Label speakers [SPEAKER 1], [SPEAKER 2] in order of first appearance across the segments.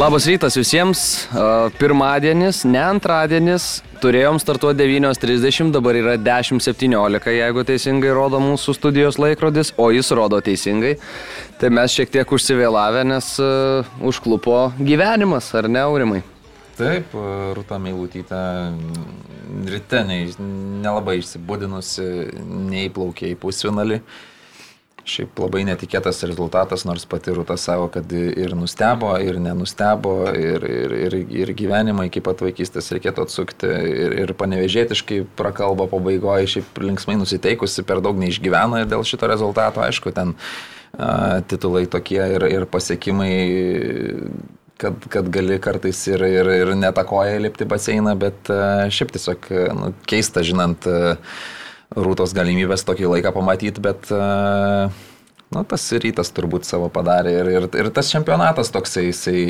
[SPEAKER 1] Labas rytas visiems. Pirmadienis, ne antradienis. Turėjom startuoti 9.30, dabar yra 10.17, jeigu teisingai rodo mūsų studijos laikrodis, o jis rodo teisingai. Tai mes šiek tiek užsivėlavę, nes uh, užklupo gyvenimas, ar ne, Aurimai?
[SPEAKER 2] Taip, Rūta Meilutytė ryte ne, nelabai išsibudinusi, neįplaukė į pusfinalį. Šiaip labai netikėtas rezultatas, nors pati Rūta savo, kad ir nustebo, ir nenustebo, ir, ir, ir, ir gyvenimą iki pat vaikystės reikėtų atsukti, ir, ir panevežėtiškai prakalba pabaigoje, šiaip linksmai nusiteikusi, per daug neišgyvena dėl šito rezultato, aišku, ten a, titulai tokie ir, ir pasiekimai kad, kad gali kartais ir, ir, ir netakoja lipti baseiną, bet šiaip tiesiog nu, keista, žinant, rūtos galimybės tokį laiką pamatyti, bet uh, nu, tas rytas turbūt savo padarė ir, ir, ir tas čempionatas toksai, jisai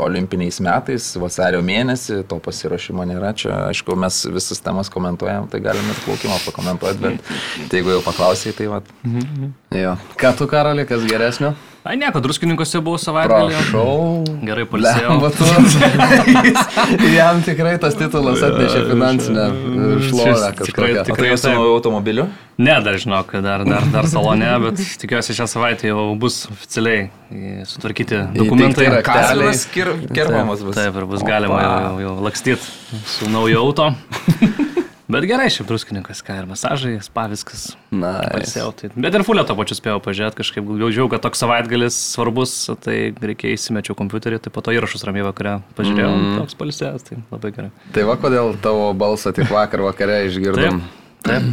[SPEAKER 2] olimpiniais metais, vasario mėnesį, to pasiruošimo nėra. Čia, aišku, mes visas temas komentuojam, tai galime ir plaukimą pakomentuoti, bet tai jeigu jau paklausai, tai va.
[SPEAKER 1] Jo. Ką tu, Karali, kas geresnio?
[SPEAKER 3] Ai, nieko, druskininkose buvo savaitgalį.
[SPEAKER 1] Prašau.
[SPEAKER 3] Gerai palsėjau.
[SPEAKER 1] Jam tikrai tas titulas atnešė finansinę šlovę
[SPEAKER 3] Tikrai,
[SPEAKER 2] tai
[SPEAKER 3] tikrai
[SPEAKER 2] su automobiliu?
[SPEAKER 3] Ne, dar žinok, dar, dar, dar salone, bet tikiuosi šią savaitę jau bus oficialiai sutvarkyti dokumentai.
[SPEAKER 2] Kir, kerpamas bus.
[SPEAKER 3] Taip, ir bus galima jau, jau, lakstyti su nauju auto. Bet gerai, šiaip druskininkas, ką ir masažai, spa viskas.
[SPEAKER 1] Nice.
[SPEAKER 3] Pailsėjau, tai. Bet ir fulio to pačiu spėjau pažiūrėti, kažkaip jaučiau, kad toks savaitgalis svarbus, tai reikia įsimečiau kompiuterį, tai po to įrašus ramiai vakare pažiūrėjau, mm. toks palsėjęs, tai labai gerai.
[SPEAKER 1] Tai va, kodėl tavo balsą tik vakar vakare išgirdom.
[SPEAKER 3] Taip.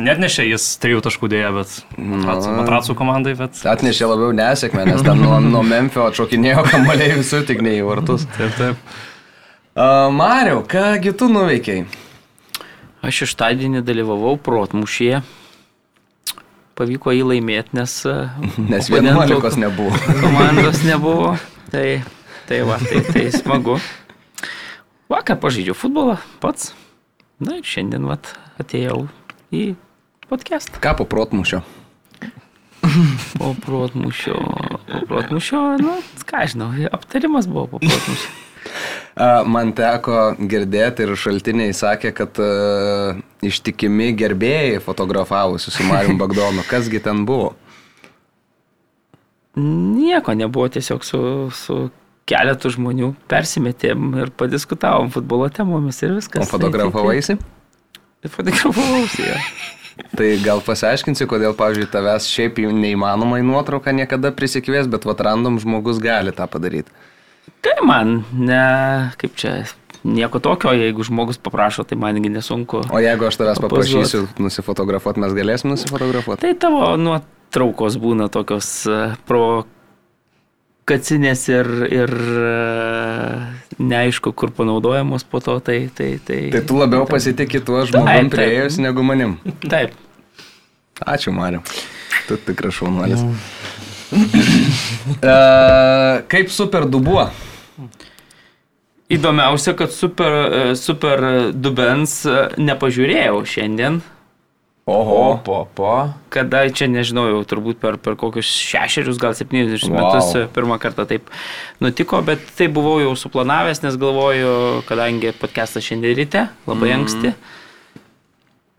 [SPEAKER 3] Net nešė jis trijų taškų dėja, bet matracų, matracų komandai, bet...
[SPEAKER 1] Atnešė labiau nesėkmę, nes ten nuo, nuo Memphio atšokinėjo kamaliai visur, tik ne į vartus.
[SPEAKER 3] Taip, taip.
[SPEAKER 1] Uh, Mariau, kągi tu nuveikiai?
[SPEAKER 4] Aš šeštadienį dalyvavau protmušyje. Pavyko jį laimėti, nes, e,
[SPEAKER 1] Nes
[SPEAKER 4] oponentų
[SPEAKER 1] 11 nebuvo.
[SPEAKER 4] komandos nebuvo. Tai, tai va, tai, tai smagu. Vakar pažaidžiau futbolą pats. Na ir šiandien vat, atėjau į podcastą.
[SPEAKER 1] Ką po protmušio?
[SPEAKER 4] Po protmušio. Po protmušio, nu, ką žinau, aptarimas buvo po protmušio.
[SPEAKER 1] Man teko girdėti ir šaltiniai sakė, kad ištikimi gerbėjai fotografavosi su Mariu Bagdonu. Kasgi ten buvo?
[SPEAKER 4] Nieko nebuvo, tiesiog su, su keletu žmonių persimetėm ir padiskutavom futbolo temomis ir viskas.
[SPEAKER 1] O fotografavaisi?
[SPEAKER 4] Tai, tai, fotografavausi, jo.
[SPEAKER 1] Tai gal pasiaiškinsi, kodėl, pavyzdžiui, tavęs šiaip jau neįmanoma į nuotrauką niekada prisikvies, bet vat random žmogus gali tą padaryti.
[SPEAKER 4] Tai man, ne, kaip čia, nieko tokio, jeigu žmogus paprašo, tai mangi nesunku.
[SPEAKER 1] O jeigu aš tavęs paprašysiu nusifotografuoti, mes galėsim nusifotografuoti?
[SPEAKER 4] Tai tavo nuotraukos būna tokios e, provokacinės ir, ir e, neaišku, kur panaudojamos po to, tai... Tai, tai,
[SPEAKER 1] Tai tu labiau pasitikė tuo žmogum
[SPEAKER 4] Taip, taip.
[SPEAKER 1] prieėjus negu manim.
[SPEAKER 4] Taip.
[SPEAKER 1] Ačiū, Mariu. Tu tikras šaunuolis. Uh, kaip super dubuo?
[SPEAKER 4] Įdomiausia, kad super, e, super dubens e, nepažiūrėjau šiandien.
[SPEAKER 2] Oho, po, po.
[SPEAKER 4] Kada čia nežinau, jau turbūt per, per kokius šešerius, gal septynis
[SPEAKER 1] Wow.
[SPEAKER 4] metus e, pirmą kartą taip nutiko, bet tai buvau jau suplanavęs, nes galvoju, kadangi podcastas šiandien ryte, labai mm. anksti.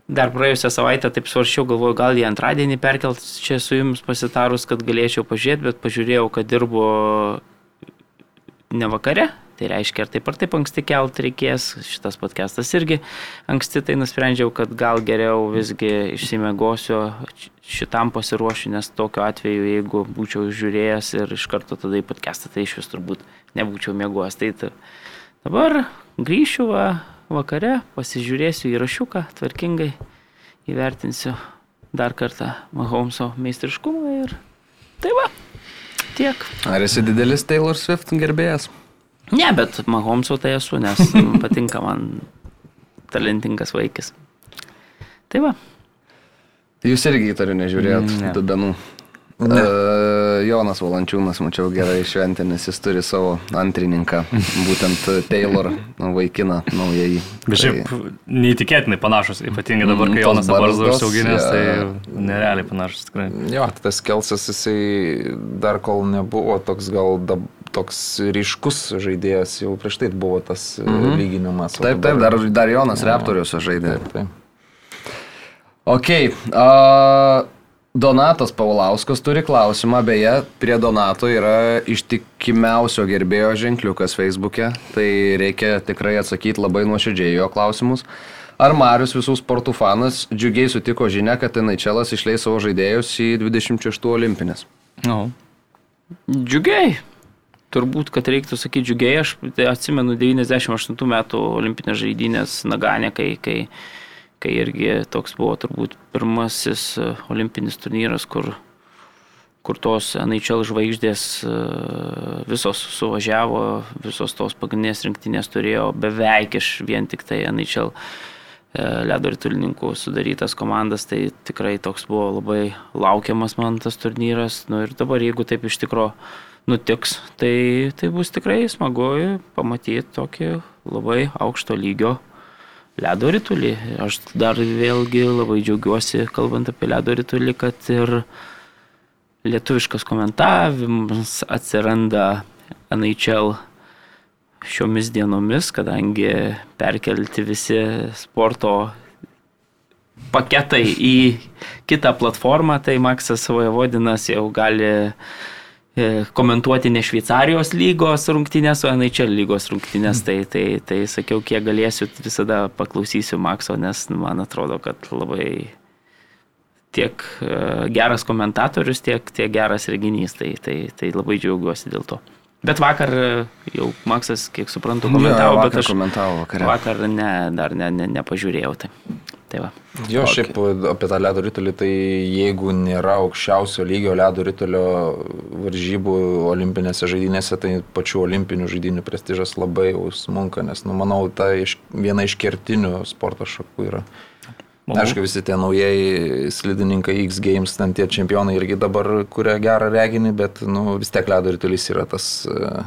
[SPEAKER 4] Dar praėjusią savaitę taip svaršiau, galvoju, gal į antradienį perkelt čia su jumis pasitarus, kad galėčiau pažiūrėti, bet pažiūrėjau, kad dirbu ne vakare. Tai reiškia, ar taip ar taip anksti kelt reikės, šitas podcastas irgi anksti, tai nusprendžiau, kad gal geriau visgi išsimegosiu šitam pasiruošiu, nes tokiu atveju, jeigu būčiau žiūrėjęs ir iš karto tada į podcastą, tai iš vis turbūt nebūčiau mėgojęs. Tai ta- dabar grįšiu va, vakare, pasižiūrėsiu įrašiuką tvarkingai, įvertinsiu dar kartą Mahomeso meistriškumą ir tai va, tiek.
[SPEAKER 1] Ar esi didelis Taylor Swift gerbėjas?
[SPEAKER 4] Ne, bet Mahomeso tai esu, nes patinka man talentingas vaikis. Tai va.
[SPEAKER 1] Jūs irgi įtariu nežiūrėjot
[SPEAKER 4] Ne.
[SPEAKER 1] dubenų. Ne. Uh, Jonas Valančiūnas, mačiau gerai šventė, nes jis turi savo antrininką, būtent Taylor vaikiną naująjį.
[SPEAKER 3] Bet šiaip neįtikėtinai panašus, ypatingai dabar,
[SPEAKER 1] Mm,
[SPEAKER 3] kai
[SPEAKER 1] tos
[SPEAKER 3] Jonas dabar
[SPEAKER 1] barzdos,
[SPEAKER 3] užsiauginęs, tai nerealiai panašus tikrai.
[SPEAKER 2] Jo, tai tas Kelsas, jisai dar kol nebuvo toks gal dab, toks ryškus žaidėjas, jau prieš tai buvo tas mhm. lyginimas. o
[SPEAKER 1] Taip, taip, dar, dar Jonas Reptoriuose žaidė.
[SPEAKER 2] Taip, taip.
[SPEAKER 1] Ok. Uh, Donatas Paulauskas turi klausimą, beje, prie Donato yra ištikimiausio gerbėjo ženkliukas Facebook'e, tai reikia tikrai atsakyti labai nuoširdžiai jo klausimus. Ar Marius visų sportų fanas džiugiai sutiko žinia, kad NHL išleis savo žaidėjus į 26 olimpinės?
[SPEAKER 3] No.
[SPEAKER 4] Džiugiai. Turbūt, kad reiktų sakyti džiugiai, aš tai atsimenu 98 metų olimpinės žaidynės Naganė, kai, kai, kai irgi toks buvo turbūt pirmasis e, olimpinis turnyras, kur, kur tos NHL žvaigždės e, visos suvažiavo, visos tos pagrindinės rinktinės turėjo beveik iš vien tik tai NHL e, ledo ritulininkų sudarytas komandas, tai tikrai toks buvo labai laukiamas man tas turnyras. Nu, ir dabar, jeigu taip iš tikrųjų nutiks, tai, tai bus tikrai smagu pamatyti tokį labai aukšto lygio ledo ritulį. Aš dar vėlgi labai džiaugiuosi, kalbant apie ledo ritulį, kad ir lietuviškas komentavimas atsiranda NHL šiomis dienomis, kadangi perkelti visi sporto paketai į kitą platformą, tai Maksas Vojevodinas jau gali komentuoti ne Šveicarijos lygos rungtynės, o NHL lygos rungtynės. Tai, tai, tai sakiau, kiek galėsiu, visada paklausysiu Makso, nes man atrodo, kad labai tiek e, geras komentatorius, tiek, tiek geras reginys. Tai, tai, tai labai džiaugiuosi dėl to. Bet vakar e, jau Maksas, kiek suprantu, komentavo, bet aš
[SPEAKER 1] komentavo vakarą.
[SPEAKER 4] vakar ne, dar ne, ne, nepažiūrėjau. Tai, tai va.
[SPEAKER 2] Jo, okay. šiaip apie tą ledo rytulį, tai jeigu nėra aukščiausio lygio ledo rytulio varžybų olimpinėse žaidynėse, tai pačių olimpinių žaidynių prestižas labai smunka, nes, nu, manau, ta iš, viena iš kertinių sporto šakų yra.
[SPEAKER 3] Manau.
[SPEAKER 2] Aišku, visi tie naujieji slidininkai X Games, ten tie čempionai irgi dabar kuria gerą reginį, bet nu, vis tiek ledo rytulys yra tas uh,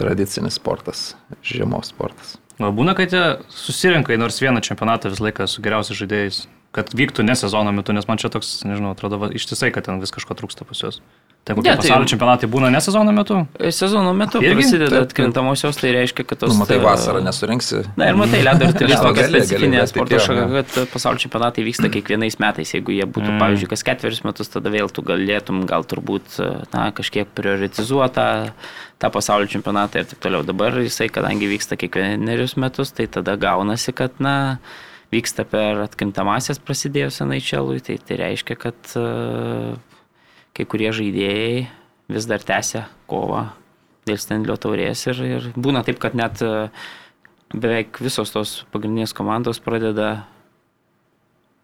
[SPEAKER 2] tradicinis sportas, žiemos sportas.
[SPEAKER 3] O būna, kad jie susirinka į nors vieną čempionatą visą laiką su geriausiais žaidėjais, kad vyktų ne sezono metu, nes man čia toks, nežinau, atrodo va, ištisai, kad ten vis kažko trūksta pas juos. Tai kokie
[SPEAKER 4] ne, tai-
[SPEAKER 3] pasaulio čempionatai būna ne sezono metu?
[SPEAKER 4] Sezono metu
[SPEAKER 3] Irgi?
[SPEAKER 4] prasideda
[SPEAKER 2] Taip, taip.
[SPEAKER 4] atkrintamosios, tai reiškia, kad tos...
[SPEAKER 2] Nu, matai,
[SPEAKER 4] e,
[SPEAKER 2] vasarą nesurinksi.
[SPEAKER 4] Na ir matai, ledo ritulys tokia specifinė sporto šaka, kad pasaulio čempionatai vyksta kiekvienais metais. Jeigu jie būtų,
[SPEAKER 3] Mm.
[SPEAKER 4] pavyzdžiui, kas ketverius metus, tada vėl tu galėtum gal turbūt na, kažkiek prioritizuotą tą pasaulio čempionatą ir taip toliau. Dabar jisai, kadangi vyksta kiekvienerius metus, tai tada gaunasi, kad, na, vyksta per atkrintamasias prasidėjus NHL, tai tai reiškia, kad e, kai kurie žaidėjai vis dar tęsia kovą dėl Stenlio taurės ir, ir būna taip, kad net e, beveik visos tos pagrindinės komandos pradeda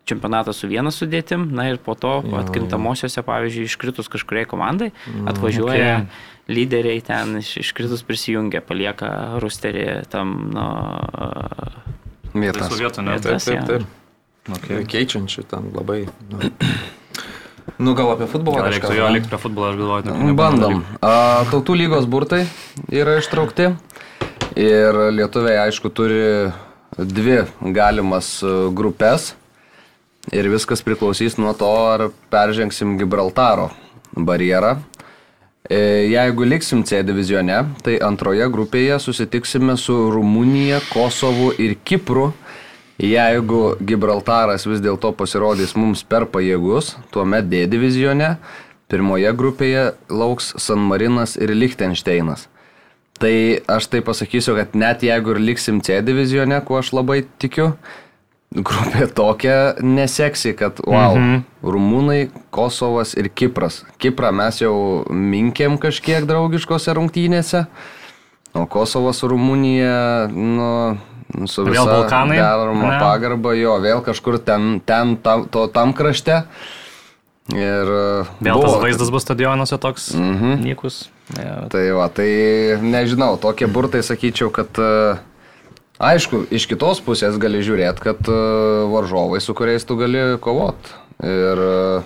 [SPEAKER 4] čempionatą su viena sudėtim, na ir po to
[SPEAKER 2] Jo.
[SPEAKER 4] atkrintamosiose, pavyzdžiui, iškritus kažkuriai komandai, atvažiuoja
[SPEAKER 3] okay.
[SPEAKER 4] lyderiai ten iš, iškritus prisijungia, palieka rusterį tam, nu,
[SPEAKER 1] Vietas.
[SPEAKER 3] Vietų, ne?
[SPEAKER 4] Vietas.
[SPEAKER 2] Taip, taip, taip.
[SPEAKER 3] Okay.
[SPEAKER 2] Keičiančių ten labai. Nu, nu gal apie futbolą.
[SPEAKER 3] Gal reiktų jo likti prie futbolo, aš galvoju, nu,
[SPEAKER 1] Bandom. A, tautų lygos burtai yra ištraukti. Ir lietuviai, aišku, turi dvi galimas e, grupės. Ir viskas priklausys nuo to, ar peržengsim Gibraltaro barjerą. E, Jeigu liksim C divizione, tai antroje grupėje susitiksime su Rumunija, Kosovu ir Kipru. Jeigu Gibraltaras vis dėlto pasirodys mums per pajėgus, tuomet D divizione pirmoje grupėje lauks San Marinas ir Liechtensteinas. Tai aš tai pasakysiu, kad net jeigu ir liksim C divizione, kuo aš labai tikiu, grupė tokia neseksi, kad wow, mhm. Rumunai, Kosovas ir Kipras. Kiprą mes jau minkėm kažkiek draugiškose rungtynėse, o Kosovas su Rumunija, nu, su
[SPEAKER 3] Vėl Balkanai?
[SPEAKER 1] derama
[SPEAKER 3] Ne.
[SPEAKER 1] pagarba, jo, vėl kažkur ten, ten tam, to, tam krašte. Ir e,
[SPEAKER 3] Vėl
[SPEAKER 1] buvo-
[SPEAKER 3] tas vaizdas bus stadionuose toks
[SPEAKER 1] Mhm.
[SPEAKER 3] nykus. Ja,
[SPEAKER 1] Tai va, tai nežinau, tokie burtai sakyčiau, kad e, Aišku, iš kitos pusės gali žiūrėti, kad e, varžovai, su kuriais tu gali kovot. Ir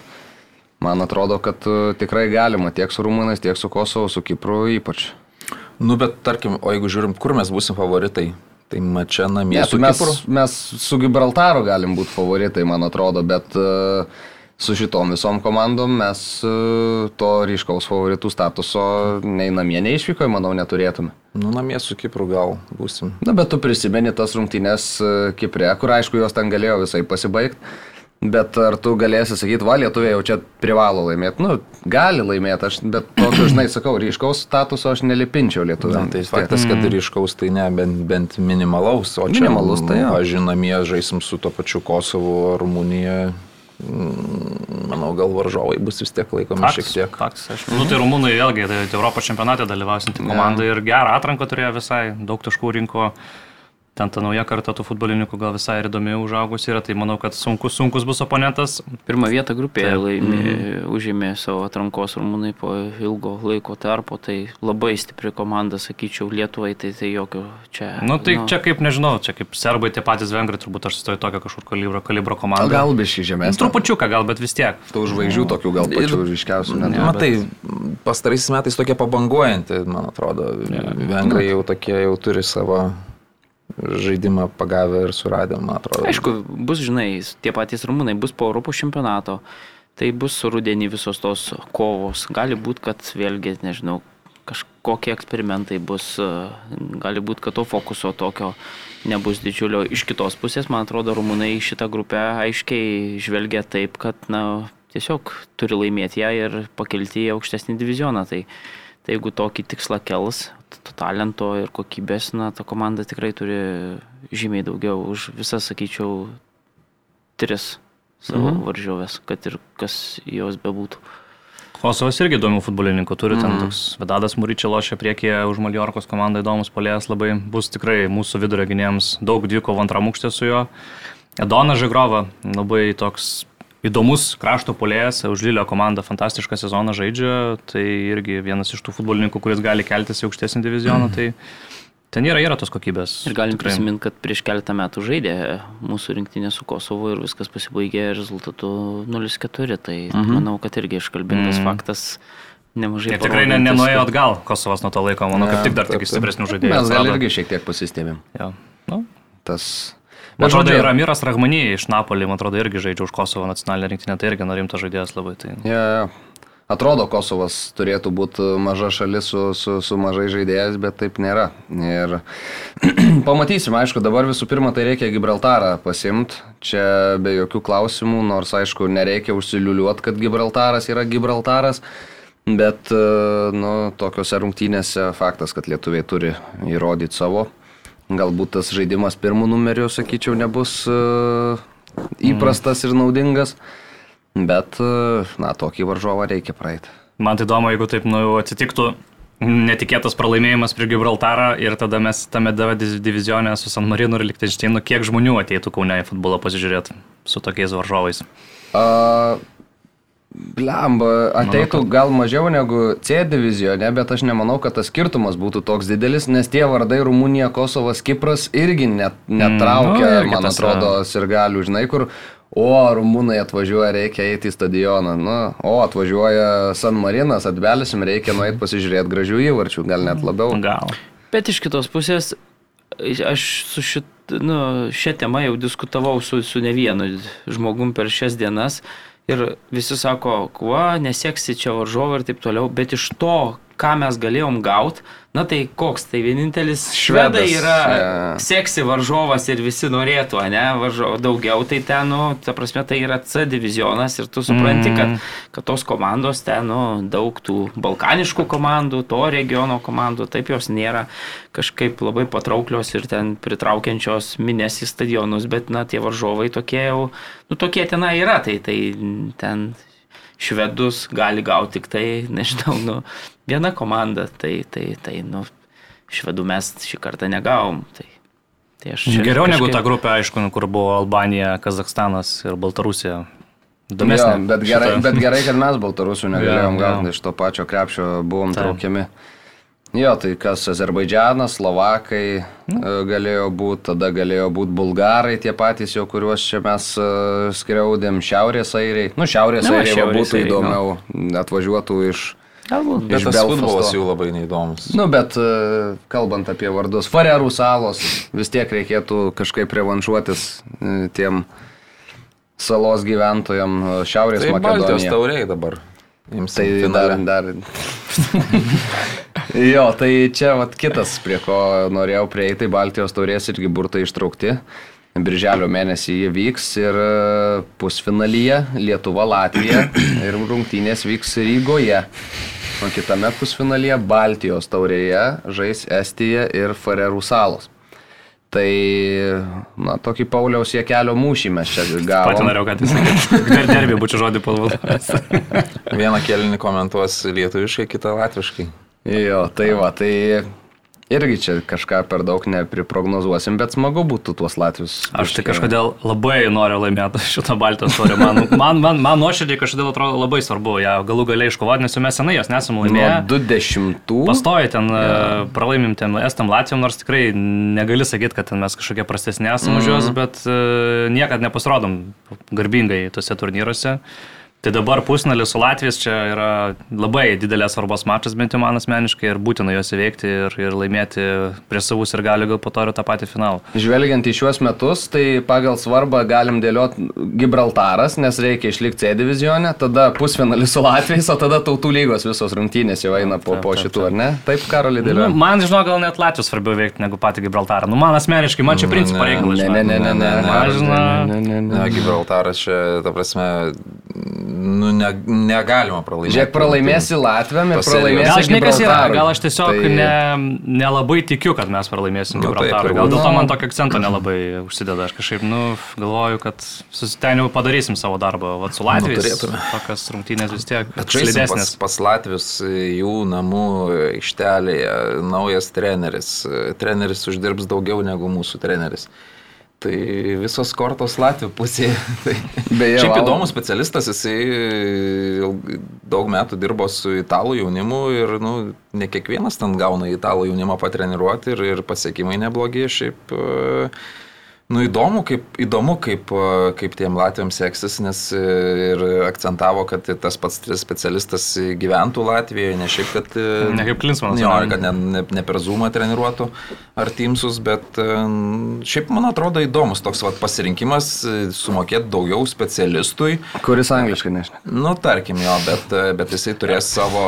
[SPEAKER 1] man atrodo, kad tikrai galima tiek su Rumunais, tiek su Kosovo, su Kipru ypač.
[SPEAKER 2] Nu, bet tarkim, o jeigu žiūrim, kur mes būsim favoritai, tai mačia namie
[SPEAKER 1] Ne,
[SPEAKER 2] su
[SPEAKER 1] su mes,
[SPEAKER 2] Kipru.
[SPEAKER 1] mes su Gibraltaru galim būti favoritai, man atrodo, bet e, su šitom visom komandom mes e, to ryškaus favoritų statuso nei namie, nei išvykoje, manau, neturėtume.
[SPEAKER 2] Nu, namie su Kipru gal būsim.
[SPEAKER 1] Na, bet tu prisimeni tas rungtynės e, Kipre, kur aišku, jos ten galėjo visai pasibaigti. Bet ar tu galėsi sakyti, va, lietuviai jau čia privalo laimėti? Nu, gali laimėti, aš, bet tokio, žinai, sakau, ryškaus statuso aš nelipinčiau
[SPEAKER 2] Na,
[SPEAKER 1] lietuviam.
[SPEAKER 2] tai faktas, kad ryškaus tai ne, bent, bent minimalaus, o čia
[SPEAKER 1] Minimalus, tai jo.
[SPEAKER 2] Aš namie žaisim su to pačiu Kosovu, Rumunija. Mm, Manau, gal varžovai bus vis tiek laikomi šiek tiek.
[SPEAKER 3] Faktas, aišku. Nu, tai Rumūnai vėlgi, tai Europos čempionate dalyvausinti komanda ir gerą atranką turėjo visai, daug taškų rinko. Ten ta nauja karta tų futbolininkų gal visai ir įdomi užaugus yra, tai manau, kad sunkus, sunkus bus oponentas.
[SPEAKER 4] Pirmą vietą grupėje
[SPEAKER 3] Taip.
[SPEAKER 4] laimė, užėmė savo atrankos rumūnai po ilgo laiko tarpo, tai labai stipri komanda, sakyčiau, Lietuvai, tai, tai jokio čia.
[SPEAKER 3] Nu, tai čia kaip, nežinau, čia kaip serbai, tie patys vengrai, turbūt aš stoju tokią kažkur kalibro, kalibro komandą.
[SPEAKER 1] Gal biškai žemesnė.
[SPEAKER 3] Trupučiuką gal, bet vis tiek.
[SPEAKER 1] Tų žvaigždžių tokių gal pačių ryškiausių. net.
[SPEAKER 2] Matai, pastaraisiais metais tokie pabanguojanti, man atrodo. Vengrai jau tokie jau turi savo žaidimą pagavę ir suradę, man atrodo.
[SPEAKER 4] Aišku, bus, žinai, tie patys rumūnai bus po Europos čempionato, tai bus rudenį visos tos kovos. Gali būti, kad vėlgi, nežinau, kažkokie eksperimentai bus, e, gali būti, kad to fokuso tokio nebus didžiulio. Iš kitos pusės, man atrodo, rumūnai šitą grupę aiškiai žvelgia taip, kad, na, tiesiog turi laimėti ją ir pakelti į aukštesnį divizioną. Tai, tai jeigu tokį tikslą kels, to talento ir kokybės, na, ta komanda tikrai turi žymiai daugiau už visas, sakyčiau, tris savo mhm. varžovės, kad ir kas jos bebūtų.
[SPEAKER 3] Kosovas irgi įdomių futbolininkų turi, ten
[SPEAKER 1] Mhm.
[SPEAKER 3] toks Vedadas Muryčiai lošia priekyje už Maljorkos komandą įdomus polėjas labai, bus tikrai mūsų vidurio gynėjams daug dvikovo antram aukštė su juo. Edonas Žigrova, labai toks įdomus krašto polėjas, už Lilio komandą fantastišką sezoną žaidžia, tai irgi vienas iš tų futbolininkų, kuris gali keltis į aukštesnį divizioną, tai ten yra, yra tos kokybės.
[SPEAKER 4] Ir galim
[SPEAKER 3] Tikrai.
[SPEAKER 4] prisiminti, kad prieš keletą metų žaidė mūsų rinktinė su Kosovu ir viskas pasibaigė rezultatu 0-4. Tai mhm. manau, kad irgi iškalbintas
[SPEAKER 3] Mhm.
[SPEAKER 4] mhm. faktas nemažai.
[SPEAKER 3] Ir tikrai ne, nenuėjo
[SPEAKER 4] kad-
[SPEAKER 3] atgal Kosovas nuo to laiko, manau, kaip tik dar tik stipresnių žaidėjų.
[SPEAKER 1] Mes gal irgi šiek tiek pasistėmėm.
[SPEAKER 3] Jo. Nu,
[SPEAKER 1] Tas...
[SPEAKER 3] Man atrodo, ir Amiras Rahmanį iš Napolį, man atrodo, irgi žaidžia už Kosovo nacionalinę rinktinę, tai irgi norimtas žaidėjas labai. Tai...
[SPEAKER 1] Ja, ja. Atrodo, Kosovas turėtų būti maža šalis su, su, su mažai žaidėjais, bet taip nėra. Ir pamatysim, aišku, dabar visų pirma, tai reikia Gibraltarą pasimti, čia be jokių klausimų, nors aišku, nereikia užsiliuliuoti, kad Gibraltaras yra Gibraltaras. Bet, e, nu, tokiuose rungtynėse faktas, kad lietuviai turi įrodyti savo. Galbūt tas žaidimas pirmų numerių, sakyčiau, nebus e, įprastas ir naudingas. Bet, e, na, tokį varžovą reikia praeiti.
[SPEAKER 3] Man tai įdomu, jeigu taip nu, atsitiktų netikėtas pralaimėjimas prie Gibraltarą ir tada mes tame divizionė su San Marinu ir Lichtensteinu, kiek žmonių ateitų Kaune į futbolą pasižiūrėti su tokiais varžovais.
[SPEAKER 1] A, Blemba, ateitų gal mažiau negu C divizione, bet aš nemanau, kad tas skirtumas būtų toks didelis, nes tie vardai Rumunija, Kosovas, Kipras irgi net, netraukia,
[SPEAKER 3] nu,
[SPEAKER 1] mm,
[SPEAKER 3] irgi
[SPEAKER 1] man atrodo, sirgalių, žinai, kur, o, rumūnai atvažiuoja, reikia eiti į stadioną, nu, o, atvažiuoja San Marinas, atbelisim, reikia nueiti pasižiūrėti gražių įvarčių, gal net labiau.
[SPEAKER 3] Gal.
[SPEAKER 4] Bet iš kitos pusės, aš su šit, nu, šią temą jau diskutavau su, su ne vienu žmogum per šias dienas ir visi sako, kuo nesieksi čia varžovai ir taip toliau, bet iš to, ką mes galėjom gauti, na tai koks, tai vienintelis švedai
[SPEAKER 1] Švedas,
[SPEAKER 4] yra
[SPEAKER 1] jo.
[SPEAKER 4] seksi varžovas ir visi norėtų, ne, varžovų daugiau, tai ten, nu, ta prasme, tai yra C divizionas ir tu supranti, kad, kad tos komandos ten, nu, daug tų balkaniškų komandų, to regiono komandų, taip jos nėra kažkaip labai patrauklios ir ten pritraukiančios minės į stadionus, bet, na, tie varžovai tokie jau, nu, tokie tenai yra, tai, tai ten švedus gali gauti tik tai, nežinau, nu, viena komanda, tai, tai, tai, nu, švedų mes šį kartą negavom. Tai, tai aš čia
[SPEAKER 3] Geriau negu
[SPEAKER 4] kažkaip-
[SPEAKER 3] ta grupė, aišku, nu, kur buvo Albanija, Kazakstanas ir Baltarusija.
[SPEAKER 1] Jo,
[SPEAKER 3] Įdomesnė
[SPEAKER 1] bet, gerai,
[SPEAKER 3] šita.
[SPEAKER 1] bet gerai, kad mes Baltarusių negalėjom
[SPEAKER 3] Jo, jo.
[SPEAKER 1] gauti, iš to pačio krepšio buvom
[SPEAKER 3] Taip.
[SPEAKER 1] traukiami. Jo, tai kas Azerbaidžianas, Slovakai e, galėjo būti, tada galėjo būti Bulgarai, tie patys jau, kuriuos čia mes e, skriaudėm, Šiaurės airiai. Nu, Šiaurės airiai va
[SPEAKER 4] Šiaurės
[SPEAKER 1] būtų
[SPEAKER 4] airiai,
[SPEAKER 1] įdomiau, atvažiuotų iš...
[SPEAKER 4] Galbūt.
[SPEAKER 2] Bet tas
[SPEAKER 1] Belfasto.
[SPEAKER 2] futbolas jų labai neįdomus.
[SPEAKER 1] Nu, bet e, kalbant apie vardus, Farerų salos, vis tiek reikėtų kažkaip revanšuotis e, tiem salos gyventojam e, Šiaurės
[SPEAKER 2] Tai Baltijos
[SPEAKER 1] Makedonijai.
[SPEAKER 2] tauriai dabar. Jums
[SPEAKER 1] Tai dar, dar. jo, tai čia vat kitas, prie ko norėjau prieiti, tai Baltijos taurės irgi burtai ištraukti. Birželio mėnesį jie vyks ir pusfinalyje Lietuva, Latvija ir rungtynės vyks Rygoje. O kitame pusfinalyje Baltijos taurėje žais Estija ir Farerų salos. Tai, na, tokį Pauliaus Jekelio mūšį mes čia
[SPEAKER 3] Pati
[SPEAKER 1] gavome.
[SPEAKER 3] norėjau, kad jis sakė. Derbė būčiau žodį palvas.
[SPEAKER 2] Vieną kelinį komentuos lietuviškai, kitą latviškai.
[SPEAKER 1] Jo, tai va, tai irgi čia kažką per daug nepriprognozuosim, bet smagu būtų tuos Latvius.
[SPEAKER 3] Aš tai kažkodėl labai noriu laimėti šitą Baltijos taurę. Man, man, man, man nuoširdžiai kažkodėl atrodo labai svarbu ją galų galiai iškovoti, nes jau mes senai jos nesame
[SPEAKER 1] Nuo
[SPEAKER 3] laimėję.
[SPEAKER 1] 20.
[SPEAKER 3] Pastoja ten, yeah. pralaimim ten Estam Latvijom, nors tikrai negali sakyti, kad ten mes kažkokie prastesni esame už juos, bet uh, niekad nepasirodom garbingai tuose turnyruose. Tai dabar pusnalis su Latvijas čia yra labai didelės svarbos mačas, bent jau man asmeniškai, ir būtina juos įveikti ir, ir laimėti prieš savus ir gali gal po to ir tą patį finalą.
[SPEAKER 1] Žvelgiant į šiuos metus, tai pagal svarbą galim dėlioti Gibraltaras, nes reikia išlikti C divizione, tada pusfinalis su Latvijais, o tada tautų lygos visos rungtynės jau eina po, po
[SPEAKER 3] taip,
[SPEAKER 1] šitų, ar ne? Taip, Karolį
[SPEAKER 3] Nu,
[SPEAKER 1] dėliojam.
[SPEAKER 3] man, žinau, gal net Latvijos svarbiau veikti negu patį Gibraltarą. Nu, man asmeniškai, man čia principo
[SPEAKER 2] Ne,
[SPEAKER 3] reikalas.
[SPEAKER 1] Ne, ne, ne, ne, ne,
[SPEAKER 2] ne,
[SPEAKER 3] Aš žinau.
[SPEAKER 1] ne, ne, ne.
[SPEAKER 2] Ne, Gibraltaras čia, ta prasme, nu, ne, negalima pralaimėti.
[SPEAKER 1] Žiūrėk, pralaimėsi Latviam ir pralaimėsi
[SPEAKER 3] Gal žinai, kas yra, gal aš tiesiog
[SPEAKER 1] Tai-
[SPEAKER 3] tai... ne, nelabai tikiu, kad mes pralaimėsim
[SPEAKER 2] Nu, turbūt.
[SPEAKER 3] Gal dėl to
[SPEAKER 1] Nu.
[SPEAKER 3] man tokio akcento nelabai užsideda. Aš kažkaip, nu, galvoju, kad susiteniu padarysim savo darbą. Vat su Latvijais.
[SPEAKER 2] turėtume.
[SPEAKER 3] tokias rungtynės vis tiek
[SPEAKER 2] žaisim pas, pas Latvius jų namų aikštelėje naujas treneris. Treneris uždirbs daugiau negu mūsų treneris. Tai visos kortos Latvijų pusėje. Tai
[SPEAKER 1] Beje,
[SPEAKER 2] Šiaip
[SPEAKER 1] Val-
[SPEAKER 2] įdomus specialistas, jisai daug metų dirbo su italų jaunimu ir nu, ne kiekvienas ten gauna italų jaunimą patreniruoti ir, ir pasiekimai neblogi. Šiaip e, nu, įdomu, kaip, įdomu kaip, kaip tiem Latvijams seksis, nes e, ir akcentavo, kad tas pats specialistas gyventų Latvijoje, ne šiaip, kad... e,
[SPEAKER 3] Ne kaip Klinsmanas,
[SPEAKER 2] Jo, kad ne, ne, ne per Zoomą treniruotų ar Teamsus, bet e, šiaip man atrodo įdomus toks vat, pasirinkimas sumokėti daugiau specialistui.
[SPEAKER 1] Kuris angliškai nežinai.
[SPEAKER 2] Nu, tarkim jo, bet, bet jisai turės savo,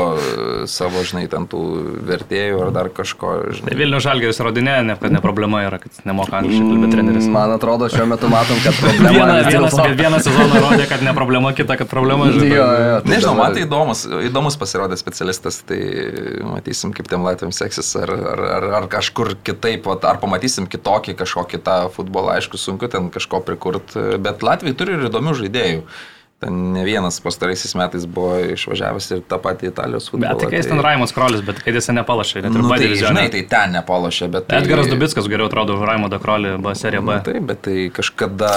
[SPEAKER 2] savo, žinai, ten tų vertėjų ar dar kažko, žinai.
[SPEAKER 3] Vilnių žalgeris rodinė, ne, kad ne problema yra, kad nemoka angliškai kalbėti treneris.
[SPEAKER 1] Man atrodo, šiuo metu matom, kad problema
[SPEAKER 3] Vieną,
[SPEAKER 1] vis
[SPEAKER 3] vieną,
[SPEAKER 1] dėlto-
[SPEAKER 3] vieną sezoną rodė, kad ne problema, kitą, kad problema
[SPEAKER 1] Jo,
[SPEAKER 3] žinai.
[SPEAKER 1] jo, tai
[SPEAKER 2] Nežinau, man tai įdomus, įdomus pasirodė specialistas, tai matysim, kaip tiem Latvijams seksis, ar, ar, ar, ar kažkur kitaip, ar pamatysim kitokį kažkokį tą futbolą, aišku, sunku ten kažko prikurti, bet Latvijai turi ir įdomių žaidėjų. Ten ne vienas pastaraisiais metais buvo išvažiavęs ir tą patį Italijos futbolą.
[SPEAKER 3] Bet tai kai jis ten Raimondas Krolis, bet kai jis nepalašė, net ir
[SPEAKER 2] nu, tai, žinai, tai ten nepalošė, bet... Tai,
[SPEAKER 3] Edgaras Dubitskas geriau atrodo už Raimondą Krolį, B serija B.
[SPEAKER 2] Na, taip, bet tai kažkada...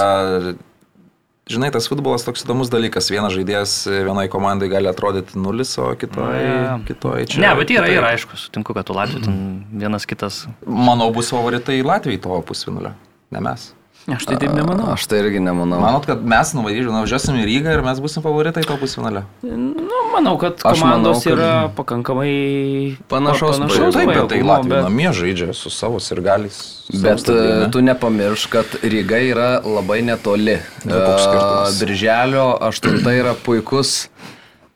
[SPEAKER 2] Žinai, tas futbolas toks įdomus dalykas. Vienas žaidėjas vienai komandai gali atrodyti nulis, o kitoj,
[SPEAKER 3] Na,
[SPEAKER 2] kitoj čia...
[SPEAKER 3] Ne, bet yra,
[SPEAKER 2] kitaip.
[SPEAKER 3] yra, aišku, sutinku, kad tu Latvijai ten vienas kitas.
[SPEAKER 2] Manau, bus favoritai Latvijai to pusvinulio, ne mes.
[SPEAKER 4] Aš tai taip nemanau.
[SPEAKER 1] Aš tai irgi nemanau.
[SPEAKER 2] Manot, kad mes nuvažiuosim į Rygą ir mes busim favoritai to pusvinulio?
[SPEAKER 4] Nu, manau, kad
[SPEAKER 1] Aš manau,
[SPEAKER 4] komandos
[SPEAKER 1] kad-
[SPEAKER 4] yra pakankamai
[SPEAKER 1] Panašaus
[SPEAKER 4] panašaus
[SPEAKER 2] Taip, bet tai Latvija
[SPEAKER 4] bet-
[SPEAKER 2] namie žaidžia su savo sirgaliais.
[SPEAKER 1] Bet
[SPEAKER 2] stadioną.
[SPEAKER 1] e, tu nepamiršk, kad Ryga yra labai netoli. E, Birželio 8 yra puikus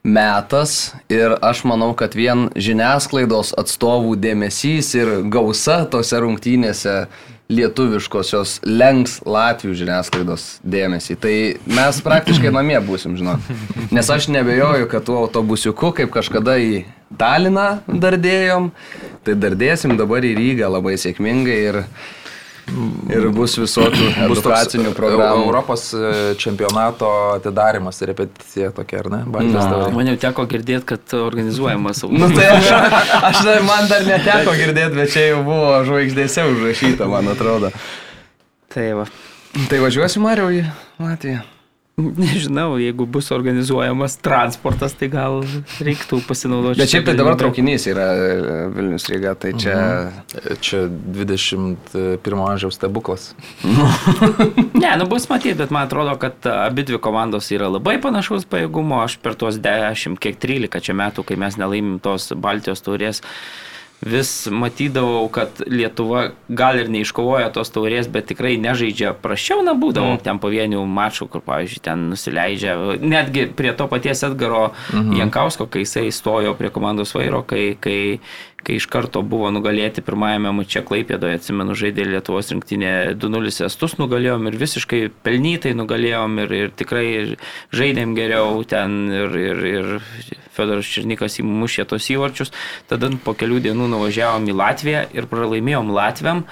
[SPEAKER 1] metas ir aš manau, kad vien žiniasklaidos atstovų dėmesys ir gausa tose rungtynėse lietuviškosios lenks Latvijų žiniasklaidos dėmesį. Tai mes praktiškai namie būsim, žinau. Nes aš nebejoju, kad tuo autobusiuku, kaip kažkada į Taliną dardėjom, tai dardėsim dabar į Rygą labai sėkmingai ir, ir bus visokių edukacinių
[SPEAKER 2] Eu-
[SPEAKER 1] programų.
[SPEAKER 2] Europos e, čempionato atidarimas, repeticija tokia, ar ne? Baltijos
[SPEAKER 1] Na.
[SPEAKER 4] Man jau teko girdėti, kad organizuojamas
[SPEAKER 1] Nu tai aš, aš dar- man dar neteko girdėti, bet čia jau buvo žvaigždėse užrašyta, man atrodo.
[SPEAKER 4] Tai va.
[SPEAKER 1] Tai važiuosim Mariau į Latviją.
[SPEAKER 4] Nežinau, jeigu bus organizuojamas transportas, tai gal reiktų pasinaudoti.
[SPEAKER 1] Bet šiaip tai dabar traukinys yra e, Vilnius Ryga, tai čia...
[SPEAKER 2] Mhm. Čia 21 amžiaus stebuklas.
[SPEAKER 4] Ne, nu bus matyti, bet man atrodo, kad abi dvi komandos yra labai panašaus pajėgumo. Aš per tuos 10, kiek 13 čia metų, kai mes nelaimim tos Baltijos taurės, vis matydavau, kad Lietuva gal ir neiškovoja tos taurės, bet tikrai nežaidžia prašiau, na būdavo mm. ten pavienių mačų, kur, pavyzdžiui, ten nusileidžia. Netgi prie to paties Edgaro mm -hmm. Jankausko, kai jisai stojo prie komandos vairo, kai, kai kai iš karto buvo nugalėti pirmajame mače Klaipėdoje, atsimenu, žaidė Lietuvos rinktinė 2-0 estus nugalėjom ir visiškai pelnytai nugalėjom ir, ir tikrai žaidėm geriau ten ir, ir, ir Fedoras Černikas įmušė tos įvarčius. Tada po kelių dienų nuvažiavom į Latviją ir pralaimėjom Latviam.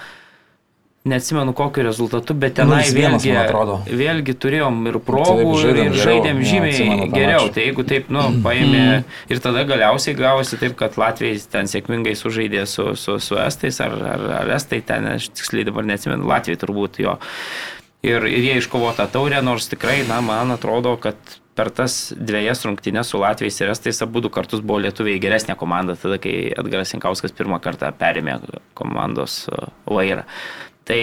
[SPEAKER 4] Neatsimenu kokiu rezultatu, bet tenai
[SPEAKER 2] 0-1,
[SPEAKER 4] vėlgi,
[SPEAKER 2] man atrodo.
[SPEAKER 4] vėlgi turėjom ir progų
[SPEAKER 2] Taip,
[SPEAKER 4] ir,
[SPEAKER 2] žaidėm geriau.
[SPEAKER 4] žymiai
[SPEAKER 2] atsimenu tą
[SPEAKER 4] geriau.
[SPEAKER 2] mačą.
[SPEAKER 4] Tai jeigu taip, nu, paėmė ir tada galiausiai gavosi taip, kad Latvijai ten sėkmingai sužaidė su, su, su Estais ar, ar, ar Estai ten, aš tiksliai dabar neatsimenu, Latvijai turbūt jo. Ir, ir jie iškovo tą taurę, nors tikrai, na, man atrodo, kad per tas dviejas rungtynės su Latvijais ir Estais abu du kartus buvo lietuviai geresnė komanda, tada kai Edgaras Inkauskas pirmą kartą perėmė komandos uh, vairą. Tai,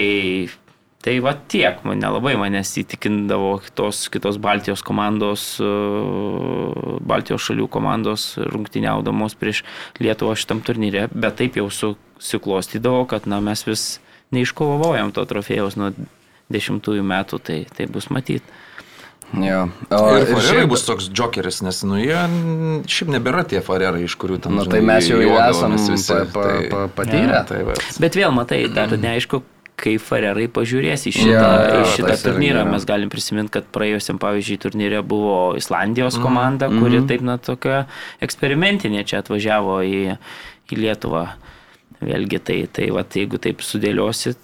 [SPEAKER 4] tai va tiek, man nelabai manęs įtikindavo tos kitos Baltijos komandos, uh, Baltijos šalių komandos rungtyniaudamos prieš Lietuvą šitam turnyre, bet taip jau susiklostydavo, kad na, mes vis neiškovojom to trofėjaus nuo dešimtųjų metų, tai, tai bus matyti.
[SPEAKER 1] Jo.
[SPEAKER 2] O, ir
[SPEAKER 1] ir
[SPEAKER 2] farerai
[SPEAKER 1] šiaip,
[SPEAKER 2] bus toks džokeris, nes, nu, jie šiaip nebėra tie farerai, iš kurių ten...
[SPEAKER 1] nu,
[SPEAKER 2] žinai,
[SPEAKER 1] tai mes jau esam
[SPEAKER 2] juokdavomės visi,
[SPEAKER 1] pa, pa,
[SPEAKER 2] tai-
[SPEAKER 1] pa, patyrę.
[SPEAKER 2] Tai va.
[SPEAKER 4] Bet vėl matai, dar neaišku, kai Farerai pažiūrės į šitą,
[SPEAKER 1] Jo,
[SPEAKER 4] į
[SPEAKER 1] jo,
[SPEAKER 4] šitą
[SPEAKER 1] irgi
[SPEAKER 4] turnyrą.
[SPEAKER 1] yra.
[SPEAKER 4] Mes galim prisiminti, kad praėjusiam, pavyzdžiui, turnyre buvo Islandijos komanda, kuri taip, na, tokia eksperimentinė čia atvažiavo į, į Lietuvą. Vėlgi, tai, tai va, jeigu taip sudėliosit,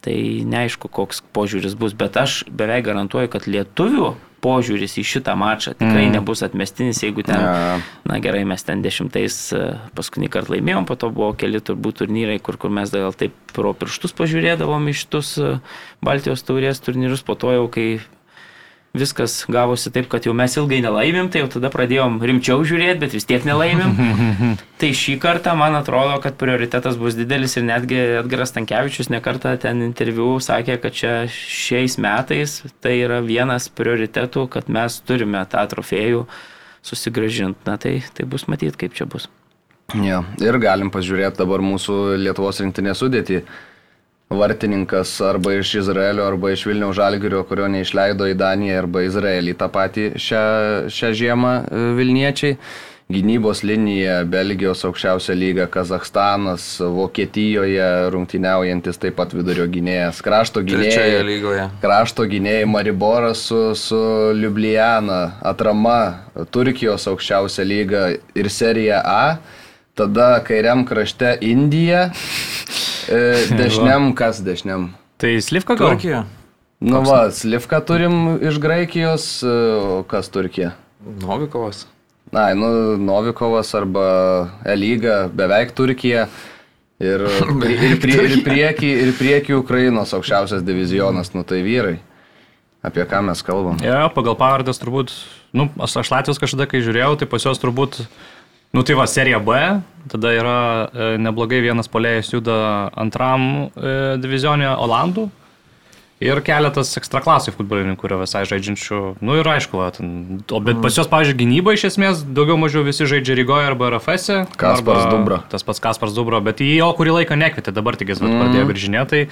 [SPEAKER 4] tai neaišku, koks požiūris bus, bet aš beveik garantuoju, kad lietuvių požiūris į šitą mačą tikrai mm. nebus atmestinis, jeigu ten,
[SPEAKER 1] Jo.
[SPEAKER 4] na gerai, mes ten dešimtais e, paskutinį kartą laimėjom, po to buvo keli turbūt turnyrai, kur, kur mes gal taip pro pirštus pažiūrėdavom į šitus e, Baltijos taurės turnyrus, po to jau, kai viskas gavosi taip, kad jau mes ilgai nelaimėm, tai jau tada pradėjom rimčiau žiūrėti, bet vis tiek nelaimėm. tai šį kartą man atrodo, kad prioritetas bus didelis ir netgi Edgaras Tankievičius nekartą ten interviu sakė, kad čia šiais metais tai yra vienas prioritetų, kad mes turime tą trofėjų susigražinti. Na tai, tai bus matyti, kaip čia bus.
[SPEAKER 1] Jo. Ir galim pažiūrėti dabar mūsų Lietuvos rinktinės sudėtį. Vartininkas arba iš Izraelio, arba iš Vilniaus Žalgirio, kurio neišleido į Daniją, arba Izraelį tą patį šią, šią žiemą e, Vilniečiai. Gynybos linija, Belgijos aukščiausia lyga, Kazahstanas, Vokietijoje rungtyniaujantis taip pat vidurio gynėjas, krašto
[SPEAKER 2] lygoje.
[SPEAKER 1] Krašto gynėjai Mariboras su, su Ljubljana, atrama, Turkijos aukščiausia lyga ir serija A. Tada kairiam krašte Indija, dešiniam kas dešiniam.
[SPEAKER 3] Tai Slivka gal?
[SPEAKER 2] Turkija.
[SPEAKER 1] Nu va, Slivka turim iš Graikijos, o kas Turkija?
[SPEAKER 2] Novikovas.
[SPEAKER 1] Na, nu, Novikovas arba Elyga, beveik Turkija. Ir, ir, prie, ir, prieki, ir prieki Ukrainos aukščiausias divizionas, nu tai vyrai. Apie ką mes kalbam?
[SPEAKER 3] Ja, pagal pavardės turbūt, nu, aš, aš Latvijos kažkada, kai žiūrėjau, tai pas juos turbūt, nu tai va, serija B, tada yra e, neblogai vienas polėjas juda antram e, divizionė Olandų ir keletas ekstraklasų futbolininkų, kurie visai žaidžiančių, nu ir aišku, va, ten, o bet pas juos, pavyzdžiui, gynyba iš esmės daugiau mažiau visi žaidžia Rygoje arba RFS. -e,
[SPEAKER 1] Kaspars
[SPEAKER 3] arba
[SPEAKER 1] Dubra.
[SPEAKER 3] Tas pats Kaspars Dubro, bet jį jo kurį laiką nekvietė, dabar tik jis mm. pradėjo biržinė, tai,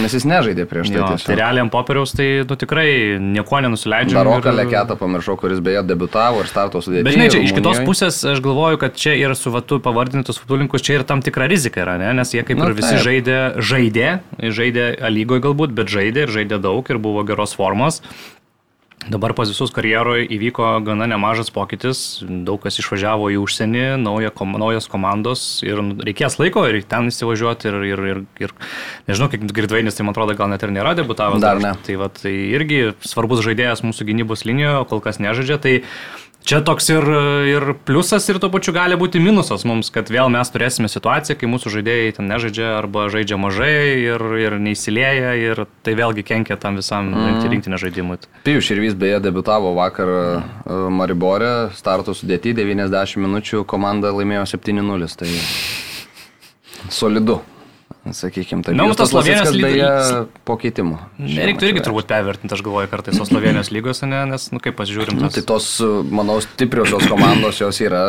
[SPEAKER 1] Nes jis nežaidė prieš tai.
[SPEAKER 3] jo,
[SPEAKER 1] tiesiog.
[SPEAKER 3] tai realiai ant popieriaus tai nu, tikrai nieko nenusileidžia.
[SPEAKER 1] Baroką Leketą pamiršau, kuris beje debutavo ir starto sudėtyje.
[SPEAKER 3] Bet žinai, čia iš kitos pusės aš galvoju, kad čia ir su vatu pavardintus futbolininkus čia ir tam tikra rizika yra, ne? nes jie kaip
[SPEAKER 1] Nu,
[SPEAKER 3] ir visi
[SPEAKER 1] taip.
[SPEAKER 3] žaidė, žaidė, žaidė lygoje galbūt, bet žaidė ir žaidė daug ir buvo geros formos. Dabar pas visus karjeroje įvyko gana nemažas pokytis, daug kas išvažiavo į užsienį, nauja, kom, naujas komandos ir reikės laiko ir ten įsivažiuoti ir, ir, ir, ir nežinau, kiek Girdvainis, tai man atrodo, gal net ir nėra debutavęs.
[SPEAKER 1] Dar ne.
[SPEAKER 3] Tai, va, tai irgi svarbus žaidėjas mūsų gynybos linijoje, kol kas nežaidžia. Tai Čia toks ir, ir pliusas, ir tuo pačiu gali būti minusas mums, kad vėl mes turėsime situaciją, kai mūsų žaidėjai ten nežaidžia arba žaidžia mažai ir, ir neįsilėja ir tai vėlgi kenkia tam visam mm. rinktinio žaidimui.
[SPEAKER 1] Pijus Širvys beje debitavo vakar e, Mariborė, starto sudėti 90 minučių, komanda laimėjo 7-0, tai solidu. Sakykime, taip.
[SPEAKER 3] Na, mums tas Slovenijos
[SPEAKER 1] lygas beje
[SPEAKER 3] lyg-
[SPEAKER 1] po keitimų.
[SPEAKER 3] Nereiktų irgi turbūt pervertinti, aš galvoju, kartais tos Slovenijos lygos, ne, nes, nu kaip pasižiūrim,
[SPEAKER 1] Nu,
[SPEAKER 3] tas...
[SPEAKER 1] tai tos, manau, stipriosios komandos jos yra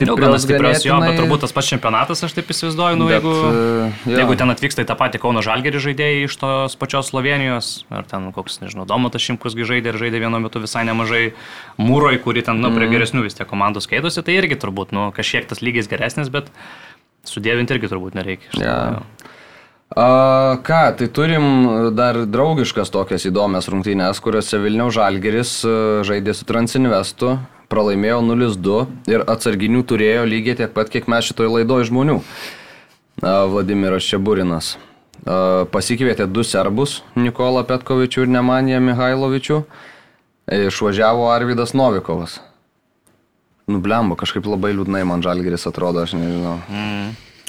[SPEAKER 3] Nu, gana
[SPEAKER 1] stiprios,
[SPEAKER 3] stiprios jo, bet turbūt tas pats čempionatas, aš taip įsivaizduoju, nu,
[SPEAKER 1] bet,
[SPEAKER 3] jeigu,
[SPEAKER 1] e, jo.
[SPEAKER 3] jeigu ten atvyksta į tą patį Kauno Žalgerį žaidėjai iš tos pačios Slovenijos, ar ten koks, nežinau, Domatas Šimkusgi žaidė ir žaidė vienu metu visai nemažai mūroj, kuri ten, nu,
[SPEAKER 1] Mhm.
[SPEAKER 3] prie geresnių vis tiek komandų skaitosi, tai irgi turbūt, nu, kažkiek tas lygis geresnis, bet sudėvinti irgi turbūt nereikia. tikrųjų.
[SPEAKER 1] A, ką, tai turim dar draugiškas tokias įdomias rungtynės, kuriuose Vilniaus Žalgeris e, žaidė su Transinvestu, pralaimėjo 0-2 ir atsarginių turėjo lygiai tiek pat, kiek mes šitoj laidoje žmonių. A, Vladimiras Čeburinas. A, Pasikvietė du serbus, Nikola Petkovičių ir Nemanija Mihailovičių. E, Išvažiavo Arvidas Novikovas. Nublembo, kažkaip labai liūdnai man Žalgeris atrodo, aš nežinau.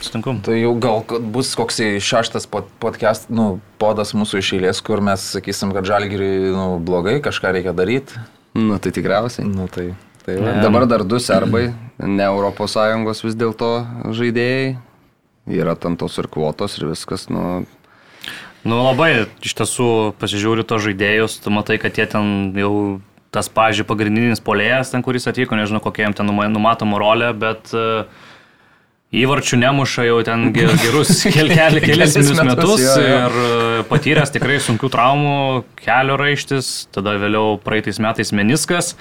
[SPEAKER 3] Sutinku.
[SPEAKER 2] Tai jau gal kad bus koks šeštas pod, podcast, nu, podas mūsų iš eilės, kur mes sakysim, kad žalgiriui nu, blogai, kažką reikia daryti.
[SPEAKER 1] Nu, tai tikriausiai.
[SPEAKER 2] Nu, tai, tai va.
[SPEAKER 1] Dabar dar du serbai, ne ES vis dėlto žaidėjai. Yra tam tos ir kvotos ir viskas. Nu,
[SPEAKER 3] Nu labai, iš tiesų, pasižiūri to žaidėjus, tu matai, kad jie ten jau tas, pažiūrėjau, pagrindinis polėjas, ten kuris atvyko, nežinau, kokia jam ten numa- numatoma rolė, bet uh, įvarčių nemuša jau ten ge- gerus kel, kel, kelis metus,
[SPEAKER 1] metus jo, jo.
[SPEAKER 3] ir e, patyręs tikrai sunkių traumų, kelio raištis, tada vėliau praeitais metais meniskas.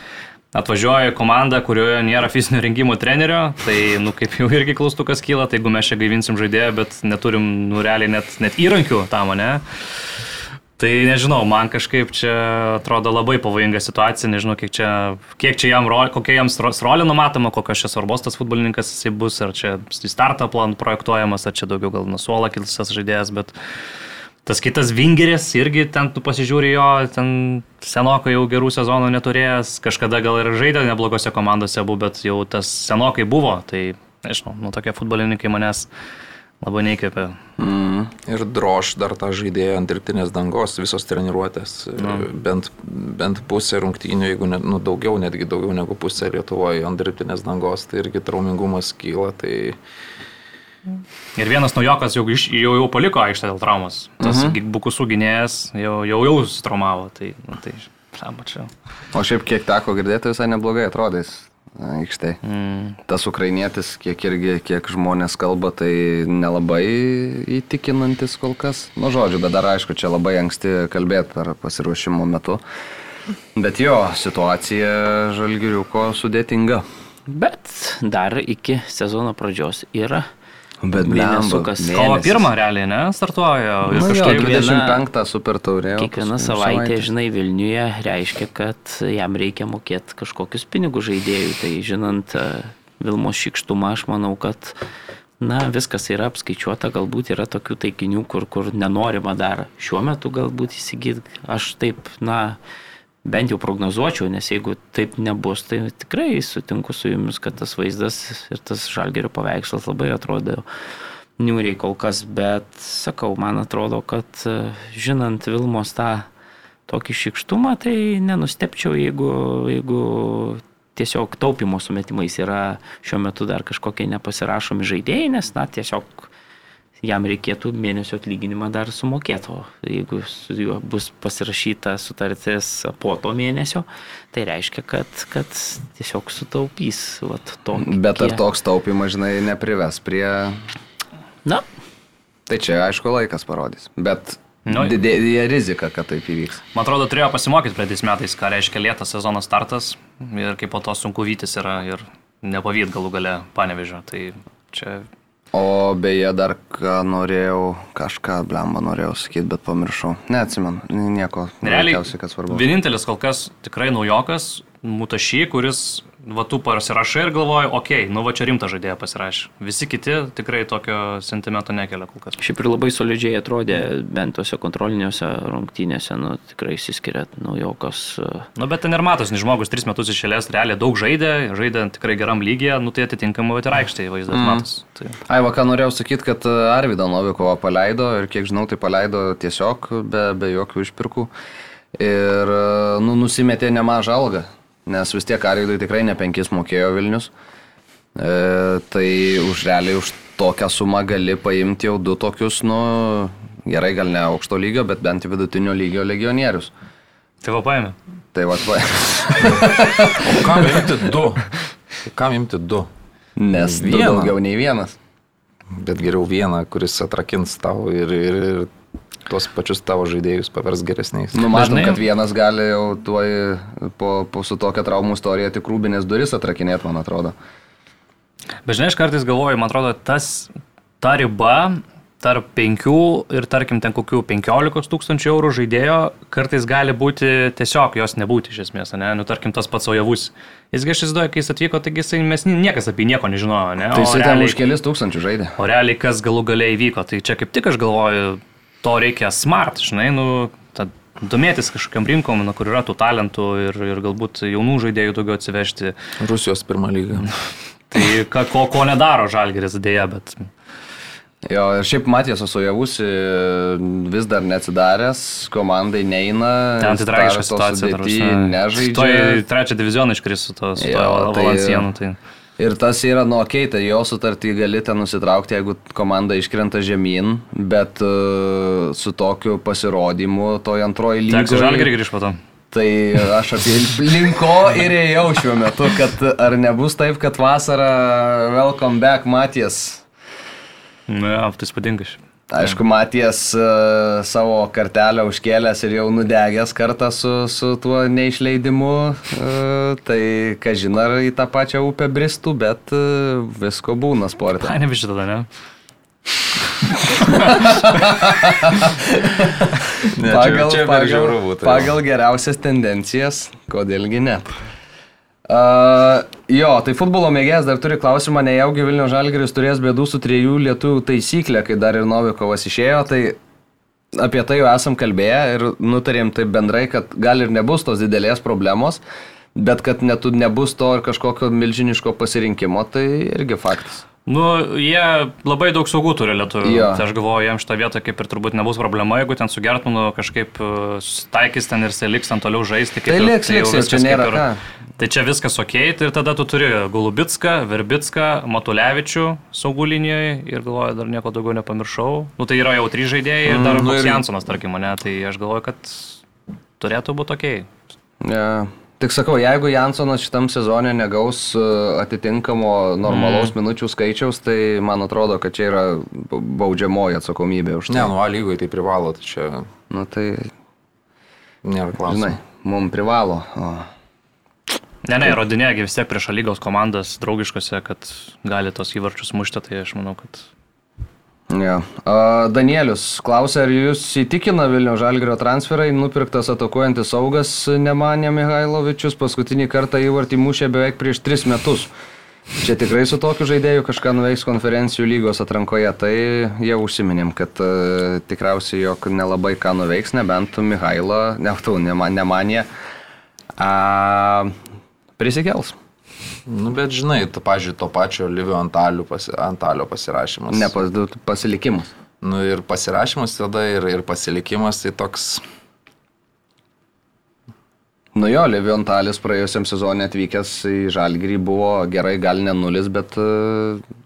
[SPEAKER 3] Atvažiuoja komanda, kurioje nėra fizinio rengimo trenerio, tai, nu, kaip jau irgi klaustukas kyla, tai jeigu mes čia gaivinsim žaidėją, bet neturim, nu, realiai net, net įrankių tam, ne? Tai nežinau, man kažkaip čia atrodo labai pavojinga situacija, nežinau, kiek čia, kiek čia jam, kokia jam ro- rolė numatoma, kokios čia svarbos tas futbolininkas jisai bus, ar čia startą plan projektuojamas, ar čia daugiau gal nusuola kilsas žaidėjas, bet tas kitas Vingeris irgi ten tu pasižiūri jo, ten senokai jau gerų sezonų neturėjęs, kažkada gal ir žaidė neblogose komandose buvo, bet jau tas senokai buvo, tai nežinau, nu tokie futbolininkai manęs labai neįkvėpia.
[SPEAKER 1] mm,
[SPEAKER 2] Ir droš dar tą žaidėją ant dirbtinės dangos, visos treniruotės.
[SPEAKER 3] Nu.
[SPEAKER 2] Bent, bent pusė rungtynių, jeigu ne, nu, daugiau, netgi daugiau negu pusė Lietuvoje ant dirbtinės dangos, tai irgi traumingumas kyla. Tai
[SPEAKER 3] Ir vienas naujokas jau, jau, jau paliko aikštę dėl traumos. Tas uh -huh. bukusų gynėjas jau, jau, jau sustraumavo. Tai, nu, tai samačiau.
[SPEAKER 1] o šiaip kiek teko girdėti, visai neblogai atrodys aikštai.
[SPEAKER 3] Mm.
[SPEAKER 1] Tas ukrainietis, kiek irgi, kiek žmonės kalba, tai nelabai įtikinantis kol kas. Nu, žodžiu, bet dar aišku, čia labai anksti kalbėti per pasiruošimo metu. Bet jo, situacija žalgiriuko sudėtinga.
[SPEAKER 4] Bet dar iki sezono pradžios yra.
[SPEAKER 1] Bet blemba,
[SPEAKER 3] Kovo pirmą realiai, ne, startuoja.
[SPEAKER 1] Nu, jo,
[SPEAKER 3] kažkaip...
[SPEAKER 4] kiekviena-
[SPEAKER 1] 25 super taurė. paskui
[SPEAKER 4] savaitė,
[SPEAKER 1] savaitės.
[SPEAKER 4] žinai, Vilniuje reiškia, kad jam reikia mokėti kažkokius pinigus žaidėjui. Tai žinant e, Vilmos šikštumą, aš manau, kad na, viskas yra apskaičiuota, galbūt yra tokių taikinių, kur, kur nenorima dar šiuo metu galbūt įsigyti. Aš taip, na, bent jau prognozuočiau, nes jeigu taip nebus, tai tikrai sutinku su jumis, kad tas vaizdas ir tas žalgerio paveikslas labai atrodo niūriai kol kas, bet sakau, man atrodo, kad e, žinant Vilmos tą tokį šikštumą, tai nenustepčiau, jeigu, jeigu tiesiog taupimo sumetimais yra šiuo metu dar kažkokie nepasirašomi žaidėjai, nes, na, tiesiog jam reikėtų mėnesio atlyginimą dar sumokėti, o jeigu su juo bus pasirašyta sutartis po to mėnesio, tai reiškia, kad, kad tiesiog sutaupys. Vat, tokie-
[SPEAKER 1] Bet ar toks taupimas, žinai, neprives prie...
[SPEAKER 4] Na,
[SPEAKER 1] Tai čia, aišku, laikas parodys. Bet
[SPEAKER 3] Nu,
[SPEAKER 1] didėja rizika, kad taip įvyks.
[SPEAKER 3] Man atrodo, turėjo pasimokyti praeitais metais, ką reiškia lėtas sezono startas ir kaip po to sunku vytis yra ir nepavyt galų gale panevežio. Tai čia
[SPEAKER 1] O beje, dar ką norėjau, kažką blemba norėjau sakyti, bet pamiršau. Neatsimenu, nieko.
[SPEAKER 3] Realiai,
[SPEAKER 1] kas svarbu.
[SPEAKER 3] vienintelis kol kas tikrai naujokas, Mutašy, kuris va tu pasirašai ir galvoji, okei, okay, nu va čia rimtą žaidėją pasirašai. Visi kiti tikrai tokio sentimento nekelia kol kas.
[SPEAKER 4] Šiaip ir labai solidžiai atrodė bent tose kontroliniuose rungtynėse, nu tikrai įsiskiria naujokos.
[SPEAKER 3] Nu bet ten ir matos, nes žmogus tris metus išėlės realiai daug žaidė, žaidė tikrai geram lygiai, nu tai atitinkamai ir aikštėje vaizdas mm. matos. Tai...
[SPEAKER 1] Ai, va ką norėjau sakyti, kad e, Arvidą Novikovą paleido ir kiek žinau, tai paleido tiesiog be, be jokių išpirkų. Ir, e, nu, nusimetė nemažą algą nes vis tiek Arvidui tikrai ne penkis mokėjo Vilnius. E, tai už realiai už tokią sumą gali paimti jau du tokius, nu, gerai, gal ne aukšto lygio, bet bent vidutinio lygio legionierius.
[SPEAKER 3] Tai va paėmė.
[SPEAKER 1] Tai va paėmė.
[SPEAKER 2] o kam imti du? Kam imti du?
[SPEAKER 1] Nes du daugiau nei vienas.
[SPEAKER 2] Bet geriau vieną, kuris atrakins tau ir, ir, ir tuos pačius tavo žaidėjus pavers geresniais.
[SPEAKER 1] Nu, matom, Dažnai... kad vienas gali jau tuoj po, po su tokia traumų istorija tik rūbinės duris atrakinėti, man atrodo.
[SPEAKER 3] Bet žinai, aš kartais galvoju, man atrodo, tas, ta riba tarp 5 ir tarkim ten kokių 15 tūkstančių eurų žaidėjo kartais gali būti tiesiog jos nebūti iš esmės, ne? Nu, tarkim, tas pats Ojavus. Jisgi aš įsivaizduoju, kai jis atvyko, taigi jisai mes niekas apie nieko nežinojo, ne?
[SPEAKER 1] Tai jisai ten už kelis tūkstančių žaidė.
[SPEAKER 3] O realiai kas galų galiai įvyko, tai čia kaip tik aš galvoju, to reikia smart, žinai, nu, tad domėtis kažkokiam rinkom, nu, kur yra tų talentų ir, ir galbūt jaunų žaidėjų daugiau atsivežti.
[SPEAKER 2] Rusijos pirmą lygą.
[SPEAKER 3] tai ka, ko, ko nedaro Žalgeris dėja, bet...
[SPEAKER 1] Jo, ir šiaip Matijas Osojavus vis dar neatsidaręs, komandai neina.
[SPEAKER 3] Ten tai tragiška situacija.
[SPEAKER 1] Nežaidžia.
[SPEAKER 3] To į trečią divizioną iškris su to, su to Valencienu. Tai...
[SPEAKER 1] Ir tas yra, nu, okei, okay, tai jo sutartį gali ten nusitraukti, jeigu komanda iškrenta žemyn, bet uh, su tokiu pasirodymu toje antroji lyga.
[SPEAKER 3] Teks žalgerį grįž po to.
[SPEAKER 1] Tai aš apie linko ir ėjau šiuo metu, kad ar nebus taip, kad vasarą welcome back Matijas.
[SPEAKER 3] Na, ja, tai spadingas.
[SPEAKER 1] Aišku, Matijas uh, savo kartelę užkėlęs ir jau nudegęs kartą su, su tuo neišleidimu, uh, tai ką žinai, ar į tą pačią upę bristų, bet uh, visko būna sporte.
[SPEAKER 3] Ne, ne vis tada, ne?
[SPEAKER 1] ne pagal, čia, čia pagal, pagal geriausias tendencijas, kodėlgi ne. Uh, jo, tai futbolo mėgėjas dar turi klausimą, nejaugi Vilnių Žalgeris turės bėdų su trijų lietuvių taisyklė, kai dar ir Novikovas išėjo, tai apie tai jau esam kalbėję ir nutarėm taip bendrai, kad gal ir nebus tos didelės problemos, bet kad net nebus to ir kažkokio milžiniško pasirinkimo, tai irgi faktas.
[SPEAKER 3] Nu, jie labai daug saugų turi lietuvių. Ja. Tai aš galvoju, jiems šitą vietą kaip ir turbūt nebus problema, jeigu ten su Gertmanu kažkaip e, susitaikys ten ir seliks ten toliau žaisti.
[SPEAKER 1] Tai liks, tai liks, čia nėra ir.
[SPEAKER 3] Tai čia viskas ok, tai ir tada tu turi Golubitską, Verbitską, Matulevičių saugų linijoje ir galvoju, dar nieko daugiau nepamiršau. Nu, tai yra jau trys žaidėjai ir dar mm, nu, ir... Jansonas, tarkim, mane, tai aš galvoju, kad turėtų būti ok.
[SPEAKER 1] Ja. Tik sakau, jeigu Jansonas šitam sezonė negaus e, atitinkamo normalaus mm. minučių skaičiaus, tai man atrodo, kad čia yra baudžiamoji atsakomybė už tai.
[SPEAKER 2] Ne, nu A lygoje tai privalo, tai čia.
[SPEAKER 1] Nu tai.
[SPEAKER 2] Nėra klausimų. Žinai,
[SPEAKER 1] mums privalo. O.
[SPEAKER 3] Ne, ne, įrodinėgi vis tiek prieš lygos komandas draugiškose, kad gali tos įvarčius mušti, tai aš manau, kad
[SPEAKER 1] Ja. Danielius klausia, ar jūs įtikina Vilnių Žalgrio transferai, nupirktas atakuojantis saugas Nemanė Mihailovičius, paskutinį kartą įvartį mušė beveik prieš tris metus. Čia tikrai su tokiu žaidėju kažką nuveiks konferencijų lygos atrankoje, tai jau užsiminėm, kad uh, tikriausiai jog nelabai ką nuveiks, nebent Mihailo, ne, tu, Nemanė, uh, prisikels.
[SPEAKER 2] Nu, bet žinai, tu, pažiūrėjau, to pačio Livio Antalio, pasi, Antalio pasirašymas.
[SPEAKER 1] Ne pas, pasilikimas.
[SPEAKER 2] Nu, ir pasirašymas tada, ir, ir pasilikimas, tai toks...
[SPEAKER 1] Nu jo, Livio Antalis praėjusiam sezonė atvykęs į Žalgirį buvo gerai, gal ne nulis, bet,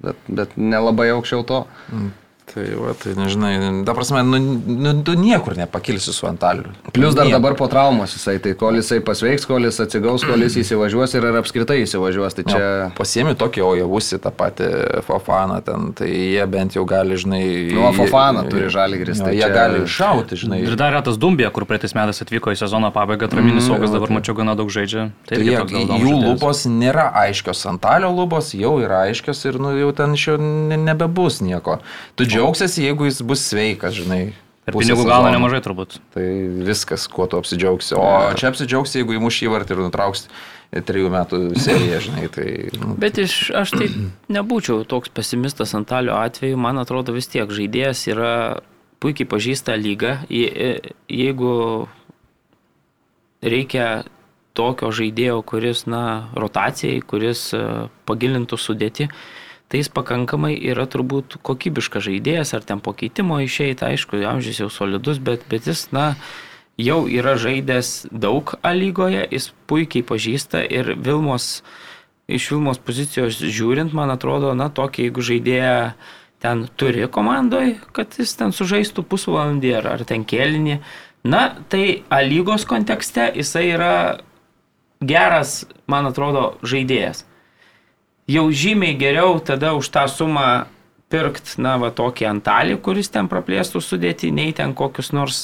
[SPEAKER 1] bet, bet nelabai aukščiau to.
[SPEAKER 2] Mm. Tai, va, tai nežinai, ta prasme, nu, nu, tu niekur nepakilsi su Antaliu.
[SPEAKER 1] Plius dar niekur. dabar po traumos jisai, tai kol jisai pasveiks, kol jis atsigaus, kol jis įsivažiuos ir ar apskritai įsivažiuos, tai čia... No,
[SPEAKER 2] pasiemi tokį ojavusi tą patį Fofaną ten, tai jie bent jau gali, žinai...
[SPEAKER 1] Nu, Fofaną turi žalį gris, tai
[SPEAKER 2] jie čia... gali šauti, žinai.
[SPEAKER 3] Ir dar yra tas Dumbija, kur praeitais metais atvyko į sezono pabaigą, Traminis mm, saugas dabar tai- mačiau gana daug žaidžia.
[SPEAKER 2] Tai, tai jie, jų žaidėjas. lubos nėra aiškios, Antalio lubos jau yra aiškios ir nu, jau ten iš jo nebebus nieko. Tu džiaugsiesi, jeigu jis bus sveikas, žinai.
[SPEAKER 3] Ir pinigų gauna nemažai turbūt.
[SPEAKER 2] Tai viskas, kuo tu apsidžiaugsi. O čia apsidžiaugsi, jeigu įmuš įvartį ir nutrauks trijų metų seriją, žinai. Tai, nu,
[SPEAKER 4] Bet iš, aš tai nebūčiau toks pesimistas Antalio atveju, man atrodo vis tiek žaidėjas yra puikiai pažįsta lygą. Je- Jeigu reikia tokio žaidėjo, kuris, na, rotacijai, kuris e, pagilintų sudėti, tai jis pakankamai yra turbūt kokybiškas žaidėjas, ar ten po keitimo išeita, aišku, amžius jau solidus, bet, bet jis, na, jau yra žaidęs daug A lygoje, jis puikiai pažįsta ir Vilmos, iš Vilmos pozicijos žiūrint, man atrodo, na, tokį, jeigu žaidėją ten turi komandoje, kad jis ten sužaistų pusvalandį ar, ar ten kėlinį, na, tai A lygos kontekste jisai yra geras, man atrodo, žaidėjas. Jau žymiai geriau tada už tą sumą pirkt, na, va tokį antalį, kuris ten praplėstų sudėti, nei ten kokius nors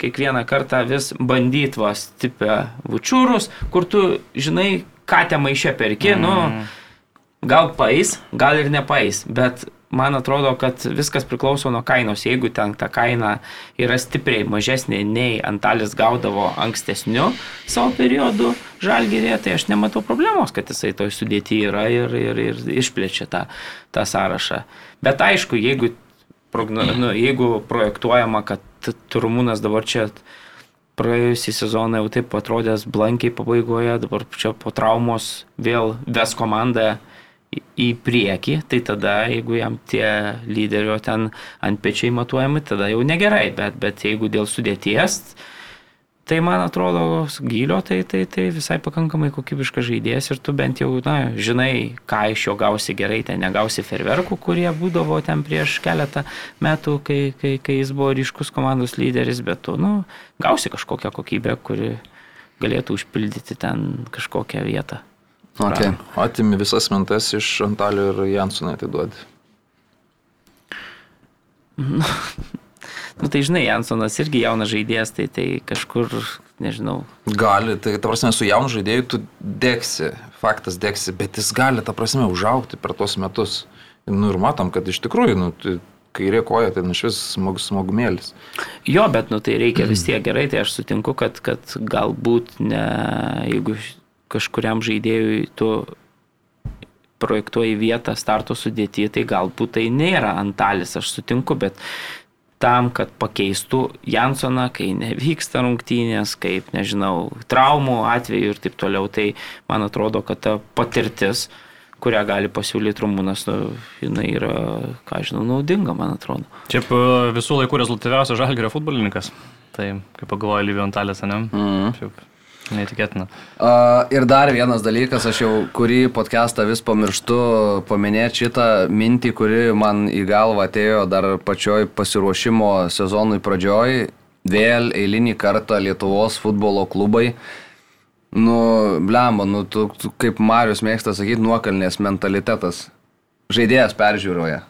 [SPEAKER 4] kiekvieną kartą vis bandyt va stipę vučiūrus, kur tu žinai, ką te maišė perki, mm. nu, gal pais, gal ir nepais, bet man atrodo, kad viskas priklauso nuo kainos. Jeigu ten ta kaina yra stipriai mažesnė nei Antalis gaudavo ankstesniu savo periodu žalgyrėje, tai aš nematau problemos, kad jisai toj sudėti yra ir, ir, ir išplečia tą, tą sąrašą. Bet aišku, jeigu, progno, nu, jeigu projektuojama, kad Turmūnas dabar čia praėjusį sezoną jau taip atrodęs blankiai pabaigoje, dabar čia po traumos vėl ves komandą į- priekį, tai tada, jeigu jam tie lyderio ten ant pečiai matuojami, tada jau negerai, bet, bet jeigu dėl sudėties, tai man atrodo gylio, tai, tai, tai visai pakankamai kokybiškas žaidėjas ir tu bent jau, na, žinai, ką iš jo gausi gerai, ten negausi ferverkų, kurie būdavo ten prieš keletą metų, kai, kai, kai jis buvo ryškus komandos lyderis, bet tu, nu, gausi kažkokią kokybę, kuri galėtų užpildyti ten kažkokią vietą.
[SPEAKER 1] Okay.
[SPEAKER 2] Atimi visas mintas iš Antalio ir Jansono atiduodi.
[SPEAKER 4] Nu, tai žinai, Jansonas irgi jaunas žaidėjas, tai, tai kažkur, nežinau,
[SPEAKER 2] Gali, tai ta prasme, su jaunu žaidėju tu dėksi, faktas dėksi, bet jis gali, ta prasme, užaukti per tuos metus. Nu ir matom, kad iš tikrųjų, nu, tu- kairė koja, tai nu iš vis smog, smogumėlis.
[SPEAKER 4] Jo, bet nu tai reikia vis tiek gerai, tai aš sutinku, kad, kad galbūt ne, jeigu kažkuriam žaidėjui tu projektuoji vietą starto sudėti, tai galbūt tai nėra antalis, aš sutinku, bet tam, kad pakeistų Jansoną, kai nevyksta rungtynės, kaip, nežinau, traumų atveju ir taip toliau, tai man atrodo, kad ta patirtis, kurią gali pasiūlyti Rumūnas, nu, jinai yra, ką žinau, naudinga, man atrodo.
[SPEAKER 3] Šiaip e, visų laikų rezultatyviausias žalgerio futbolininkas. Tai, kaip pagalvoju, Livio Antalės, ne? Mm. Šiaip neįtikėtina.
[SPEAKER 1] Uh, ir dar vienas dalykas, aš jau kurį podcastą vis pamirštu paminėti šitą mintį, kuri man į galvą atėjo dar pačioj pasiruošimo sezonui pradžioj. Vėl eilinį kartą Lietuvos futbolo klubai. Nu, blemba, nu, tu, tu, kaip Marius mėgsta sakyti, nuokalnės mentalitetas. Žaidėjas peržiūroje.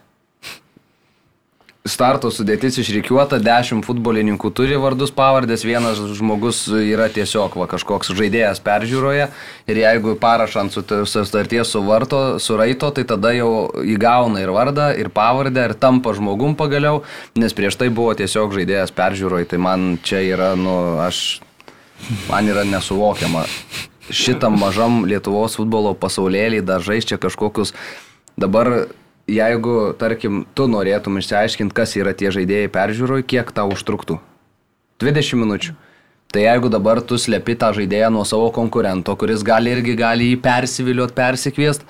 [SPEAKER 1] Starto sudėtis išrikiuota, 10 futbolininkų turi vardus pavardės, vienas žmogus yra tiesiog va, kažkoks žaidėjas peržiūroje ir jeigu parašą ant sut- sutarties su varto, suraito, tai tada jau įgauna ir vardą, ir pavardę, ir tampa žmogum pagaliau, nes prieš tai buvo tiesiog žaidėjas peržiūroje, tai man čia yra, nu, aš, man yra nesuvokiama. Šitam mažam Lietuvos futbolo pasaulėlį dar žais čia kažkokius dabar jeigu, tarkim, tu norėtum išsiaiškinti, kas yra tie žaidėjai peržiūroj, kiek tau užtruktų? 20 minučių. Tai jeigu dabar tu slepi tą žaidėją nuo savo konkurento, kuris gali irgi gali jį persiviliuot, persikviest,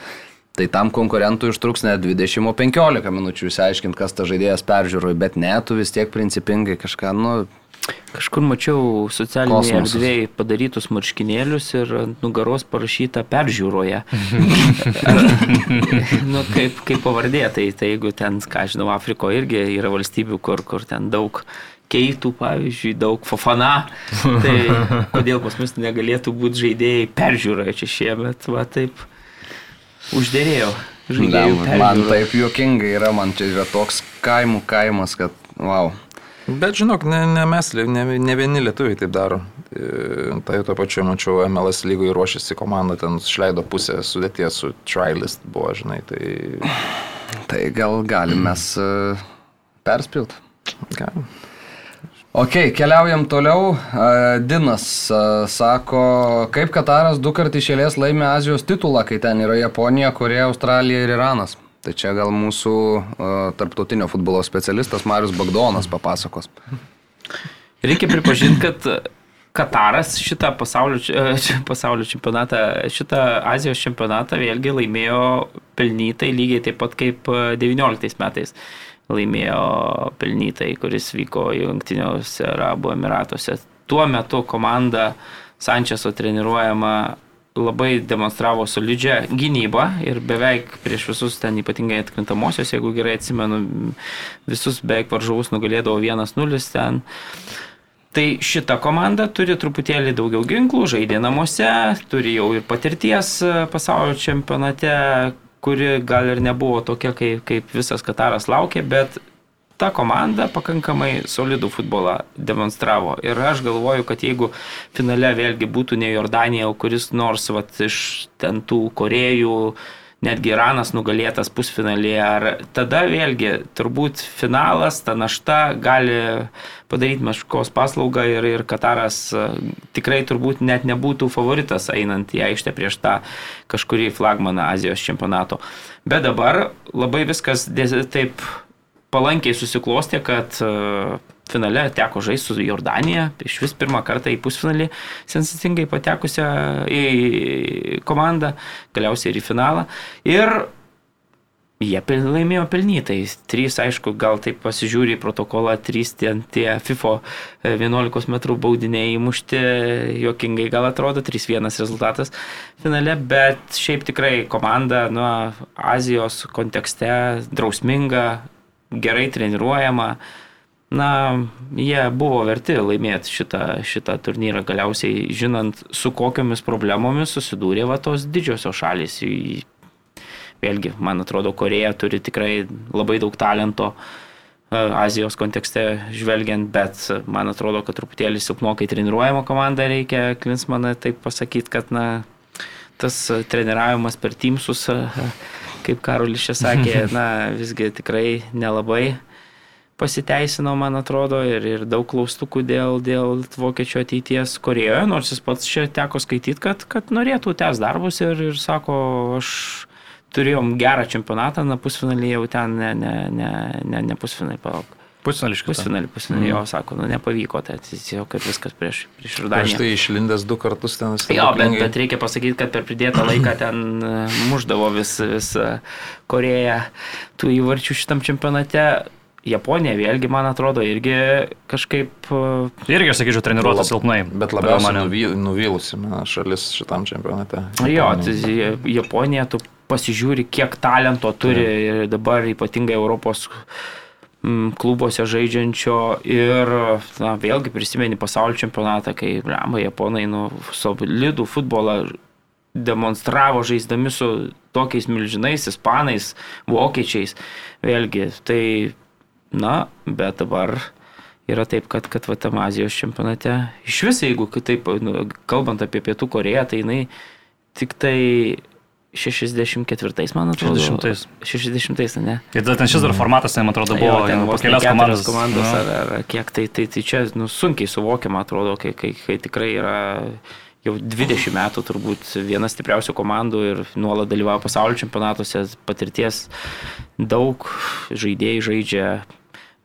[SPEAKER 1] tai tam konkurentui užtruks ne 20, o 15 minučių išsiaiškinti, kas tas žaidėjas peržiūroj, bet ne, tu vis tiek principingai kažką, nu,
[SPEAKER 4] Kažkur mačiau socialinėje
[SPEAKER 1] Kosmosas.
[SPEAKER 4] erdvėje padarytus marškinėlius ir ant nugaros parašyta peržiūroje. nu, kaip, kaip pavardė, tai, tai jeigu ten, ką žinau, Afrikoje irgi yra valstybių, kur, kur ten daug keitų, pavyzdžiui, daug fofana, tai kodėl pas mus negalėtų būti žaidėjai peržiūroje čia šiemet, va taip uždėrėjau.
[SPEAKER 1] Man taip juokingai yra, man čia yra toks kaimų kaimas, kad, wow.
[SPEAKER 2] Bet žinok, ne, ne mes, ne, ne vieni lietuviai taip daro. E, Tai to pačiu mačiau, MLS lygoj ruošiasi komanda, ten išleido pusę sudėties su Trilist buvo, žinai, tai
[SPEAKER 1] Tai gal galim mes uh, perspilt.
[SPEAKER 2] galim.
[SPEAKER 1] Ok, keliaujam toliau. A, Dinas sako, kaip Kataras du kart išėlės laimė Azijos titulą, kai ten yra Japonija, Koreja, Australija ir Iranas. Tai čia gal mūsų a, tarptautinio futbolo specialistas Marius Bagdonas papasakos.
[SPEAKER 4] Reikia pripažinti, kad Kataras šitą pasaulio, či- pasaulio čempionatą, šitą Azijos čempionatą vėlgi laimėjo pelnytai lygiai taip pat kaip e, 19 metais laimėjo pelnytai, kuris vyko Junktiniuose Arabų Emiratuose. Tuo metu komanda Sančeso treniruojama labai demonstravo solidžią gynybą ir beveik prieš visus ten ypatingai atkrintamosios, jeigu gerai atsimenu, visus beveik varžovus nugalėdavo 1-0 ten. Tai šita komanda turi truputėlį daugiau ginklų, žaidė namuose, turi jau ir patirties e, pasaulio čempionate, kuri gal ir nebuvo tokia, kaip, kaip visas Kataras laukė, bet ta komanda pakankamai solidų futbolą demonstravo. Ir aš galvoju, kad jeigu finale vėlgi būtų ne Jordanija, o kuris nors vat, iš ten tų Korejų, netgi Iranas nugalėtas pusfinalėje, ar tada vėlgi turbūt finalas, ta našta gali padaryti meškos paslaugą ir, ir Kataras e, tikrai turbūt net nebūtų favoritas einant į aikštę prieš tą kažkurį flagmaną Azijos čempionato. Bet dabar labai viskas taip palankiai susiklostė, kad e, finale teko žaisti su Jordanija, iš vis pirmą kartą į pusfinalį sensacingai patekusią į komandą, galiausiai ir į finalą. Ir jie laimėjo pelnytai. Trys, aišku, gal taip pasižiūri į protokolą, trys ten tie FIFO e, 11 m baudiniai įmušti, jokingai gal atrodo, 3-1 rezultatas finale, bet šiaip tikrai komanda nuo Azijos kontekste drausminga, gerai treniruojama. Na, jie buvo verti laimėti šitą, šitą turnyrą galiausiai, žinant, su kokiamis problemomis susidūrė va tos didžiosios šalis. Vėlgi, man atrodo, Koreja turi tikrai labai daug talento e, Azijos kontekste žvelgiant, bet man atrodo, kad truputėlį silpnokai treniruojama komanda reikia Klinsmaną taip pasakyti, kad na, tas treniravimas per Teamsus, e, kaip Karolis čia sakė, na, visgi tikrai nelabai pasiteisino, man atrodo, ir, ir daug klaustukų dėl, dėl vokiečių ateities Korejoje, nors jis pats čia teko skaityti, kad, kad norėtų tęs darbus ir, ir sako, aš turėjom gerą čempionatą, na pusfinalį jau ten, ne, ne, ne, ne, ne pusfinalį, palauk.
[SPEAKER 3] Pusfinališkas.
[SPEAKER 4] Pusfinalį, pusfinalį, jo, sako, nu nepavyko, tai tiesiog, kad viskas prieš, prieš
[SPEAKER 2] Prieš
[SPEAKER 4] Jordaniją.
[SPEAKER 2] tai išlindęs du kartus ten
[SPEAKER 4] Jo, bet, bet reikia pasakyti, kad per pridėtą laiką ten e, muždavo vis, vis e, Koreja tų įvarčių šitam čempionate. Japonija vėlgi, man atrodo, irgi kažkaip... e,
[SPEAKER 3] Irgi, aš sakyčiau, treniruota silpnai.
[SPEAKER 2] Bet labiausiai
[SPEAKER 3] mane.
[SPEAKER 2] nuvy, nuvylusi man šalis šitam čempionate.
[SPEAKER 4] Jo,
[SPEAKER 2] Japonija.
[SPEAKER 4] tai Japonija, tu pasižiūri, kiek talento turi ir dabar ypatingai Europos klubuose žaidžiančio ir, na, vėlgi prisimeni pasaulio čempionatą, kai, blemba, Japonai, nu, solidų futbolą demonstravo žaisdami su tokiais milžinais, ispanais, vokiečiais. Vėlgi, tai, na, bet dabar yra taip, kad, kad va, tam Azijos čempionate, iš vis, jeigu kitaip, nu, kalbant apie Pietų Koreją, tai jinai tik tai 64, man atrodo.
[SPEAKER 3] 60.
[SPEAKER 4] 60, ne?
[SPEAKER 3] Ir tada ten šis dar formatas, man atrodo, buvo
[SPEAKER 4] Jo, ten vos
[SPEAKER 3] kelias komandas.
[SPEAKER 4] komandos
[SPEAKER 3] Nu.
[SPEAKER 4] ar, ar kiek tai, tai, tai čia nu, sunkiai suvokiama, atrodo, kai, kai, kai tikrai yra jau 20 metų turbūt viena stipriausių komandų ir nuolat dalyvauja pasaulio čempionatuose, patirties daug, žaidėjai žaidžia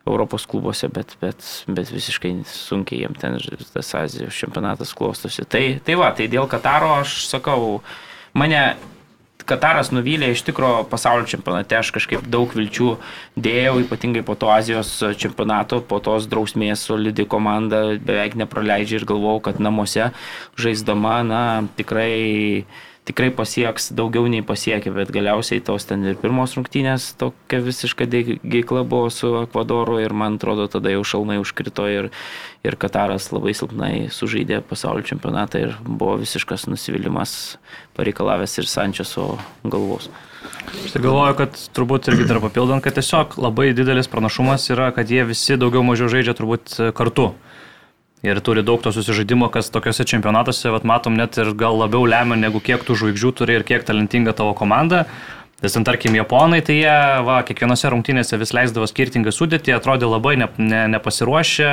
[SPEAKER 4] Europos klubuose, bet, bet, bet visiškai sunkiai jiem ten tas Azijos čempionatas klostosi. Tai, tai va, tai dėl Kataro aš sakau, mane Kataras nuvylė iš tikro pasaulio čempionate, aš kažkaip daug vilčių dėjau, ypatingai po to Azijos čempionato, po tos drausmės solidi komanda beveik nepraleidžia ir galvojau, kad namuose žaisdama, na, tikrai, tikrai pasieks daugiau nei pasiekė, bet galiausiai tos ten ir pirmos rungtynės tokia visiška geikla buvo su Ekvadoru ir man atrodo tada jau šalnai užkrito ir, ir Kataras labai silpnai sužaidė pasaulio čempionatą ir buvo visiškas nusivylimas pareikalavęs ir Sančeso galvos.
[SPEAKER 3] Aš tai galvoju, kad turbūt irgi dar papildant, kad tiesiog labai didelis pranašumas yra, kad jie visi daugiau mažiau žaidžia turbūt kartu. Ir turi daug to susižaidimo, kas tokiuose čempionatuose, vat, matom, net ir gal labiau lemia, negu kiek tų žvaigždžių turi ir kiek talentinga tavo komanda. Nes ten tarkim japonai, tai jie va, kiekvienose rungtynėse vis leisdavo skirtingą sudėtį, atrodė labai ne, ne, nepasiruošę,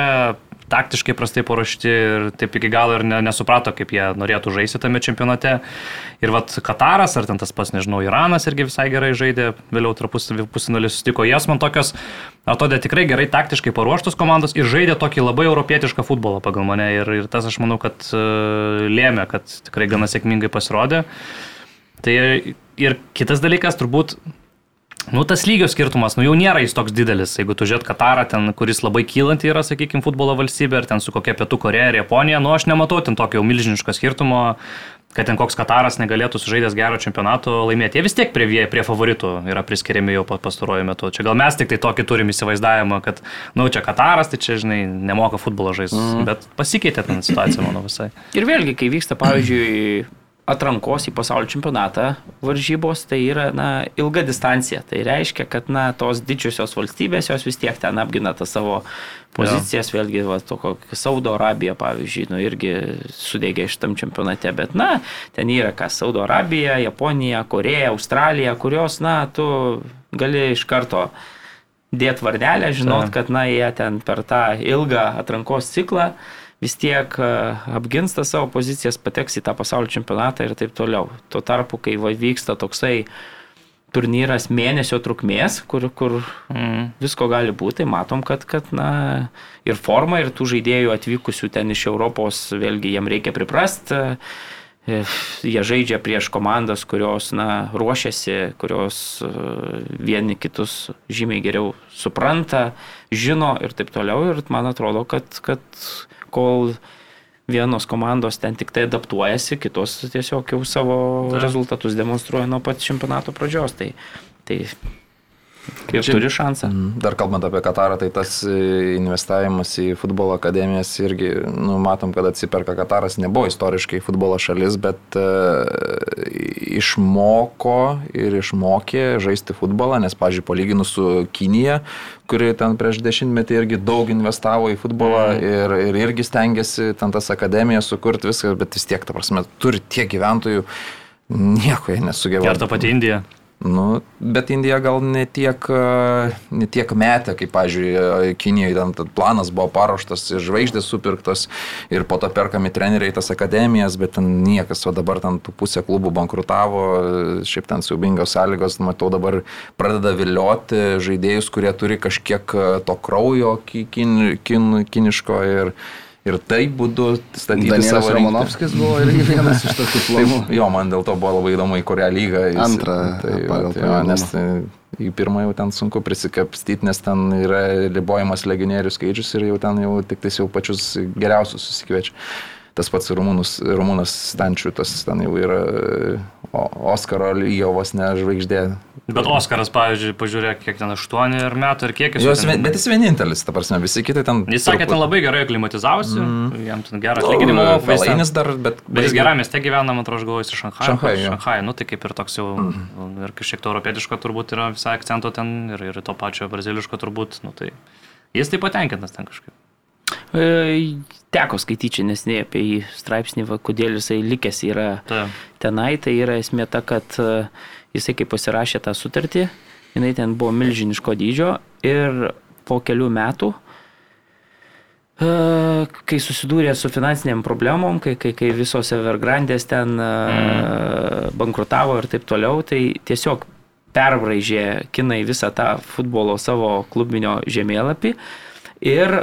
[SPEAKER 3] taktiškai prastai paruošti ir taip iki galo ir ne, nesuprato, kaip jie norėtų žaisti tame čempionate. Ir vat Kataras, ar ten tas pats, nežinau, Iranas irgi visai gerai žaidė, vėliau pusinalį susitiko. Jas man tokios, atrodė tikrai gerai taktiškai paruoštos komandos ir žaidė tokį labai europietišką futbolą pagal mane. Ir, ir tas aš manau, kad uh, lėmė, kad tikrai gana sėkmingai pasirodė. Tai ir kitas dalykas, turbūt, nu, tas lygio skirtumas, nu, jau nėra jis toks didelis. Jeigu tu žiūrėt Katarą, ten, kuris labai kylanti yra, sakykime, futbolo valstybė, ar ten su kokia Pietų Koreja ir Japonija, nu, aš nematau ten tokio milžiniško skirtumo, kad ten koks Kataras negalėtų sužaidęs gero čempionato laimėti. Jie vis tiek prie, prie favoritų yra priskiriami jau pastaruoju metu. Čia gal mes tik tai tokį turim įsivaizdavimą, kad, nu, čia Kataras, tai čia, žinai, nemoka futbolo žaisti. Mm. Bet pasikeitė ten situacija, manau, visai.
[SPEAKER 4] Ir vėlgi, kai vyksta, pavyzdžiui, atrankos į pasaulio čempionatą varžybos, tai yra na, ilga distancija. Tai reiškia, kad na, tos didžiosios valstybės jos vis tiek ten apgina tą savo pozicijas, ja. vėlgi, va, to, Saudo Arabija, pavyzdžiui, nu, irgi sudėgė šitam čempionate, bet, na, ten yra kas Saudo Arabija, Japonija, Koreja, Australija, kurios, na, tu gali iš karto dėti varnelę, žinot, ja. kad, na, jie ten per tą ilgą atrankos ciklą vis tiek e, apgins tą savo pozicijas, pateks į tą pasaulio čempionatą ir taip toliau. Tuo tarpu, kai vyksta toksai turnyras mėnesio trukmės, kur, kur mm, visko gali būti, tai matom, kad, kad na, ir forma, ir tų žaidėjų atvykusių ten iš Europos, vėlgi jiem reikia priprasti. E, jie žaidžia prieš komandas, kurios na, ruošiasi, kurios e, vieni kitus žymiai geriau supranta, žino ir taip toliau. Ir man atrodo, kad, kad kol vienos komandos ten tik tai adaptuojasi, kitos tiesiog jau savo ja. rezultatus demonstruoja nuo pat čempionato pradžios. Tai, tai Ir Čia, turi šansą. Mm,
[SPEAKER 2] dar kalbant apie Katarą, tai tas e, investavimas į futbolo akademijas irgi, nu, matom, kad atsiperka Kataras, nebuvo istoriškai futbolo šalis, bet uh, išmoko ir išmokė žaisti futbolą, nes, pažiūrėjau, palyginus su Kinija, kuri ten prieš dešimtmetį irgi daug investavo į futbolą mm. ir, ir irgi stengiasi ten tas akademijas sukurti viską, bet vis tiek, ta prasme, turi tiek gyventojų, nieko jie nesugeba.
[SPEAKER 3] Ir ta pati Indija.
[SPEAKER 2] Nu, bet Indija gal netiek, netiek metė, kaip, pažiūrėjau, Kinijoje ten planas buvo paruoštas, žvaigždės supirktos ir po to perkami treneriai tas akademijas, bet ten niekas, o dabar ten pusė klubų bankrutavo, šiaip ten siubingos sąlygos, matau dabar pradeda vilioti žaidėjus, kurie turi kažkiek to kraujo kin, kin, kiniško ir ir taip būdu statyti
[SPEAKER 1] Danielis savo Romanovskis buvo irgi vienas iš tokių planų.
[SPEAKER 2] Taip, jo, man dėl to buvo labai įdomu, į kurią lygą jis.
[SPEAKER 1] Antrą. Tai, pagal tai, jo,
[SPEAKER 2] nes tai, į pirmą jau ten sunku prisikapstyti, nes ten yra ribojamas legionierių skaičius ir jau ten jau tik tais jau pačius geriausius susikviečia tas pats Rumunus, Rumunas Stančių, tas ten jau yra Oskaro lygio vos ne žvaigždė.
[SPEAKER 3] Bet Oskaras, pavyzdžiui, pažiūrėk, kiek ten 8 metų ir kiek
[SPEAKER 2] jis. Jos, ten... Bet jis vienintelis, ta prasme, visi kiti ten.
[SPEAKER 3] Jis sakė, ten labai gerai aklimatizavosi, mm. jam ten gerą atlyginimą.
[SPEAKER 2] Felainis dar, bet...
[SPEAKER 3] Bet jis gerame mieste gyvena, man atrodo, aš galvoju, iš Šanhai. Šanhai, Šanhai, nu tai kaip ir toks jau, mm. ir kažkiek to europietiško turbūt yra visai akcento ten, ir, ir to pačio braziliško turbūt, nu tai jis tai patenkintas ten kažkaip.
[SPEAKER 4] E, teko skaityti nesnei apie jį straipsnį, va, kodėl jisai likęs yra ta. tenai. Tai yra esmė ta, kad e, jisai kai pasirašė tą sutartį, jinai ten buvo milžiniško dydžio ir po kelių metų, e, kai susidūrė su finansiniam problemom, kai, kai, kai visos Evergrandės ten mm. bankrutavo ir taip toliau, tai tiesiog perbraižė kinai visą tą futbolo savo klubinio žemėlapį ir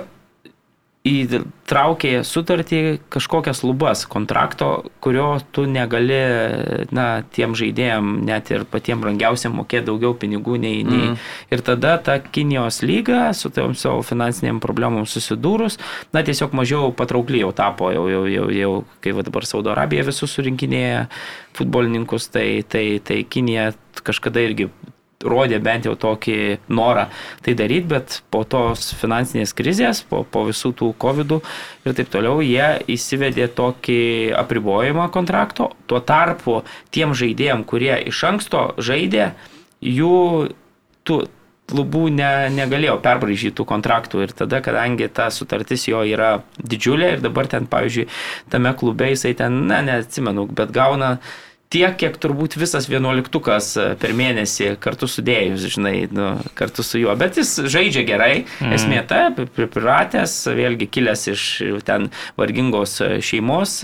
[SPEAKER 4] įtraukė sutartį kažkokias lubas kontrakto, kurio tu negali, na, tiem žaidėjim, net ir patiem brangiausiam mokėti daugiau pinigų nei, mm. nei. Ir tada ta Kinijos lyga su tom savo finansiniam problemom susidūrus, na, tiesiog mažiau patraukliai jau tapo, jau, jau, jau, jau kai va dabar Saudo Arabija visus surinkinėja futbolininkus, tai, tai, tai Kinija kažkada irgi rodė bent jau tokį norą tai daryti, bet po tos finansinės krizės, po, po visų tų COVID ir taip toliau, jie įsivedė tokį apribojimą kontrakto. Tuo tarpu tiem žaidėjim, kurie iš anksto žaidė, jų tų klubų ne, negalėjo perbražyti tų kontraktų ir tada, kadangi ta sutartis jo yra didžiulė ir dabar ten, pavyzdžiui, tame klube jisai ten, na, neatsimenu, bet gauna tiek, kiek turbūt visas vienuoliktukas e, per mėnesį kartu sudėjus, žinai, nu, kartu su juo. Bet jis žaidžia gerai, mm. esmė ta, pripratęs, vėlgi kilęs iš ten vargingos e, šeimos.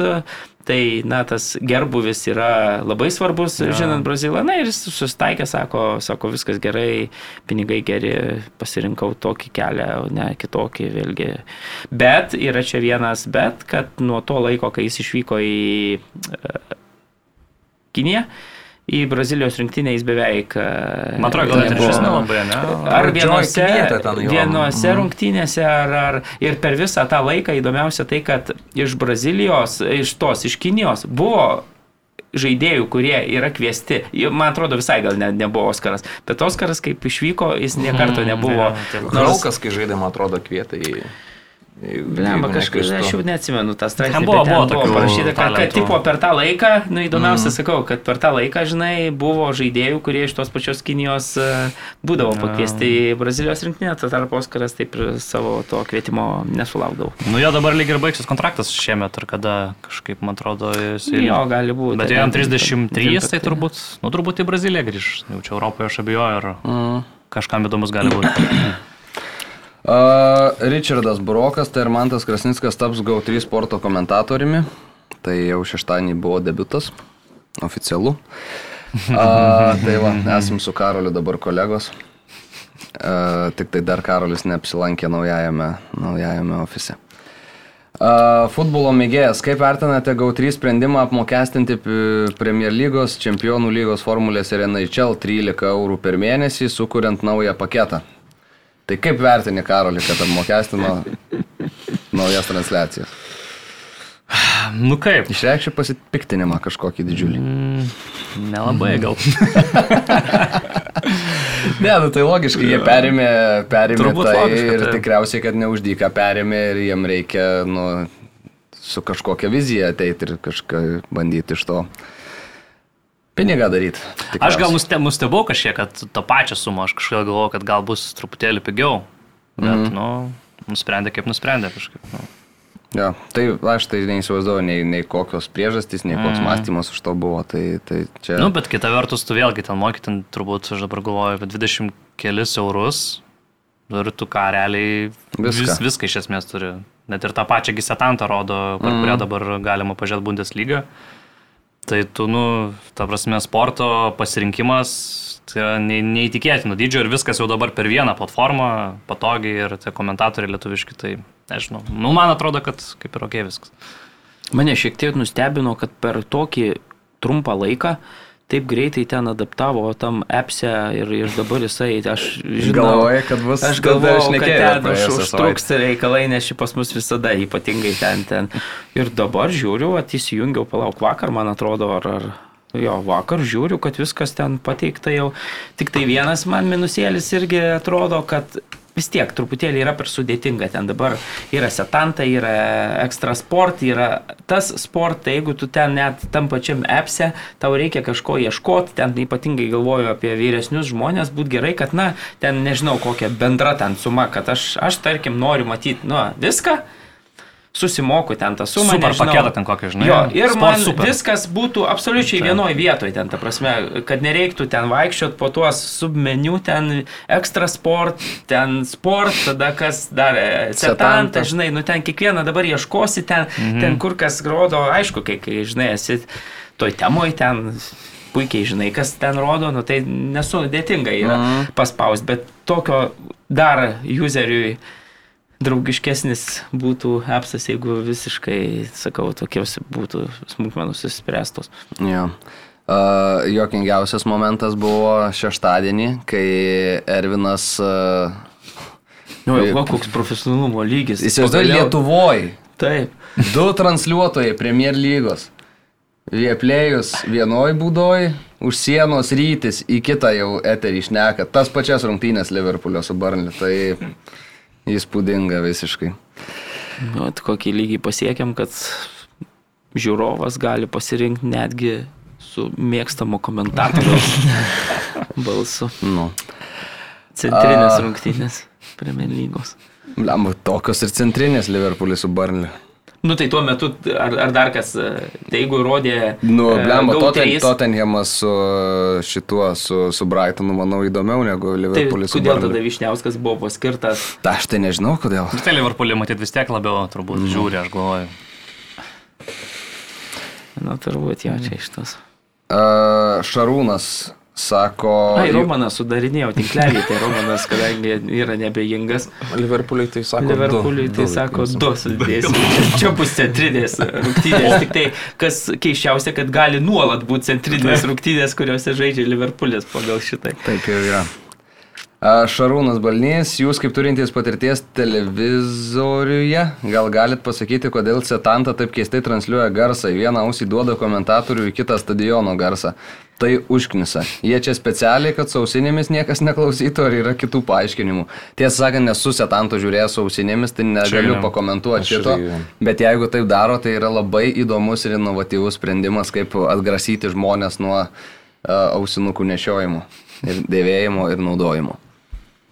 [SPEAKER 4] Tai, na, tas gerbuvis yra labai svarbus, ja. žinant Brazilą. Na ir jis susitaikė, sako, sako, viskas gerai, pinigai geri, pasirinkau tokį kelią, o ne kitokį, vėlgi. Bet yra čia vienas bet, kad nuo to laiko, kai jis išvyko į Kiniją. Į Brazilijos rinktinę jis beveik...
[SPEAKER 3] e, Man atrodo, gal net ir šis nelabai, ne?
[SPEAKER 4] Ar vienose, vienose
[SPEAKER 2] Mhm.
[SPEAKER 4] rungtynėse, ar, ar ir per visą tą laiką įdomiausia tai, kad iš Brazilijos, iš tos, iš Kinijos buvo žaidėjų, kurie yra kviesti. Man atrodo, visai gal ne, nebuvo Oskaras. Bet Oskaras, kaip išvyko, jis niekarto nebuvo.
[SPEAKER 3] jo, taip.
[SPEAKER 4] Nors,
[SPEAKER 2] Kraukas, kai žaidė, man atrodo, kvietė į...
[SPEAKER 4] kažkaip,
[SPEAKER 2] neklystu.
[SPEAKER 4] aš jau neatsimenu tą straipsnį.
[SPEAKER 3] Ten buvo-
[SPEAKER 4] bet
[SPEAKER 3] buvo
[SPEAKER 4] buvo parašyta, kad, kad tipo per tą laiką, nu įdomiausia mm. sakau, kad per tą laiką, žinai, buvo žaidėjų, kurie iš tos pačios Kinijos e, būdavo pakviesti į Brazilijos rinktinę, tuo tarpu Oskaras taip ir savo to kvietimo nesulaukdavo.
[SPEAKER 3] Nu jo dabar lyg ir baigsis kontraktas šiemet, ar kada kažkaip, man atrodo, jis...
[SPEAKER 4] Jo, gali būti.
[SPEAKER 3] Bet jam 33, tai turbūt, nu turbūt į Braziliją grįž. Jau čia Europoje aš abejoju, ar
[SPEAKER 1] Mm.
[SPEAKER 3] kažkam įdomus gali būti.
[SPEAKER 1] Uh, Richardas Brokas, tai ir Mantas Krasnickas taps GAU3 sporto komentatoriumi. Tai jau šeštadienį buvo debutas, oficialu. Uh, tai va, esam su Karoliu dabar kolegos. Uh, tik tai dar Karolis neapsilankė naujajame, naujajame ofise. Uh, futbolo mėgėjas, kaip vertinate GAU3 sprendimą apmokestinti Premier lygos, Čempionų lygos formulės ir NHL 13 eurų per mėnesį, sukuriant naują paketą? Tai kaip vertini Karolį, kad apmokestino naujas transliacijas?
[SPEAKER 3] Nu kaip?
[SPEAKER 1] Išreikščiau pasipiktinimą kažkokį didžiulį.
[SPEAKER 3] Nelabai gal.
[SPEAKER 1] Ne, nu tai logiškai, jie perėmė, perėmė
[SPEAKER 3] Turbūt
[SPEAKER 1] tai
[SPEAKER 3] logiška,
[SPEAKER 1] ir
[SPEAKER 3] taip.
[SPEAKER 1] tikriausiai, kad neuždyka perėmė ir jiem reikia nu, su kažkokia vizija ateiti ir kažką bandyti iš to pinigą daryti.
[SPEAKER 3] Aš gal nuste- nustebau kažkiek, kad tą pačią sumą, aš kažkaip galvojau, kad gal bus truputėlį pigiau. Bet, mm. nu, nusprendė kaip nusprendė kažkaip. Nu.
[SPEAKER 1] Ja, tai aš tai neįsivaizduoju nei, nei kokios priežastys, nei koks mm. mąstymas už to buvo. Tai, tai čia...
[SPEAKER 3] Nu, bet kita vertus, tu vėlgi ten moki, ten turbūt, aš dabar galvoju, apie 20 kelis eurus. Ir tu ką realiai
[SPEAKER 1] Viską.
[SPEAKER 3] vis, viską iš esmės turi. Net ir tą pačią gisetantą rodo, per mm. kurią dabar galima pažiūrėti Bundesliga. Tai tu, nu, ta prasme, sporto pasirinkimas tai yra neįtikėtino dydžio ir viskas jau dabar per vieną platformą, patogiai ir tie komentatoriai lietuviški, tai nežinau. Nu, man atrodo, kad kaip ir ok viskas.
[SPEAKER 4] Mane šiek tiek nustebino, kad per tokį trumpą laiką taip greitai ten adaptavo tam appse ir, ir dabar jisai, aš žinau,
[SPEAKER 1] Galvoji, kad bus-
[SPEAKER 4] Aš galvoju, kad ten už, užtruks reikalai, nes ši pas mus visada ypatingai ten ten. Ir dabar žiūriu, at įsijungiau, palauk vakar, man atrodo, ar... ar Jo, vakar žiūriu, kad viskas ten pateikta jau. Tik tai vienas man minusėlis irgi atrodo, kad vis tiek truputėlį yra per sudėtinga. Ten dabar yra setanta, yra ekstra sport, yra tas sport, tai jeigu tu ten net tam pačiam appse, tau reikia kažko ieškoti, ten ypatingai galvoju apie vyresnius žmonės, būt gerai, kad, na, ten nežinau kokia bendra ten suma, kad aš, aš tarkim, noriu matyti, nu, viską. Susimoku ten tą sumą.
[SPEAKER 3] Super
[SPEAKER 4] nežinau.
[SPEAKER 3] paketą ten kokį, žinai.
[SPEAKER 4] Jo, ir
[SPEAKER 3] Sport
[SPEAKER 4] man
[SPEAKER 3] super.
[SPEAKER 4] viskas būtų absoliučiai vienoje vietoje, ten, ta prasme, kad nereiktų ten vaikščioti po tuos submeniu, ten ekstra sport, ten sport, tada kas dar e,
[SPEAKER 1] Setanta.
[SPEAKER 4] setantą, žinai, nu ten kiekvieną dabar ieškosi, ten, mhm. ten kur kas rodo, aišku, kai, kai žinai, esi toj temoj, ten puikiai žinai, kas ten rodo, nu tai nesudėtinga yra mhm. paspausti, bet tokio dar useriui draugiškesnis būtų appsas, jeigu visiškai, sakau, tokios būtų smulkmenos įspręstos.
[SPEAKER 1] Jo. Uh, jokingiausias momentas buvo šeštadienį, kai Ervinas... Uh,
[SPEAKER 4] Nu, va, koks profesionalumo lygis.
[SPEAKER 1] Įsivaizduoju,
[SPEAKER 4] Pagaliau-
[SPEAKER 1] Lietuvoje
[SPEAKER 4] Taip.
[SPEAKER 1] du transliuotojai Premier lygos. Vieplėjus vienoj būdoj, už sienos rytis į kitą jau eterį išneka. Tas pačias rungtynės Liverpoolio su Barnley. Tai įspūdinga visiškai.
[SPEAKER 4] Nu, kokį lygį pasiekėm, kad žiūrovas gali pasirinkti netgi su mėgstamo komentatoriaus balsu.
[SPEAKER 1] Nu.
[SPEAKER 4] Centrinės
[SPEAKER 1] A.
[SPEAKER 4] rungtynės Premier lygos.
[SPEAKER 1] Lemba, tokios ir centrinės Liverpoolis su Barnley.
[SPEAKER 4] Nu tai tuo metu, ar, ar dar kas, e, tai jeigu rodė...
[SPEAKER 1] Nu,
[SPEAKER 4] e,
[SPEAKER 1] blemba, Totten, Tottenhamas su šituo, su, su Brightonu, manau, įdomiau negu
[SPEAKER 4] Tai
[SPEAKER 1] Liverpoolis su
[SPEAKER 4] kodėl tada. Višniauskas buvo paskirtas?
[SPEAKER 1] Ta, aš tai nežinau, kodėl.
[SPEAKER 3] Ir tai Liverpoolį matyt vis tiek labiau turbūt žiūri, aš galvoju.
[SPEAKER 4] Nu, turbūt jo čia iš tos.
[SPEAKER 1] Uh, Šarūnas sako...
[SPEAKER 4] Ai, Romanas sudarinėjo tinklelį, tai Romanas, kadangi yra nebejingas,
[SPEAKER 2] Liverpooliui tai sako.
[SPEAKER 4] Liverpooliui
[SPEAKER 2] du,
[SPEAKER 4] tai sako du sudėsim. Čia bus centrinės rungtynės. Tik tai, kas keiščiausia, kad gali nuolat būti centrinės rungtynės, kuriuose žaidžia Liverpoolis pagal šitai.
[SPEAKER 1] Taip jau yra. A, Šarūnas Balnys, jūs kaip turintys patirties televizoriuje, gal galit pasakyti, kodėl Setanta taip keistai transliuoja garsą. Į vieną ausį duoda komentatorių, į kitą stadiono garsą. Tai užknisa. Jie čia specialiai, kad sausinėmis niekas neklausytų, ar yra kitų paaiškinimų. Tiesą sakant, nesu Setanto žiūrėjęs sausinėmis, tai negaliu
[SPEAKER 3] ne.
[SPEAKER 1] pakomentuoti šito. Bet jeigu taip daro, tai yra labai įdomus ir inovatyvus sprendimas, kaip atgrasyti žmonės nuo uh, ausinukų nešiojimo ir dėvėjimo ir naudojimo.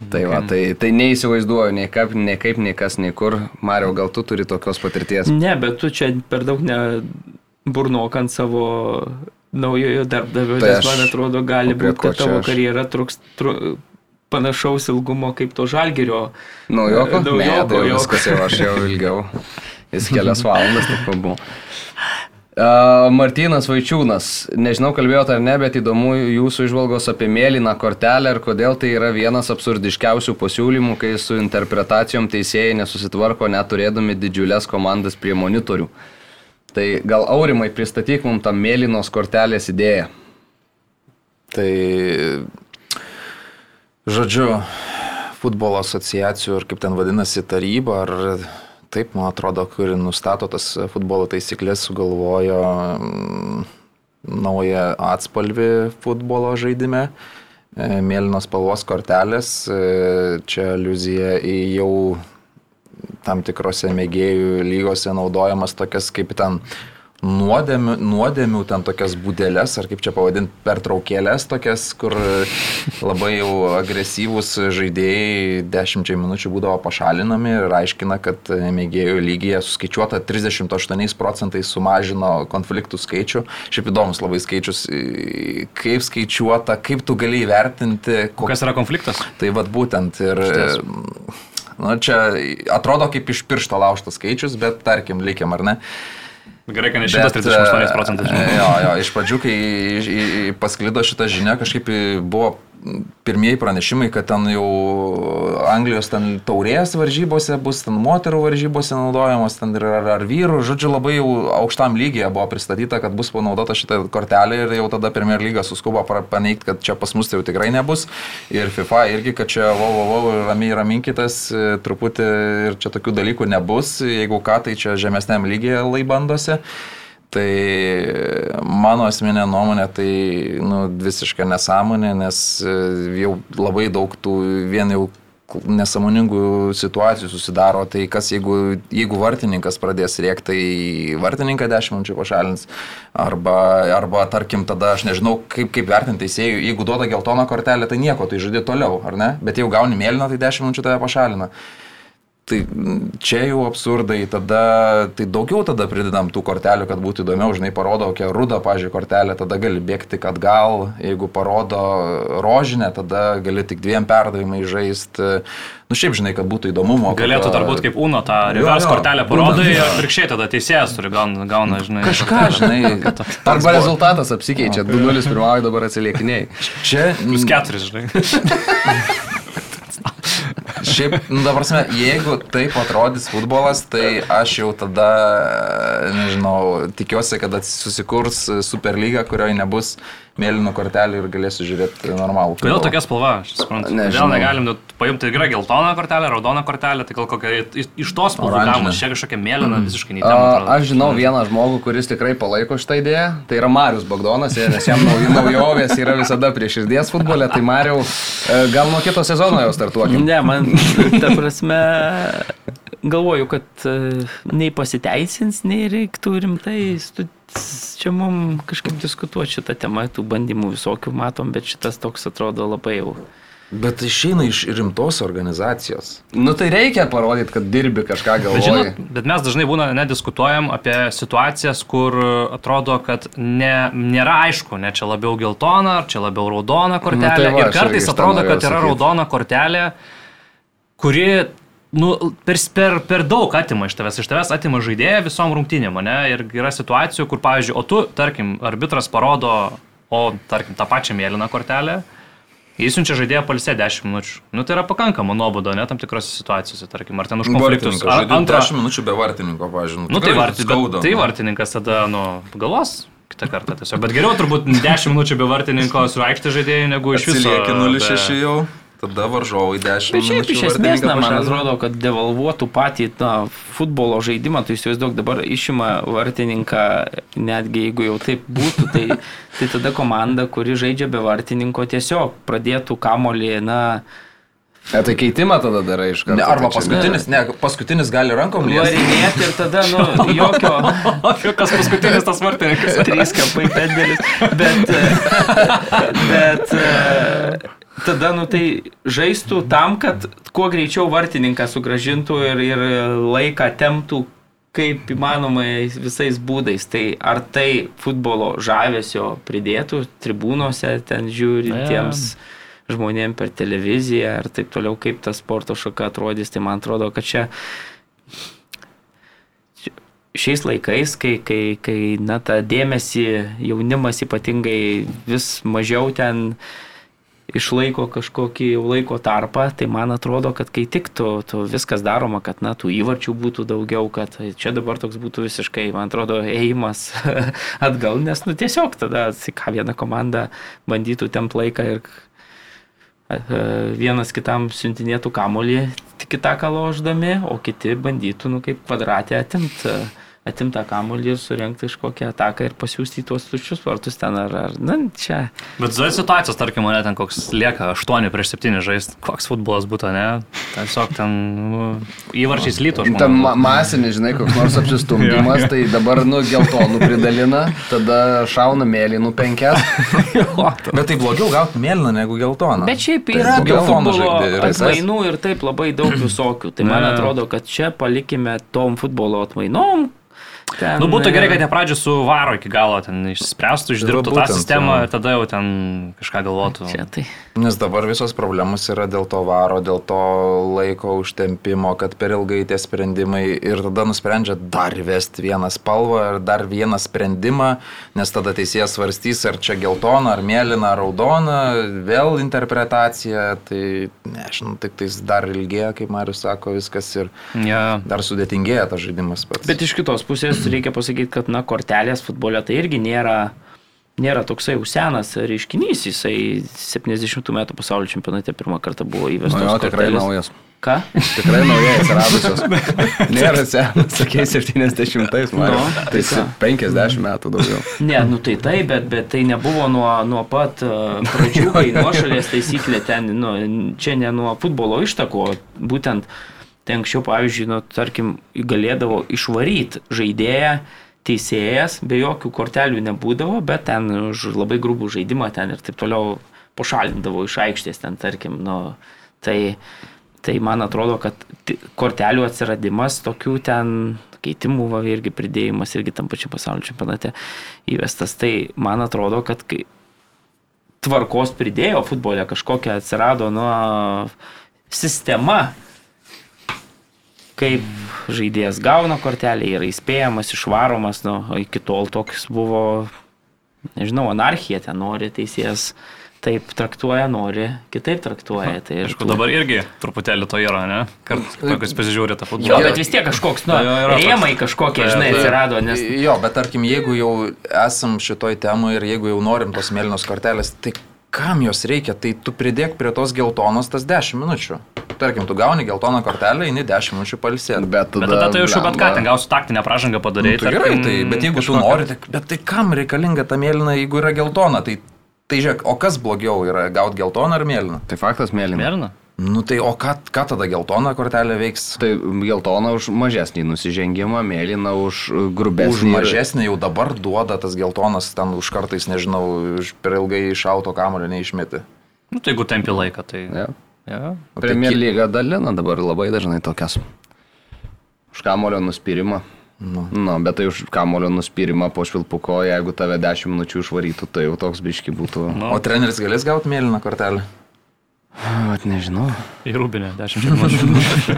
[SPEAKER 1] Tai, va, tai, tai neįsivaizduoju nei kaip, nei kaip, nei kas, nei kur. Mario, gal tu turi tokios patirties?
[SPEAKER 4] Ne, bet tu čia per daug ne burnok ant savo naujojo darbdavio,
[SPEAKER 1] Tai
[SPEAKER 4] nes man atrodo gali būti, kad tavo karjera truks tru, panašaus ilgumo kaip to žalgerio.
[SPEAKER 1] Naujoko?
[SPEAKER 4] Naujoko,
[SPEAKER 1] ne, tai jau
[SPEAKER 4] jo.
[SPEAKER 1] viskas jau aš jau ilgiau. Jis kelias valandas tik pabuvo. Uh, Martinas Vaičiūnas, nežinau kalbėjote ar ne, bet įdomu jūsų išvalgos apie mėlyną kortelę ir kodėl tai yra vienas absurdiškiausių pasiūlymų, kai su interpretacijom teisėjai nesusitvarko neturėdami didžiulės komandas prie monitorių. Tai gal aurimai pristatyk mums tą mėlynos kortelės idėją.
[SPEAKER 2] Tai, žodžiu, futbolo asociacijų ir kaip ten vadinasi taryba, ar taip, man atrodo, kuri nustato tas futbolo taisyklės, sugalvojo mm, naują atspalvį futbolo žaidime. E, Mėlynos spalvos kortelės, e, čia aliuzija į jau tam tikrose mėgėjų lygose naudojamas tokias kaip ten nuodėmių, nuodėmių ten tokias būdelės, ar kaip čia pavadinti, pertraukėlės tokias, kur labai jau agresyvūs žaidėjai dešimčiai minučių būdavo pašalinami ir aiškina, kad mėgėjų lygyje suskaičiuota 38 procentais sumažino konfliktų skaičių. Šiaip įdomus labai skaičius, kaip skaičiuota, kaip tu gali įvertinti,
[SPEAKER 3] Kokias yra konfliktas?
[SPEAKER 2] Tai vad būtent ir...
[SPEAKER 3] Išties.
[SPEAKER 2] Na, čia atrodo kaip iš piršto laužtas skaičius, bet tarkim, likiam ar ne.
[SPEAKER 3] Gerai, kad ne
[SPEAKER 2] Bet,
[SPEAKER 3] 138 procentai.
[SPEAKER 2] e,
[SPEAKER 3] žinau.
[SPEAKER 2] Jo, jo, iš pradžių, kai pasklido šitą žinią, kažkaip buvo pirmieji pranešimai, kad ten jau Anglijos ten taurės varžybose bus, ten moterų varžybose naudojamos, ten ir ar, ar vyrų, žodžiu, labai jau aukštam lygiai buvo pristatyta, kad bus panaudota šitą kortelę ir jau tada Premier lyga suskubo paneigti, kad čia pas mus tai jau tikrai nebus. Ir FIFA irgi, kad čia, wow, wow, wow, ramiai raminkitas, e, truputį ir čia tokių dalykų nebus, jeigu ką, tai čia žemesniam lygiai lai bandosi. Tai mano asmenė nuomonė tai nu, visiška nesąmonė, nes e, jau labai daug tų vien jau nesąmoningų situacijų susidaro, tai kas jeigu, jeigu vartininkas pradės rėkti, tai vartininką 10 minučių pašalins, arba, arba tarkim tada aš nežinau, kaip, kaip vertinti teisėjų, jeigu duoda geltoną kortelę, tai nieko, tai žaidži toliau, ar ne, bet jeigu gauni mėlyną, tai 10 minučių tave pašalina. Tai mm, čia jau absurdai, tada tai daugiau tada pridedam tų kortelių, kad būtų įdomiau, žinai, parodo kokią rudą, pažiūrėjau, kortelę, tada gali bėgti, kad gal, jeigu parodo rožinę, tada gali tik dviem perdavimai žaisti. Nu šiaip, žinai, kad būtų įdomumo.
[SPEAKER 3] Galėtų dar būti kaip Uno, tą
[SPEAKER 2] Jo,
[SPEAKER 3] reverse
[SPEAKER 2] jo.
[SPEAKER 3] kortelę parodai ir atvirkščiai tada teisėjas turi gauna, gauna žinai.
[SPEAKER 2] Kažką, žinai.
[SPEAKER 1] Arba rezultatas apsikeičia, 2-0 pirmauja, dabar atsiliekiniai.
[SPEAKER 2] Čia,
[SPEAKER 3] Plus keturis, žinai.
[SPEAKER 2] Šiaip, nu, dabar, jeigu taip atrodys futbolas, tai aš jau tada, nežinau, tikiuosi, kad susikurs Superlyga, kurioje nebus mėlynų kortelių ir galėsiu žiūrėti normalų.
[SPEAKER 3] Kodėl tokia spalva, aš suprantu.
[SPEAKER 1] Nežinau.
[SPEAKER 3] Kodėl negalim paimti tikrai geltoną kortelę, raudoną kortelę, tai gal kokia iš- tos
[SPEAKER 2] Oranžinę.
[SPEAKER 3] gamas, čia kažkokia mėlyna, visiškai
[SPEAKER 1] A,
[SPEAKER 3] neįtema.
[SPEAKER 1] aš žinau vieną žmogų, kuris tikrai palaiko šitą idėją. Tai yra Marius Bagdonas, nes jam nauji naujovės yra visada prie širdies futbole. Tai Mariau, e, gal nuo kito sezono jau startuokim.
[SPEAKER 4] Ne, man, ta prasme, galvoju, kad e, nei pasiteisins, nei reiktų rimtai stu- čia mums kažkaip diskutuoti šitą temą, tų bandymų visokių matom, bet šitas toks atrodo labai jau
[SPEAKER 2] Bet išeina iš rimtos organizacijos.
[SPEAKER 1] Nu tai reikia parodyti, kad dirbi kažką
[SPEAKER 3] Bet,
[SPEAKER 1] galvoji.
[SPEAKER 3] žinot, bet mes dažnai būna nediskutuojam apie situacijas, kur atrodo, kad ne, nėra aišku, ne čia labiau geltona, ar čia labiau raudona kortelė.
[SPEAKER 1] Nu, tai va,
[SPEAKER 3] ir kartais atrodo, kad yra
[SPEAKER 1] sakyt.
[SPEAKER 3] raudona kortelė, kuri nu, per, per, per daug atima iš tavęs. Iš tavęs atima žaidėją visom rungtynėm, ne? Ir yra situacijų, kur, pavyzdžiui, o tu, tarkim, arbitras parodo, o, tarkim, tą pačią mėlyną kortelę. Jis siunčia žaidėją palsė 10 minučių. Nu tai yra pakankama nuoboda, ne tam tikrose situacijose, tarkim, ar ten už konfliktus.
[SPEAKER 2] Vartininkas,
[SPEAKER 3] Ar antrą,
[SPEAKER 2] 10 minučių be vartininko, pažiūrėjau.
[SPEAKER 3] Nu tai, varti, bet, tai vartininkas tada, nu, galvos kitą kartą tiesiog. Bet geriau turbūt 10 minučių be vartininko su aikštė žaidėjai, negu iš viso. Be-
[SPEAKER 2] 0-6 jau, tada varžovai 10
[SPEAKER 4] Bet šiaip
[SPEAKER 2] minučių.
[SPEAKER 4] iš esmės, na, man atrodo, kad devalvuotų patį tą futbolo žaidimą, tai įsivaizduok dabar išima vartininką, netgi jeigu jau taip būtų, tai, tai tada komanda, kuri žaidžia be vartininko, tiesiog pradėtų kamolį, na,
[SPEAKER 1] E, tai keitimą tada darai iš karto.
[SPEAKER 2] Ne, arba
[SPEAKER 1] tai
[SPEAKER 2] paskutinis, ne, paskutinis gali rankom liesti.
[SPEAKER 4] varinėti ir tada, nu, jokio...
[SPEAKER 3] O kas paskutinis tas vartininkas?
[SPEAKER 4] Trys kapai pendelis. Bet, bet e, tada, nu tai žaistų tam, kad kuo greičiau vartininką sugražintų ir, ir laiką temptų kaip įmanoma visais būdais. Tai ar tai futbolo žavesio pridėtų tribūnose ten žiūrintiems žmonėms per televiziją ar taip toliau, kaip ta sporto šaka atrodys, tai man atrodo, kad čia šiais laikais, kai, kai, kai na, tą dėmesį jaunimas ypatingai vis mažiau ten išlaiko kažkokį laiko tarpą, tai man atrodo, kad kai tik tu, tu viskas daroma, kad na, tų įvarčių būtų daugiau, kad čia dabar toks būtų visiškai, man atrodo, ėjimas atgal, nes nu, tiesiog tada, ką viena komanda bandytų tempt laiką ir vienas kitam siuntinėtų kamolį kitą kaloždami, o kiti bandytų, nu, kaip kvadratė atimti atimtą kamolį ir surenkti kažkokią ataką ir pasiūsti į tuos tuščius vartus ten ar, ar na, čia.
[SPEAKER 3] Bet zai situacijos, tarkim, mane ten koks lieka 8 prieš 7 žaisti, koks futbolas būtų, ne? Tiesiog ten nu, įvarčiais lyto
[SPEAKER 1] Ten
[SPEAKER 3] žmonės.
[SPEAKER 1] ma masinis, žinai, koks nors apsistumdymas, tai dabar, nu, geltonų pridalina, tada šauna mėlynų penkias.
[SPEAKER 2] Bet tai blogiau gauti mėlyną negu geltoną.
[SPEAKER 4] Bet šiaip
[SPEAKER 2] Tai
[SPEAKER 4] yra
[SPEAKER 2] ir visas.
[SPEAKER 4] atmainų ir taip labai daug visokių. Tai man atrodo, kad čia palikime tom futbolo atmainom. Ten,
[SPEAKER 3] Nu, būtų gerai,
[SPEAKER 4] e,
[SPEAKER 3] kad jie pradžio su varo iki galo ten išspręstų, išdirbtų tą
[SPEAKER 2] būtent,
[SPEAKER 3] sistemą
[SPEAKER 2] jo.
[SPEAKER 3] ir tada jau ten kažką galvotų.
[SPEAKER 4] Čia tai.
[SPEAKER 2] Nes dabar visos problemos yra dėl to varo, dėl to laiko užtempimo, kad per ilgai tie sprendimai ir tada nusprendžia dar įvesti vieną spalvą ir dar vieną sprendimą, nes tada teisėjas svarstys, ar čia geltona, ar mėlyna, ar raudona, vėl interpretacija, tai nežinau, tik tais dar ilgėja, kaip Marius sako, viskas ir
[SPEAKER 3] Ja.
[SPEAKER 2] dar sudėtingėja tas žaidimas pats.
[SPEAKER 4] Bet iš kitos pusės reikia pasakyti, kad na, kortelės futbole tai irgi nėra, nėra toksai jau senas reiškinys. Jisai 70 metų pasaulio čempionate pirmą kartą buvo įvestas.
[SPEAKER 1] Nu jo, tikrai
[SPEAKER 4] kortelės.
[SPEAKER 1] naujas.
[SPEAKER 4] Ką?
[SPEAKER 1] Tikrai naujai atsiradusios. Nėra senas, sakė 70-ais, man.
[SPEAKER 4] Nu,
[SPEAKER 1] tai
[SPEAKER 4] tai ką?
[SPEAKER 1] 50 metų daugiau.
[SPEAKER 4] Ne, nu tai taip, bet, bet tai nebuvo nuo, nuo pat uh, pradžių, kai nuošalės taisyklė ten, nu, čia ne nuo futbolo ištako, būtent tai anksčiau, pavyzdžiui, nu, tarkim, galėdavo išvaryti žaidėją, teisėjas, be jokių kortelių nebūdavo, bet ten už labai grubų žaidimą ten ir taip toliau pošalindavo iš aikštės ten, tarkim, nu, tai, tai man atrodo, kad kortelių atsiradimas tokių ten keitimų va, irgi pridėjimas irgi tam pačiam pasaulio čempionate įvestas. Tai man atrodo, kad kai tvarkos pridėjo futbole kažkokia atsirado nuo sistema, kaip žaidėjas gauna kortelę, yra įspėjamas, išvaromas, nu, iki tol toks buvo, nežinau, anarchija ten nori teisėjas. Taip traktuoja, nori, kitaip traktuoja. Tai
[SPEAKER 3] Aišku, dabar irgi truputėlį to yra, ne? Kartais, pasižiūrė tą
[SPEAKER 4] Jo,
[SPEAKER 3] futbolą.
[SPEAKER 4] bet vis tiek kažkoks, nu,
[SPEAKER 3] Jo, toks.
[SPEAKER 4] rėmai kažkokie,
[SPEAKER 3] Jo,
[SPEAKER 4] žinai,
[SPEAKER 3] jo.
[SPEAKER 4] atsirado, nes
[SPEAKER 2] Jo, bet tarkim, jeigu jau esam šitoj temui ir jeigu jau norim tos mėlynos kortelės, tai kam jos reikia? Tai tu pridėk prie tos geltonos tas 10 minučių. Tarkim, tu gauni geltoną kortelę, eini 10 minučių palsėti.
[SPEAKER 1] Bet tada...
[SPEAKER 3] Bet tada tai jau bet ką, ten gausiu taktinę pražangą padaryti.
[SPEAKER 2] Nu, tai gerai, tai, bet jeigu tu nori, tai, bet tai kam reikalinga ta mėlyna, jeigu yra geltona? Tai, tai žiūrėk, o kas blogiau yra gauti geltoną ar mėlyną?
[SPEAKER 1] Tai faktas mėlyna.
[SPEAKER 3] Merna.
[SPEAKER 2] Nu tai o ką, ką tada geltona kortelė veiks?
[SPEAKER 1] Tai geltona už mažesnį nusižengimą, mėlyna už
[SPEAKER 2] Už
[SPEAKER 1] grubesnį.
[SPEAKER 2] mažesnį jau dabar duoda tas geltonas, ten už kartais, nežinau, už per ilgai iš auto kamulio neišmeti.
[SPEAKER 3] Nu, tai jeigu tempi laiką, tai...
[SPEAKER 1] Ja.
[SPEAKER 3] Ja.
[SPEAKER 2] Tai
[SPEAKER 1] Premier
[SPEAKER 2] ki-
[SPEAKER 1] lyga dalina dabar labai dažnai tokias. Už kamulio nuspirimą.
[SPEAKER 2] Nu.
[SPEAKER 1] Nu, bet tai už kamulio nuspirimą po švilpuko, jeigu tave 10 minučių išvarytų, tai jau toks biški būtų.
[SPEAKER 3] Nu,
[SPEAKER 2] O treneris galės gauti mėlyną kortelę?
[SPEAKER 1] Vat nežinau.
[SPEAKER 3] į Rūbinę 10 minučių.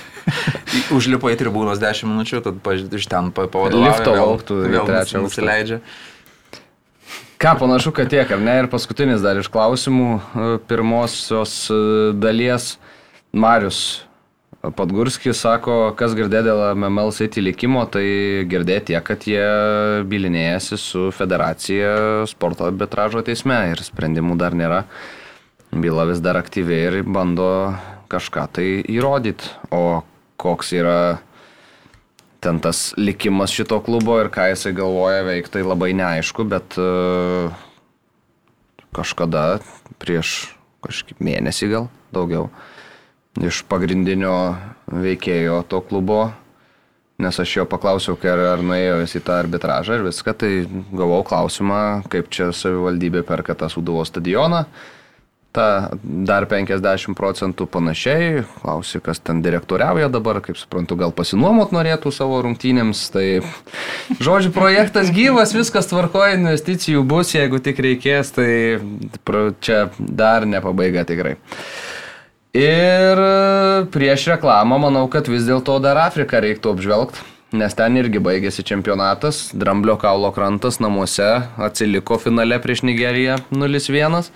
[SPEAKER 2] Užlipo į tribūnos 10 minučių, tad iš ten pa- pavadovauja.
[SPEAKER 1] Lifto lauktų
[SPEAKER 2] vėl
[SPEAKER 1] trečią
[SPEAKER 2] nusileidžia.
[SPEAKER 1] Ką panašu, kad tiek, ar ne? Ir paskutinis dar iš klausimų e, pirmosios e, dalies. Marius Padgurskis sako, kas girdė dėl MML City likimo, tai girdė tiek, kad jie bilinėjasi su federacija sporto arbitražo teisme ir sprendimų dar nėra. Byla vis dar aktyviai ir bando kažką tai įrodyti. O koks yra ten tas likimas šito klubo ir ką jisai galvoja veikti, tai labai neaišku, bet e, kažkada prieš kažkaip mėnesį gal daugiau iš pagrindinio veikėjo to klubo, nes aš jo paklausiau, ar, ar nuėjo jis į tą arbitražą ir viską, tai gavau klausimą, kaip čia savivaldybė perka tą Sūduvo stadioną. Ta dar 50 procentų panašiai, klausi, kas ten direktoriauja dabar, kaip suprantu, gal pasinuomot norėtų savo rungtynėms, tai žodžiu, projektas gyvas, viskas tvarkoja, investicijų bus, jeigu tik reikės, tai čia dar ne pabaiga tikrai. Ir prieš reklamą manau, kad vis dėlto dar Afriką reiktų apžvelgti, nes ten irgi baigėsi čempionatas, Dramblio kaulo krantas namuose atsiliko finale prieš Nigeriją 0-1,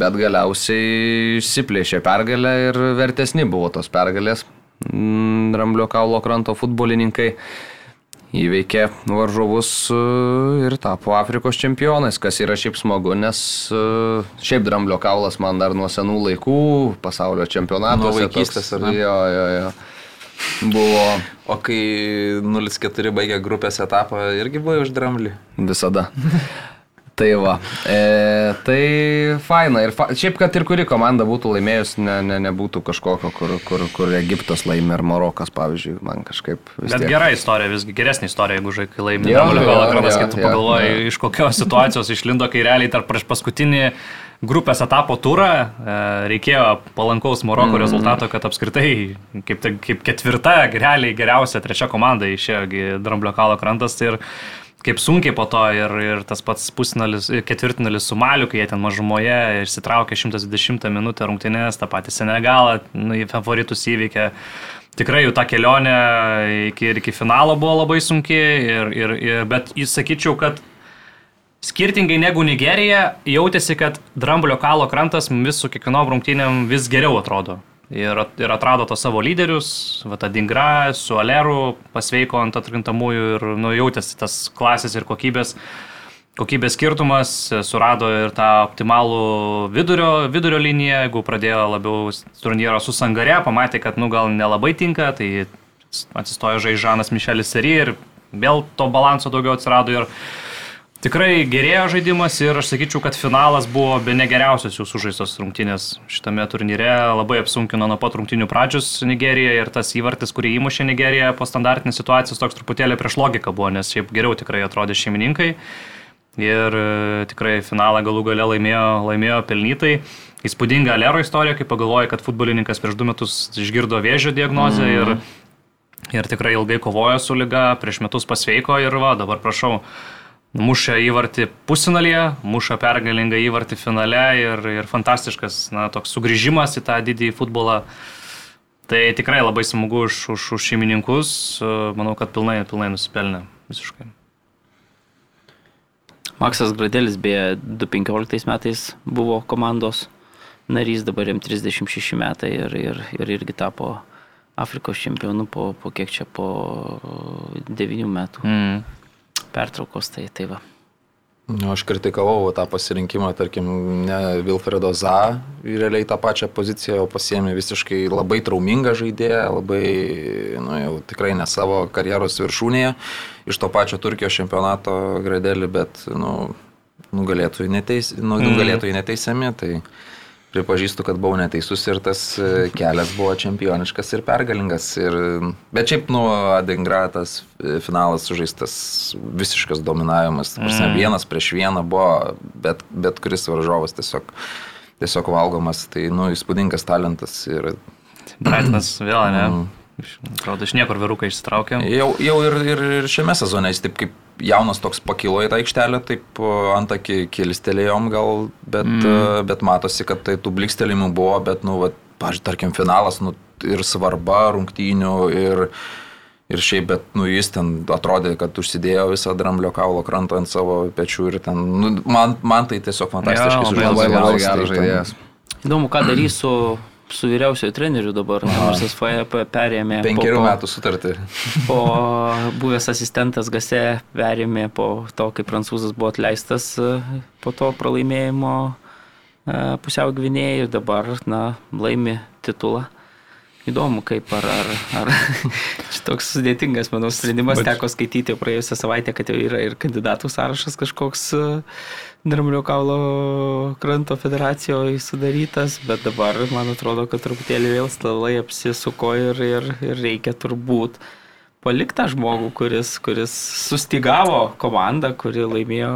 [SPEAKER 1] bet galiausiai išsiplėšė pergalę ir vertesni buvo tos pergalės. Mm, Dramblio kaulo kranto futbolininkai įveikė varžovus e, ir tapo Afrikos čempionais, kas yra šiaip smagu, nes e, šiaip dramblio kaulas man dar nuo senų laikų pasaulio čempionato.
[SPEAKER 2] Vaikystės, ne?
[SPEAKER 1] Jo, jo, jo. Buvo
[SPEAKER 2] O kai 0-4 baigė grupės etapą, irgi buvo už dramblį.
[SPEAKER 1] visada. Tai va, e, tai faina. Ir fa šiaip, kad ir kuri komanda būtų laimėjus, ne, ne, nebūtų kažkokio, kur, kur, kur Egiptas laimė ar Marokas, pavyzdžiui, man kažkaip
[SPEAKER 3] Bet
[SPEAKER 1] tiek.
[SPEAKER 3] gera istorija, visgi geresnė istorija, jeigu žaikai laimė
[SPEAKER 1] jo,
[SPEAKER 3] kaulo kranas,
[SPEAKER 1] jo,
[SPEAKER 3] kai tu
[SPEAKER 1] jo,
[SPEAKER 3] pagalvoji,
[SPEAKER 1] jo.
[SPEAKER 3] iš kokios situacijos išlindo, kai realiai tarp prieš paskutinį grupės etapo turą e, reikėjo palankaus Maroko mm. rezultato, kad apskritai kaip, tai- kaip ketvirta, realiai geriausia trečia komanda išėjo Dramblio kaulo krantas ir kaip sunkiai po to ir, ir tas pats pusnalis, ketvirtinalis su Maliu, kai jie ten mažumoje išsitraukė 120 minutę rungtynės, tą patį Senegalą, nu, į favoritus įveikė. Tikrai jų ta kelionė iki, iki finalo buvo labai sunki, ir, ir, ir, bet jis sakyčiau, kad skirtingai negu Nigerija, jautėsi, kad Dramblio kalo krantas vis su kiekvienom rungtynėm vis geriau atrodo. Ir, ir atrado tos savo lyderius, va tą Dingra, su Aleru pasveiko ant atkrintamųjų ir nu, jautėsi tas klasės ir kokybės, kokybės skirtumas, surado ir tą optimalų vidurio, vidurio liniją, jeigu pradėjo labiau turnyrą su Sangare, pamatė, kad nu gal nelabai tinka, tai atsistojo žaižanas Mišelis Seri ir vėl to balanso daugiau atsirado ir Tikrai gerėjo žaidimas ir aš sakyčiau, kad finalas buvo be negeriausios jų sužaistos rungtynės šitame turnyre. Labai apsunkino nuo pat rungtynių pradžios Nigerija ir tas įvartis, kurį įmušė Nigerija po standartinės situacijos, toks truputėlį prieš logiką buvo, nes šiaip geriau tikrai atrodė šeimininkai. Ir e, tikrai finalą galų gale laimėjo, laimėjo pelnytai. Įspūdinga Alero istorija, kai pagalvoja, kad futbolininkas prieš du metus išgirdo vėžio diagnozę mm. ir, ir tikrai ilgai kovojo su lyga, prieš metus pasveiko ir va, dabar prašau, mušia įvartį pusinalyje, muša pergalingą įvartį finale ir, ir fantastiškas, na, toks sugrįžimas į tą didįjį futbolą. Tai tikrai labai smagu už, už, už šeimininkus, manau, kad pilnai, pilnai nusipelnė visiškai.
[SPEAKER 4] Maksas Gradelis beje 2015 metais buvo komandos narys, dabar jam 36 metai ir, ir, ir irgi tapo Afrikos čempionu po, po kiek čia, po 9 metų
[SPEAKER 3] Mm.
[SPEAKER 4] Pertraukos. Tai, tai va.
[SPEAKER 2] Nu, aš kritikavau va tą pasirinkimą, tarkim, ne Vilfredo Za, realiai tą pačią poziciją, o pasiemi visiškai labai traumingą žaidėją, labai, nu, jau tikrai ne savo karjeros viršūnėje, iš to pačio Turkijos čempionato gradelį, bet, nu, nugalėtojai neteis, nu, nugalėtojai neteisiami, tai pripažįstu, kad buvau neteisus ir tas e, kelias buvo čempioniškas ir pergalingas. Ir, bet šiaip, nu, Adingratas finalas sužaistas visiškas dominavimas. Mm. Prasme, vienas prieš vieną buvo, bet, bet kuris varžovas tiesiog tiesiog valgomas. Tai, nu, įspūdingas talentas. Ir,
[SPEAKER 3] Brightonas vėl, ne?
[SPEAKER 2] Mm.
[SPEAKER 3] Atrodo, iš niekur vyrukai išsitraukė.
[SPEAKER 2] Jau, jau ir, ir, ir šiame sezone jis taip kaip jaunas toks pakilo į tą aikštelę, taip ant akį kilistelėjom gal, bet, mm. bet matosi, kad tai tų blikstelimų buvo, bet, nu, va, pažiūrėjau, tarkim, finalas, nu, ir svarba rungtynių, ir, ir šiaip, bet, nu, jis ten atrodė, kad užsidėjo visą dramblio kaulo krantą ant savo pečių ir ten, nu, man, man tai tiesiog fantastiškai sužaidė.
[SPEAKER 1] Labai labai
[SPEAKER 2] gavosi,
[SPEAKER 1] geras
[SPEAKER 2] tai
[SPEAKER 1] žaidėjas.
[SPEAKER 4] Įdomu, ką darys su, su vyriausiojo treneriu dabar, nors jis FAP perėmė.
[SPEAKER 2] Penkerių metų sutartį.
[SPEAKER 4] Po buvęs asistentas Gase perėmė po to, kai prancūzas buvo atleistas e, po to pralaimėjimo e, pusiau gvinėjai ir dabar, na, laimi titulą. Įdomu, kaip ar, ar, ar šitoks sudėtingas, manau, sprendimas Bet... teko skaityti praėjusią savaitę, kad jau yra ir kandidatų sąrašas kažkoks e, Dramblio kaulo kranto federacijoje sudarytas, bet dabar man atrodo, kad truputėlį vėl stalai apsisuko ir, ir, ir reikia turbūt palikti tą žmogų, kuris, kuris sustigavo komandą, kuri laimėjo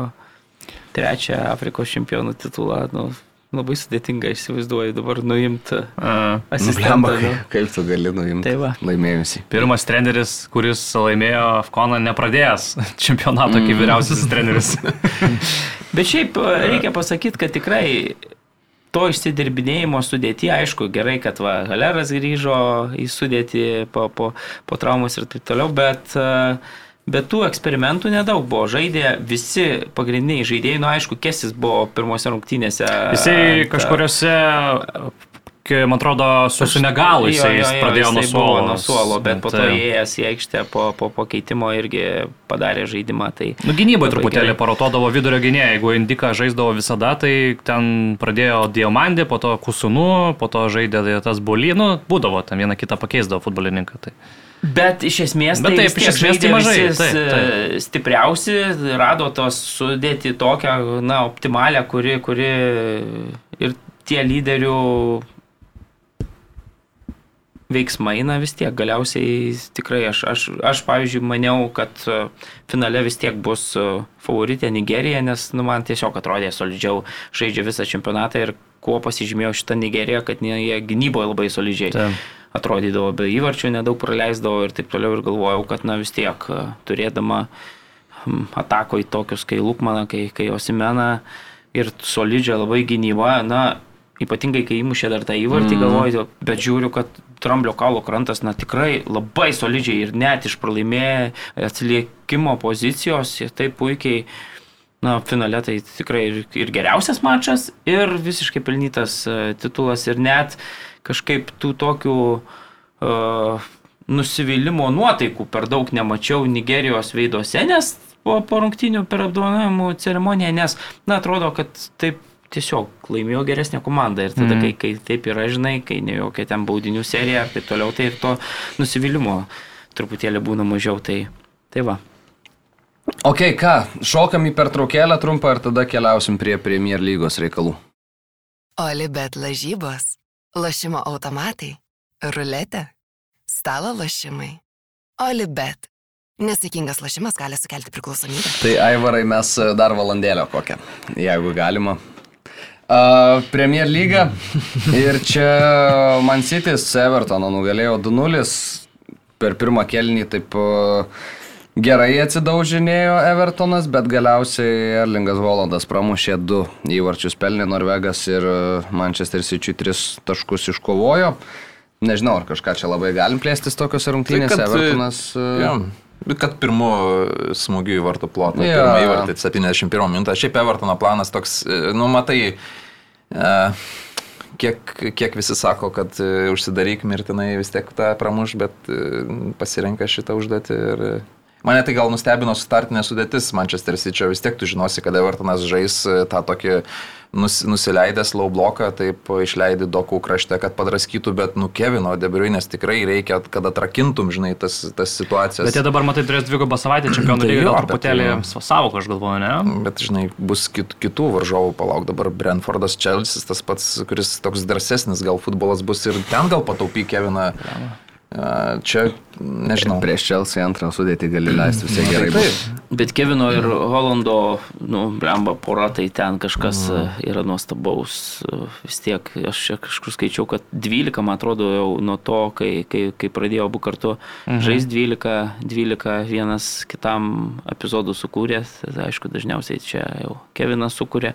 [SPEAKER 4] trečią Afrikos čempionų titulą. Nu, labai sudėtinga, įsivaizduoju, dabar nuimti asistentą. Nu.
[SPEAKER 1] kaip tu gali nuimti
[SPEAKER 4] Tai va.
[SPEAKER 1] laimėjusi.
[SPEAKER 3] Pirmas treneris, kuris laimėjo Afkoną nepradėjęs čempionato kaip vyriausiasis treneris.
[SPEAKER 4] Bet šiaip e, reikia pasakyti, kad tikrai to išsidirbinėjimo sudėti, aišku, gerai, kad va, Galeras grįžo į sudėtį po, po, po traumos ir taip toliau, bet, e, bet tų eksperimentų nedaug buvo. Žaidė visi pagrindiniai žaidėjai, nu aišku, Kesis buvo pirmose rungtynėse.
[SPEAKER 3] Jisai
[SPEAKER 4] e,
[SPEAKER 3] kažkuriuose, man atrodo, su Senegalu jis
[SPEAKER 4] jo,
[SPEAKER 3] pradėjo nuo suolo.
[SPEAKER 4] Nuo suolo, bet po to įėjęs į aikštę po, po, po keitimo irgi padarė žaidimą. Tai
[SPEAKER 3] Nu,
[SPEAKER 4] labai
[SPEAKER 3] truputėlį parotodavo vidurio gynėjai. Jeigu Indika žaisdavo visada, tai ten pradėjo Diamandė, po to Kusunu, po to žaidė tas Bolynų. Būdavo, ten vieną kitą pakeisdavo futbolininką. Tai.
[SPEAKER 4] Bet iš esmės,
[SPEAKER 3] Bet
[SPEAKER 4] tai
[SPEAKER 3] taip, iš esmės tai mažai, taip, taip.
[SPEAKER 4] stipriausi, rado tos sudėti tokią, na, optimalią, kuri, kuri ir tie lyderių veiksmai, na vis tiek, galiausiai tikrai aš, aš, aš pavyzdžiui, maniau, kad e, finale vis tiek bus e, favoritė Nigerija, nes, nu, man tiesiog atrodė solidžiau žaidžia visą čempionatą ir kuo pasižymėjo šitą Nigeriją, kad jie gynyboje labai solidžiai
[SPEAKER 3] Taip.
[SPEAKER 4] atrodydavo be įvarčių, nedaug praleisdavo ir taip toliau ir galvojau, kad na vis tiek e, turėdama hm, atako į tokius kai Lukmaną, kai, kai Osimena ir solidžią labai gynybą, na ypatingai kai įmušė dar tą įvartį, mm. galvoju, bet žiūriu, kad Tramblio kaulo krantas, na tikrai labai solidžiai ir net iš pralaimėjo atsiliekimo pozicijos, jie taip puikiai Na, finale tai tikrai ir, ir geriausias mačas, ir visiškai pelnytas uh, titulas, ir net kažkaip tų tokių uh, nusivylimų nuotaikų per daug nemačiau Nigerijos veiduose, nes po, po rungtinių per apdovanojimų ceremoniją, nes, na, atrodo, kad taip tiesiog laimėjo geresnė komanda ir tada, mm. kai, kai taip yra, žinai, kai ne jokia ten baudinių serija ir taip toliau, tai ir to nusivylimo truputėlį būna mažiau, tai, tai va.
[SPEAKER 1] Ok, ką, šokam į pertraukėlę trumpą ir tada keliausim prie Premier lygos reikalų.
[SPEAKER 5] Olibet lažybos, lošimo automatai, ruletė, stalo lošimai. Olibet. Nesėkmingas lošimas gali sukelti priklausomybę.
[SPEAKER 1] Tai Aivarai mes e, dar valandėlę kokią, jeigu galima. Uh, Premier lyga ir čia Man City's Evertoną nugalėjo 2-0 per pirmą kelnį taip uh, gerai atsidaužinėjo Evertonas, bet galiausiai Erlingas Volandas pramušė du įvarčius pelnė Norvegas ir uh, Manchester City 3 taškus iškovojo. Nežinau, ar kažką čia labai galim plėstis tokiose rungtynėse.
[SPEAKER 2] kad,
[SPEAKER 1] Evertonas. uh,
[SPEAKER 2] Jo. Kad pirmu smūgiu į vartų plotą, yeah. pirmą įvartį 71 minutę. Šiaip Evertono planas toks, e, nu matai, e, kiek, kiek visi sako, kad e, užsidaryk mirtinai vis tiek tą pramuš, bet pasirenka šitą užduotį ir Mane tai gal nustebino startinė sudėtis Manchester City, vis tiek tu žinosi, kad Evertonas žais e, tą tokį nus, nusileidęs low bloką, taip išleidi dokų krašte, kad padraskytų, bet nu Kevino Debriuinės tikrai reikia, kad atrakintum, žinai, tas, tas situacijas.
[SPEAKER 3] Bet jie dabar, matai, turės dvigubą savaitę čempionų
[SPEAKER 2] Tai
[SPEAKER 3] lygoje,
[SPEAKER 2] jo,
[SPEAKER 3] gal truputėlį
[SPEAKER 2] jau.
[SPEAKER 3] savo, aš galvoju, ne?
[SPEAKER 2] Bet, žinai, bus kit, kitų varžovų, palauk dabar Brentfordas, Chelsea, tas pats, kuris toks drąsesnis, gal futbolas bus ir ten gal pataupy Keviną. A, Čia, nežinau.
[SPEAKER 1] Prieš Chelsea antrą sudėtį gali leisti visai gerai. bus.
[SPEAKER 4] Bet Kevino ir Holando, nu, blemba pora, tai ten kažkas mm. yra nuostabaus. Vis tiek, aš čia kažkur skaičiau, kad 12, man atrodo, jau nuo to, kai, kai, kai pradėjo abu kartu mhm. žaisti 12, 12 vienas kitam epizodų sukūrė. Tai, aišku, dažniausiai čia jau Kevinas sukūrė.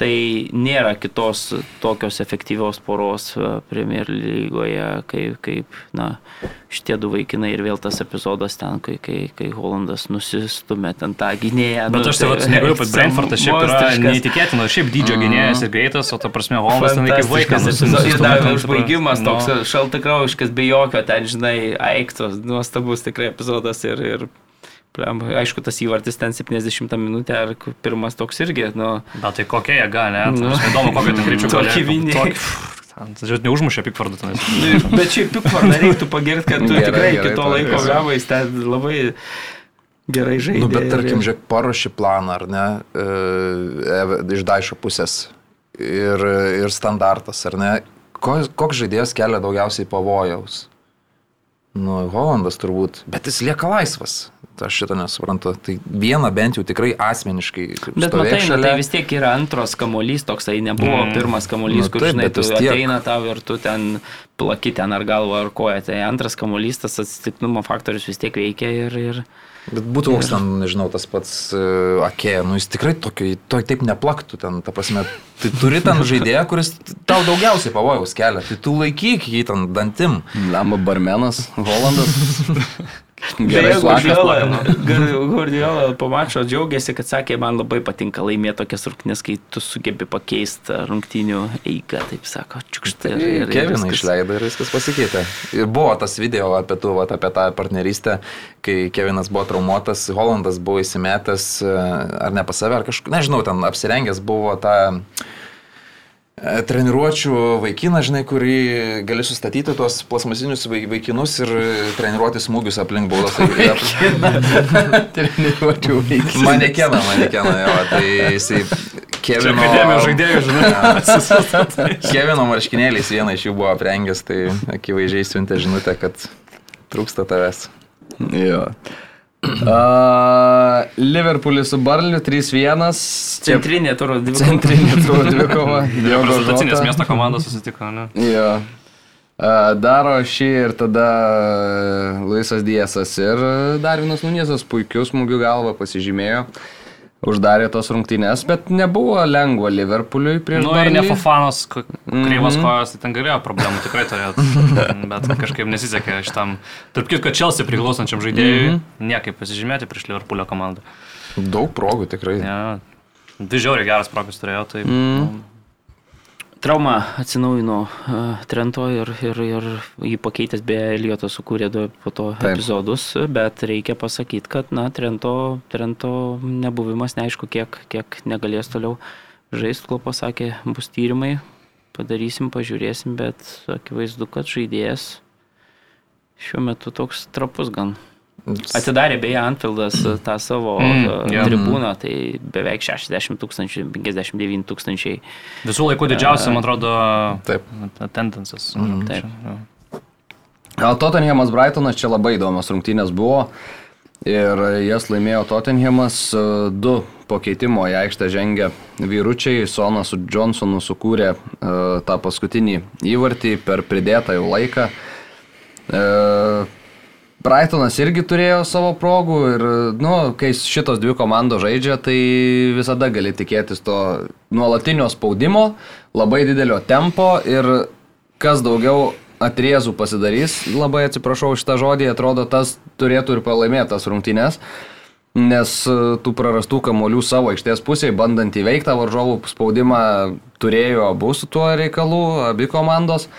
[SPEAKER 4] Tai nėra kitos tokios efektyvios poros e, Premier lygoje, kaip, kaip na, šitie du vaikinai ir vėl tas epizodas ten, kai, kai, kai Holandas nusistumė ten tą gynėją.
[SPEAKER 3] Bet
[SPEAKER 4] nu,
[SPEAKER 3] aš tai vat negaliu, kad Brentfordas šiaip yra neįtikėtina, šiaip dydžio gynėjas ir greitas, o ta prasme Holandas ten kaip vaikas.
[SPEAKER 4] Ir dar užbaigimas
[SPEAKER 3] nu.
[SPEAKER 4] toks šaltakraujiškas, be jokio ten, žinai, aiktos, nuostabus tikrai epizodas ir, ir aišku, tas įvartis ten 70 minutę, ar pirmas toks irgi, nu,
[SPEAKER 3] Bet tai kokia jėga, ne?
[SPEAKER 4] Nu.
[SPEAKER 3] Nu. Įdomu, kokio ten greičiau
[SPEAKER 4] Tokį vinį.
[SPEAKER 3] Žiūrėt, neužmušė Pikvardą tenais.
[SPEAKER 4] Bet šiaip Pikvardą reiktų pagirti, kad tu
[SPEAKER 1] Gerai,
[SPEAKER 4] tikrai
[SPEAKER 1] gerai,
[SPEAKER 4] iki to laiko gavai, ten labai gerai žaidė.
[SPEAKER 2] Nu, bet tarkim, žiūrėk, paruoši planą, ar ne, e, iš Daišo pusės ir, ir standartas, ar ne, Ko, koks žaidėjas kelia daugiausiai pavojaus? Nu, Holandas turbūt, bet jis lieka laisvas. Aš šitą nesuprantu. Tai vieną bent jau tikrai asmeniškai.
[SPEAKER 4] Bet matai, nu, tai vis tiek yra antras kamuolys, toksai nebuvo mm. pirmas kamuolys,
[SPEAKER 2] Nu
[SPEAKER 4] kur
[SPEAKER 2] taip,
[SPEAKER 4] žinai, tu
[SPEAKER 2] tiek.
[SPEAKER 4] ateina tau ir tu ten plaki ten ar galvą ar koją. Tai antras kamuolys, tas atsitiktinumo faktorius vis tiek veikia ir... ir...
[SPEAKER 2] Bet būtų koks ten, nežinau, tas pats uh, Akė, nu jis tikrai tokio, to taip neplaktų ten, ta prasme, tai turi ten žaidėją, kuris tau daugiausiai pavojaus kelia, tai tu laikyk jį ten dantim.
[SPEAKER 1] Lamba barmenas, Holandas.
[SPEAKER 4] Gerai, Guardiola, po mačo džiaugiasi, kad sakė, man labai patinka laimėti tokias rungtynės, kai tu sugebi pakeisti rungtynių eigą, taip sako, čiukštai.
[SPEAKER 2] Ir Keviną išleido ir viskas pasikeitė. Ir buvo tas video apie, tu, vat, apie tą partnerystę, kai Kevinas buvo traumuotas, Holandas buvo įsimetęs, e, ar ne pas save, ar kažkaip, nežinau, ten apsirengęs buvo tą e, treniruočių vaikiną, žinai, kurį gali sustatyti tuos plasmasinius vai- vaikinus ir treniruoti smūgius aplink baudos.
[SPEAKER 1] Treniruočių veikia.
[SPEAKER 2] Manekeną, manekeną, jo, tai jisai Kevino...
[SPEAKER 3] akademijos žaidėjų, žinai.
[SPEAKER 2] Kevino marškinėliais vieną iš jų buvo aprengęs, tai akivaizdžiai siuntė žinutę, kad trūksta tavęs.
[SPEAKER 1] Jo. Uh, Liverpoolis su Barliu 3-1. Čia
[SPEAKER 4] Centrinė turo dvi.
[SPEAKER 1] centrinė turo dvikova.
[SPEAKER 3] Reprezentacinės miesto komandos susitiko, ne?
[SPEAKER 1] Jo. Uh, Daro šį ir tada uh, Luisas Diesas ir uh, Darvinas Nunėsas puikius smūgių galvą pasižymėjo. Uždarė tos rungtynės, bet nebuvo lengva Liverpooliui prieš
[SPEAKER 3] Nu, jei ne
[SPEAKER 1] Burnley.
[SPEAKER 3] Fafanos k- kreivas
[SPEAKER 1] Mhm.
[SPEAKER 3] kojas, tai ten galėjo problemų tikrai turėti. Bet kažkaip nesisekė šitam. Tarp kitko, Chelsea priklausančiam žaidėjui niekaip pasižymėti prieš Liverpoolio komandą.
[SPEAKER 2] Daug progų tikrai.
[SPEAKER 3] Ja. Dvi žiauriai geras progas turėjo, tai
[SPEAKER 1] Mm.
[SPEAKER 4] Trauma atsinaujino uh, Trento ir, ir, ir jį pakeitęs be Elioto sukūrė du po to
[SPEAKER 1] Taip.
[SPEAKER 4] epizodus, bet reikia pasakyti, kad, na, Trento, Trento nebuvimas neaišku, kiek, kiek negalės toliau žaisti, kol pasakė, bus tyrimai, padarysim, pažiūrėsim, bet akivaizdu, kad žaidėjas šiuo metu toks trapus gan. Atidarė beje Anfieldas uh, tą savo
[SPEAKER 3] Mm,
[SPEAKER 4] mm,
[SPEAKER 3] jo.
[SPEAKER 4] tribūną, tai beveik 60 tūkstančių, 59 tūkstančiai
[SPEAKER 3] visų laikų didžiausia, man atrodo,
[SPEAKER 2] Taip.
[SPEAKER 3] tendences.
[SPEAKER 4] taip.
[SPEAKER 1] Gal Tottenhamas Brightonas čia labai įdomios rungtynės buvo. Ir jas laimėjo Tottenhamas, e, du po keitimo į aikštę žengė vyručiai, Sonas su Johnsonu sukūrė e, tą paskutinį įvartį per pridėtą jau laiką. E, Brightonas irgi turėjo savo progų ir, nu, kai šitos dvi komandos žaidžia, tai visada gali tikėtis to nuolatinio spaudimo, labai didelio tempo ir kas daugiau atriezų pasidarys, labai atsiprašau šitą žodį, atrodo, tas turėtų ir pralaimėtas rungtynės, nes e, tų prarastų kamolių savo aikštės pusėje, bandant įveikti varžovų spaudimą, turėjo abu su tuo reikalų, abi komandos.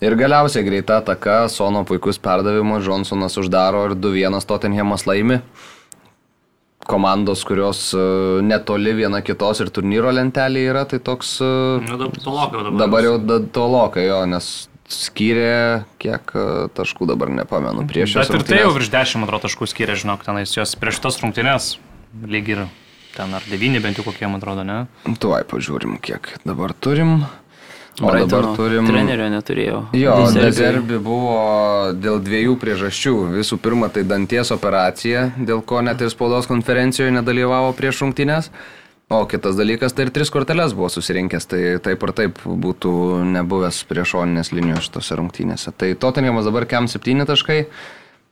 [SPEAKER 1] Ir galiausiai greita ataka, Sono puikus perdavimas, Johnsonas uždaro ir 2-1 Tottenhamas laimi. Komandos, kurios e, netoli viena kitos ir turnyro lentelė yra, tai toks... e,
[SPEAKER 3] Nu, dabar tolokai dabar.
[SPEAKER 1] Dabar jau tolokai jo, nes skyrė kiek e, taškų dabar nepamenu prieš
[SPEAKER 3] Bet
[SPEAKER 1] šias
[SPEAKER 3] ir tai jau
[SPEAKER 1] rungtynes.
[SPEAKER 3] virš 10 atrodo taškų skiria, žinok, tenais jos prieš tas rungtynės lyg ir ten ar 9 bent jau kokie, man atrodo, ne?
[SPEAKER 1] Tuoj pažiūrim, kiek dabar turim. O dabar turim...
[SPEAKER 4] Trenerio neturėjau.
[SPEAKER 1] Jo,
[SPEAKER 4] Deserbi.
[SPEAKER 1] Buvo dėl dviejų priežasčių. Visų pirma, tai danties operacija, dėl ko net ir spaudos konferencijoje nedalyvavo prieš rungtynės. O kitas dalykas, tai ir tris korteles buvo susirinkęs, tai taip ir taip būtų nebuvęs prie šoninės linijos šitose rungtynėse. Tai Tottenhamas dabar kem 7 taškai,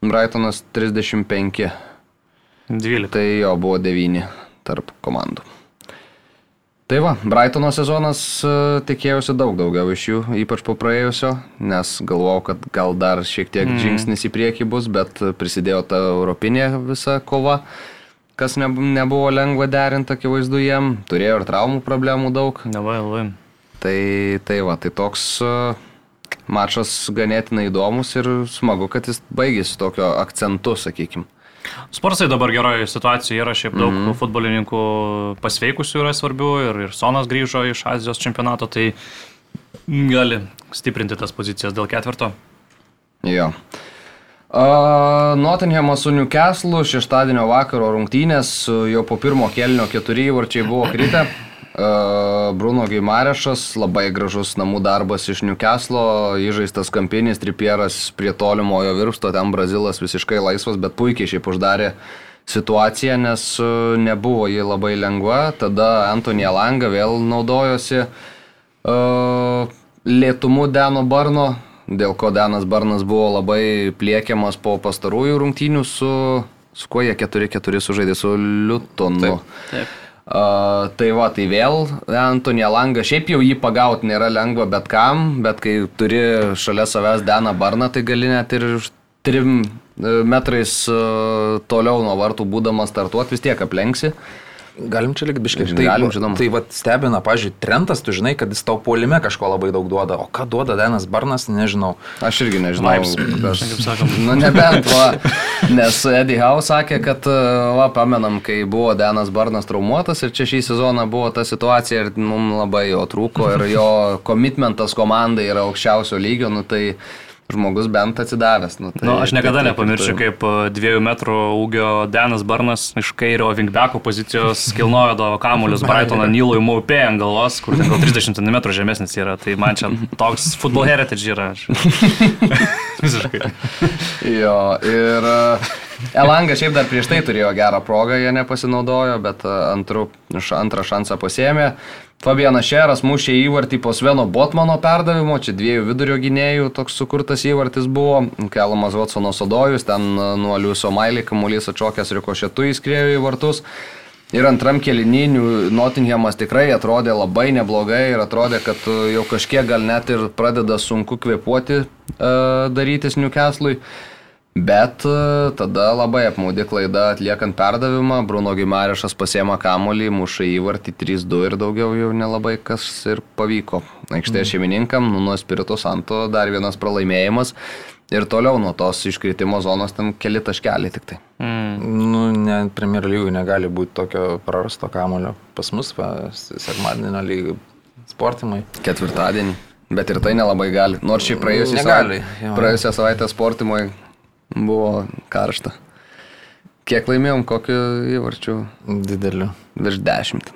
[SPEAKER 1] Brightonas 35,
[SPEAKER 3] 12.
[SPEAKER 1] tai jo buvo 9 tarp komandų. Tai va, Brightono sezonas e, tikėjausi daug daugiau iš jų, ypač po praėjusio, nes galvojau, kad gal dar šiek tiek mm. žingsnis į priekį bus, bet prisidėjo ta europinė visa kova, kas neb- nebuvo lengva derinti, akivaizdu jiem, turėjo ir traumų problemų daug.
[SPEAKER 3] Davai, labai.
[SPEAKER 1] Tai, tai va, tai toks e, mačas ganėtinai įdomus ir smagu, kad jis baigėsi tokio akcentu, sakykime.
[SPEAKER 3] Sportsai dabar geroje situacijoje yra, šiaip daug mm -hmm. futbolininkų pasveikusių yra svarbių ir, ir Sonas grįžo iš Azijos čempionato, tai gali stiprinti tas pozicijas dėl ketvirto.
[SPEAKER 1] Jo. Uh, Nottinghamas su Newcastle šeštadienio vakaro rungtynės jau po pirmo kelnio keturi įvarčiai buvo kritę. Uh, Bruno Gimarešas, labai gražus namų darbas iš Newcastle, įžaistas kampinis, tripieras prie tolimojo virpsto, ten Brazilas visiškai laisvas, bet puikiai šiaip uždarė situaciją, nes uh, nebuvo ji labai lengva. Tada Antonija Langa vėl naudojosi uh, lėtumu Deno Barno, dėl ko Denas Barnas buvo labai pliekiamas po pastarųjų rungtynių su, su kuo jie 4-4 sužaidė su Liutonu.
[SPEAKER 4] Taip.
[SPEAKER 1] Uh, tai va, tai vėl Antonija Langa, šiaip jau jį pagauti nėra lengva bet kam, bet kai turi šalia savęs Deną Barną, tai gali net ir trim e, metrais e, toliau nuo vartų būdamas startuoti vis tiek aplenksi.
[SPEAKER 2] Galim čia likti biškai.
[SPEAKER 1] Galim, žinoma.
[SPEAKER 2] Tai vad stebina, pažiūrėjau, Trentas, tu žinai, kad jis tau puolime kažko labai daug duoda, o ką duoda Denas Barnas, nežinau.
[SPEAKER 1] Aš irgi nežinau.
[SPEAKER 3] Vibes,
[SPEAKER 1] kas-
[SPEAKER 3] kaip sakom.
[SPEAKER 1] Nu, nebent, va. Nes Eddie Howe sakė, kad, va, pamenam, kai buvo Denas Barnas traumuotas ir čia šį sezoną buvo ta situacija ir mums labai jo trūko ir jo komitmentas komandai yra aukščiausio lygio, nu tai žmogus bent atsidavęs. Nu, tai,
[SPEAKER 3] Nu, aš niekada
[SPEAKER 1] tai- tai-
[SPEAKER 3] nepamiršiu,
[SPEAKER 1] tai-
[SPEAKER 3] kaip e, dviejų metrų ūgio Denas Barnas iš kairio Vingbeko pozicijos kilnojodavo kamuolius Brightono Nylui Maupė ant galvos, kur gal 30 cm žemesnis yra. Tai man čia toks football heritage yra. Visiškai.
[SPEAKER 1] Jo, ir e, Elanga šiaip dar prieš tai turėjo gerą progą, jie nepasinaudojo, bet e, antru, antrą šansą pasėmė. Fabianas Šeras mušė įvartį po Sveno Botmano perdavimo, čia dviejų vidurio gynėjų toks sukurtas įvartis buvo, Kelamas Watsono Sodojus, ten e, nuo Liuso Mailį kamuolys atšokęs rikošetu įskrėjo į vartus. Ir antram kelininių Nottinghamas tikrai atrodė labai neblogai ir atrodė, kad uh, jau kažkiek gal net ir pradeda sunku kvepuoti uh, darytis Newcastle'ui. Bet uh, tada labai apmaudi klaida atliekant perdavimą, Bruno Gimarešas pasiema kamolį, muša įvartį 3-2 ir daugiau jau nelabai kas ir pavyko. Aikštė mm. šeimininkam, nu, nuo Spirito Santo dar vienas pralaimėjimas ir toliau nuo tos iškritimo zonos ten keli taškeliai tik tai.
[SPEAKER 2] Nu, ne, Premier lygų negali būti tokio prarasto kamulio. Pas mus, sekmadienio lygų sportimai.
[SPEAKER 1] Ketvirtadienį. Bet ir tai nelabai gali. Nors šiaip praėjusią savaitę, praėjusią savaitę sportimui buvo karšta. Kiek laimėjom, kokiu įvarčiu?
[SPEAKER 2] Dideliu.
[SPEAKER 1] Virš dešimt.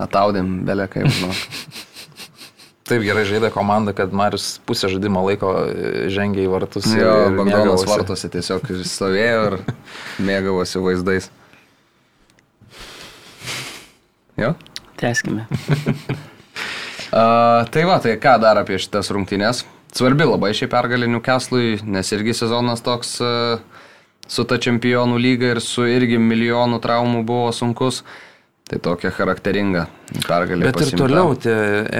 [SPEAKER 1] Ataudėm, belė kaip, žinok.
[SPEAKER 2] Taip gerai žaidė komanda, kad Marius pusę žaidimo laiko e, žengė į vartus. ir-
[SPEAKER 1] Jo, Bagdonas vartosi tiesiog stovėjo ir mėgavosi vaizdais. Jo?
[SPEAKER 4] Teskime.
[SPEAKER 1] Uh, tai va, tai ką dar apie šitas rungtynės? Svarbi labai šiai pergalinių keslui, nes irgi sezonas toks uh, su ta čempionų lyga ir su irgi milijonų traumų buvo sunkus. Tai tokia charakteringa pergalė.
[SPEAKER 2] Bet ir
[SPEAKER 1] pasiimta.
[SPEAKER 2] toliau tie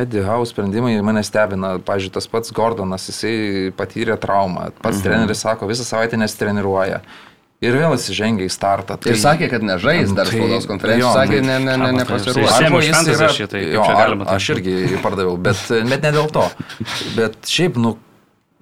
[SPEAKER 2] Eddie House sprendimai mane stebina. Pavyzdžiui, tas pats Gordonas, jisai patyrė traumą. Pats mhm. treneris sako, visą savaitę nesitreniruoja. Ir vėl jis žengia į startą.
[SPEAKER 1] Ir sakė, kad nežais dar
[SPEAKER 2] Tai-
[SPEAKER 1] spaudos konferencijų,
[SPEAKER 2] jo,
[SPEAKER 1] sakė,
[SPEAKER 2] tai-
[SPEAKER 1] ne, ne, ne,
[SPEAKER 3] Arba tai
[SPEAKER 2] Arba jis yra-
[SPEAKER 3] šitai, kaip
[SPEAKER 2] jo, ar-? Aš irgi jį pardaviau, bet, bet ne dėl to. Bet šiaip, nu,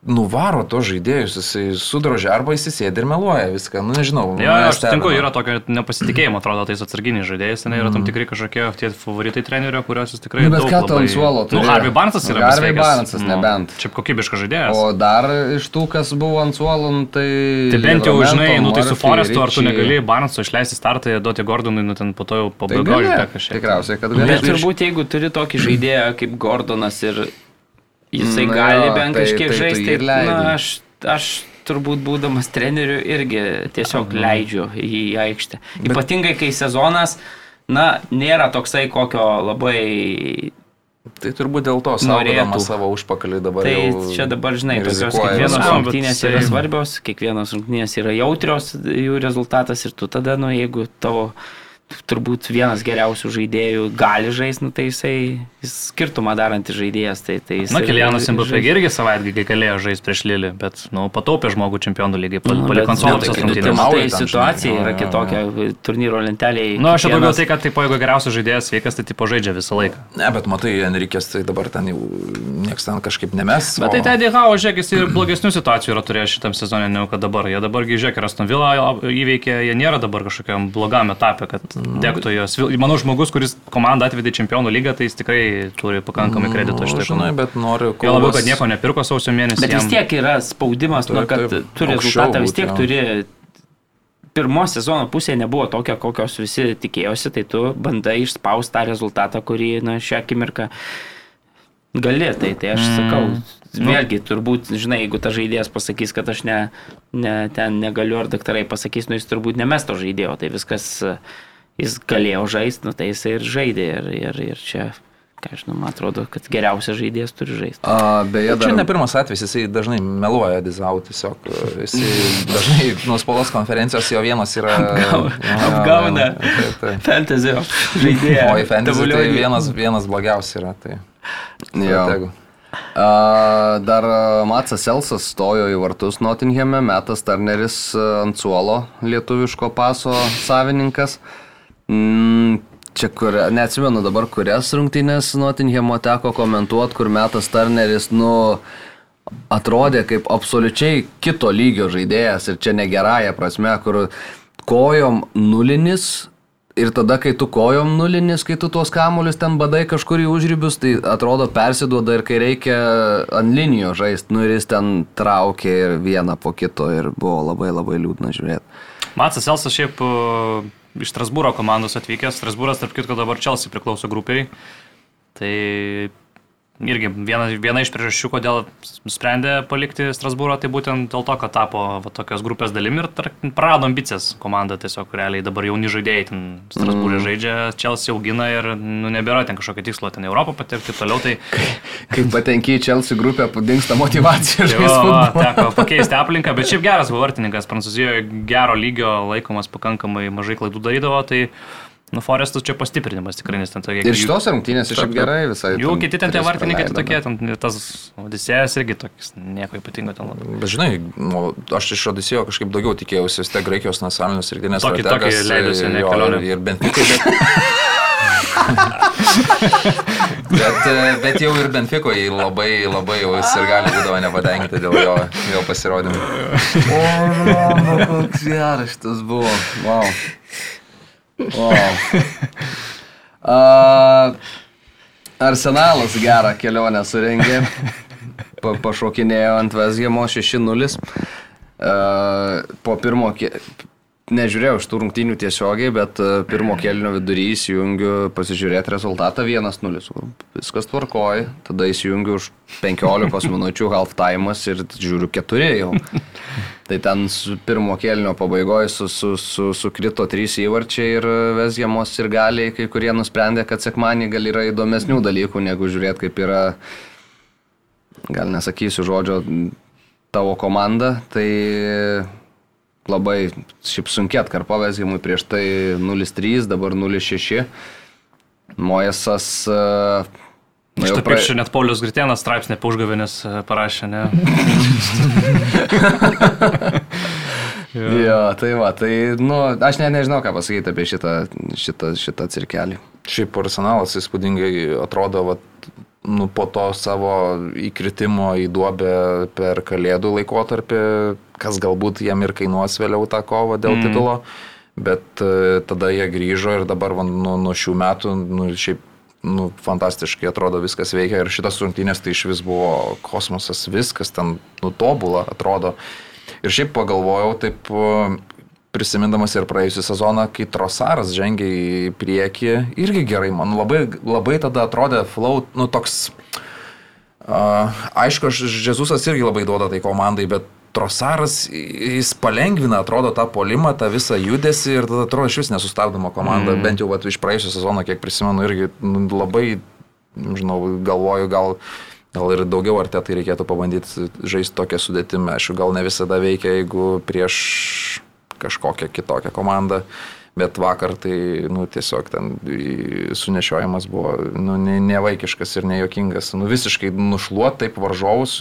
[SPEAKER 2] nuvaro to žaidėjus, jisai sudrožia arba jis sėdi ir meluoja viską. Nu, nežinau.
[SPEAKER 3] Jo, aš sutinku, yra tokio nepasitikėjimo, atrodo, tais atsarginiais žaidėjais, ten yra tam tikri kažkokie tie favoritai trenerio, kuriuos jis tikrai...
[SPEAKER 1] Nu, bet
[SPEAKER 3] daug
[SPEAKER 1] ką
[SPEAKER 3] labai-
[SPEAKER 1] ant suolo
[SPEAKER 3] Nu,
[SPEAKER 1] turi?
[SPEAKER 3] Harvey Barnesas yra
[SPEAKER 1] Harvey
[SPEAKER 3] pasveikęs.
[SPEAKER 1] Barnesas,
[SPEAKER 3] Nu,
[SPEAKER 1] nebent.
[SPEAKER 3] Čia kokybiškas žaidėjas.
[SPEAKER 1] O dar iš tų, kas buvo ant suolo, nu, tai...
[SPEAKER 3] Tai bent jau, žinai, nu tai su Forestu, ar tu negali Barneso išleisti startą, duoti Gordonui, nu ten po to jau
[SPEAKER 1] Tai
[SPEAKER 3] pabaigoji
[SPEAKER 1] gali,
[SPEAKER 3] kažkiek.
[SPEAKER 1] tikriausiai, kad
[SPEAKER 4] Bet
[SPEAKER 1] gali.
[SPEAKER 4] turbūt jeigu turi tokį žaidėją kaip Gordonas ir Jisai
[SPEAKER 1] Na
[SPEAKER 4] gali
[SPEAKER 1] jo,
[SPEAKER 4] bent
[SPEAKER 1] tai-
[SPEAKER 4] kažkiek
[SPEAKER 1] tai
[SPEAKER 4] žaisti.
[SPEAKER 1] ir leidi.
[SPEAKER 4] na, aš, aš turbūt būdamas treneriu irgi tiesiog leidžiu į aikštę. Ypatingai, kai sezonas, na, nėra toksai, kokio labai...
[SPEAKER 2] Tai turbūt dėl to
[SPEAKER 4] Norėtų.
[SPEAKER 2] savo užpakalį dabar
[SPEAKER 4] Tai
[SPEAKER 2] jau
[SPEAKER 4] čia dabar, žinai, tokios kiekvienos
[SPEAKER 2] viskam.
[SPEAKER 4] rungtynės yra svarbios, kiekvienos rungtynės yra jautrios, jų rezultatas ir tu tada, nu, jeigu tavo turbūt vienas geriausių žaidėjų gali žaisti, nu, tai jisai jis skirtumą darantis žaidėjas. Tai, tai jis
[SPEAKER 3] Na, Kilianas Mbappé
[SPEAKER 4] žais.
[SPEAKER 3] irgi savaitgalį kai galėjo žaisti prieš Lilį, bet, nu, pataupė žmogų čempionų lygiai,
[SPEAKER 4] Nu,
[SPEAKER 3] paliko ant suolusios
[SPEAKER 4] tai-
[SPEAKER 3] rungtynės.
[SPEAKER 4] tai
[SPEAKER 2] Pirmauja ten,
[SPEAKER 4] situacija yra kitokia, turnyro lentelėje.
[SPEAKER 3] Na, nu, aš čia daugiau tai, kad, tipo, jeigu geriausias žaidėjas sveikas, tai tipo žaidžia visą laiką.
[SPEAKER 2] Ne, bet matai, Enrikės tai dabar ten jau nieks ten kažkaip nemes.
[SPEAKER 3] Bet tai Teddy Hau, žiūrėk, jis ir blogesnių situacijų yra turėjęs šitam sezonė, negu kad dabar. Jie dabargi, žiūrėk, ir Aston Villa įveikė, jie nėra dabar kažkokiam blogam etapė, kad degtų jos. Manau, žmogus, kuris komandą atvedė čempionų lygą, tai jis tikrai turi pakankamai kredito
[SPEAKER 2] Nu,
[SPEAKER 3] šitai
[SPEAKER 2] žinai, bet noriu...
[SPEAKER 3] Jo labiau, kad nieko nepirko sausio mėnesį.
[SPEAKER 4] Bet vis
[SPEAKER 3] jam-
[SPEAKER 4] tiek yra spaudimas, nu,
[SPEAKER 2] Taip,
[SPEAKER 4] kad
[SPEAKER 2] taip,
[SPEAKER 4] tu
[SPEAKER 2] aukščiau
[SPEAKER 4] rezultatą vis tiek
[SPEAKER 2] jo.
[SPEAKER 4] turi. Pirmos sezono pusė nebuvo tokia, kokios visi tikėjosi, tai tu bandai išspausti tą rezultatą, kurį na, šią akimirką gali. Tai, tai aš sakau, vėlgi, turbūt, žinai, jeigu ta žaidėjas pasakys, kad aš ne, ne, ten negaliu, ar daktarai pasakys, nu jis turbūt nemes to žaidėjo, tai viskas, e, jis galėjo žaisti, nu tai jis ir žaidė. Ir, ir, ir čia, ką aš žinau, man atrodo, kad geriausias žaidėjas turi žaisti.
[SPEAKER 1] A, beje,
[SPEAKER 2] Čia
[SPEAKER 1] dar
[SPEAKER 2] ne pirmas atvejis, jisai dažnai meluoja Dizau tiesiog. Jisai dažnai nuo spaudos konferencijos jo vienas yra...
[SPEAKER 4] Apgau-
[SPEAKER 2] Jo, jo,
[SPEAKER 4] apgauna.
[SPEAKER 2] jo, taip, taip.
[SPEAKER 4] Fantasy žaidėjas.
[SPEAKER 2] O į fantasy tai vienas, vienas blogiausias yra. Tai
[SPEAKER 1] Jo. A, dar Matsas Elsas stojo į vartus Nottinghame, Metas Turneris a, ant suolo lietuviško paso savininkas. Mm, čia kur, neatsimenu dabar, kurias rungtynės Nottinghamo teko komentuoti, kur Metas Turneris, nu, atrodė kaip absoliučiai kito lygio žaidėjas ir čia negerąją prasme, kur kojom nulinis. Ir tada, kai tu kojom nulinis, kai tu tuos kamuolius ten badai kažkur į užrybius, tai atrodo persiduoda ir kai reikia ant linijos žaisti, nu ir jis ten traukė ir vieną po kito ir buvo labai labai liūdna žiūrėti.
[SPEAKER 3] Matsas Elsas šiaip uh, iš Strasbūro komandos atvykęs. Strasbūras, tarp kitko, dabar Chelsea priklauso grupiai. Tai irgi viena, viena iš priežasčių, kodėl nusprendė palikti Strasbūrą, tai būtent dėl to, kad tapo va, tokios grupės dalimi ir prarado ambicijas komanda tiesiog realiai dabar jauni žaidėjai ten Strasbūrė mm. žaidžia, Chelsea augina ir nu, nebėra ten kažkokio tikslo ten Europą patekti toliau. Tai
[SPEAKER 1] Kai patenki į Chelsea grupę, padingsta motivacija
[SPEAKER 3] Tai va,
[SPEAKER 1] futbolą.
[SPEAKER 3] teko pakeisti aplinką, bet šiaip geras buvo vartininkas, Prancūzijoje gero lygio laikomas pakankamai mažai klaidų darydavo, tai nu, Forestas čia pastiprinimas tikrai, nes ten tokie...
[SPEAKER 1] Ir šitos rungtynės šiaip gerai visai.
[SPEAKER 3] Jų kiti ten tie vartininkai tai tokie, ten tas Odisėjas irgi toks nieko ypatingo ten labai.
[SPEAKER 2] Bet žinai, nu, aš iš Odisėjo kažkaip daugiau tikėjausi, vis tiek Graikijos nacionalinės rinktinės
[SPEAKER 3] Tokį- tokį leidosi, ne, kelionę.
[SPEAKER 2] ir, ir Benfikai. Bet, bet, e, bet jau ir Benfikoje labai, labai jau jis ir gali būdavo nepatenkinti dėl jo, jo pasirodymų.
[SPEAKER 1] O, koks geras šitas buvo. Wow. Wow. A, Arsenalas gerą kelionę surengė. Pa, pašokinėjo ant Vesgemo 6-0. A, Po pirmo, nežiūrėjau iš tų rungtynių tiesiogiai, bet a, pirmo kelnio vidury įsijungiu pasižiūrėti rezultatą 1-0. Viskas tvarkoja, tada įsijungiu už 15 minučių half time'as ir žiūriu 4 jau. Tai ten su pirmo kelnio pabaigoje su, su, su, sukrito trys įvarčiai ir Vesgiamos ir galiai, kai kurie nusprendė, kad sekmanį gal yra įdomesnių dalykų, negu žiūrėti, kaip yra, gal nesakysiu žodžio, tavo komanda. Tai labai šiaip sunkiai atkarpa Vesgiamui prieš tai 0-3, dabar 0-6. Mojesas... jau
[SPEAKER 3] Šitą
[SPEAKER 1] prae-
[SPEAKER 3] pykščią net Paulius Gritėnas straipsnį apie užgavėnės e, parašė, ne?
[SPEAKER 1] Jo, tai va, tai, nu, aš net nežinau, ką pasakyti apie šitą, šitą, šitą cirkelį.
[SPEAKER 2] Šiaip arsenalas įspūdingai atrodo, vat, nu, po to savo įkritimo į duobę per kalėdų laikotarpį, kas galbūt jam ir kainuos vėliau tą kovą dėl mm. titulo, bet e, tada jie grįžo ir dabar nu, nuo šių metų, nu, šiaip nu, fantastiškai atrodo viskas veikia ir šitas rungtynės tai iš vis buvo kosmosas, viskas ten nutobula atrodo. Ir šiaip pagalvojau taip prisimindamas ir praėjusią sezoną, kai Trosaras žengė į priekį, irgi gerai, man labai, labai tada atrodė flow, nu toks Uh, aišku, Žezusas irgi labai duoda tai komandai, bet Trosaras, jis palengvina, atrodo, tą polimą, tą visą judesi ir tada atrodo iš vis nesustabdoma komanda, mm. bent jau vat, iš praėjusio sezono, kiek prisimenu, irgi nu, labai, žinau, galvoju, gal, gal ir daugiau ar te tai reikėtų pabandyti žaisti tokią sudėtimą. Aišku, gal ne visada veikia, jeigu prieš kažkokią kitokią komandą. Bet vakar tai, nu, tiesiog ten sunešiojimas buvo, nu, nevaikiškas ir nejokingas. Nu, visiškai nušluot taip varžovus,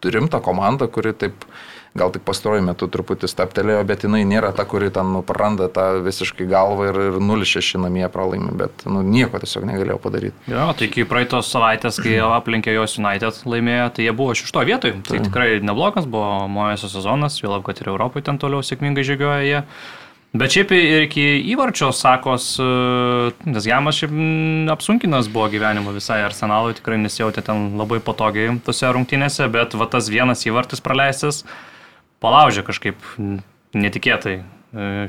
[SPEAKER 2] rimtą komandą, kuri taip gal tik pastaruoju metu truputį staptelėjo, bet jinai nėra ta, kuri ten nu, praranda tą visiškai galvą ir, ir 0-6 namie pralaimi, bet nu, nieko tiesiog negalėjo padaryti.
[SPEAKER 3] Jo, tai iki praeitos savaitės, kai aplinkė jos United laimėjo, tai jie buvo šešto vietoj. Tai, tai tikrai neblogas buvo Mojėsio sezonas, vėliau, kad ir Europoje ten toliau sėkmingai žygioja jie. Bet šiaip ir iki įvarčio, sakos, nes Jamas šiaip apsunkinas buvo gyvenimo visai arsenalui, tikrai nesijautė ten labai patogiai tose rungtynėse, bet va tas vienas įvartis praleistas, uh, palaužė kažkaip netikėtai e,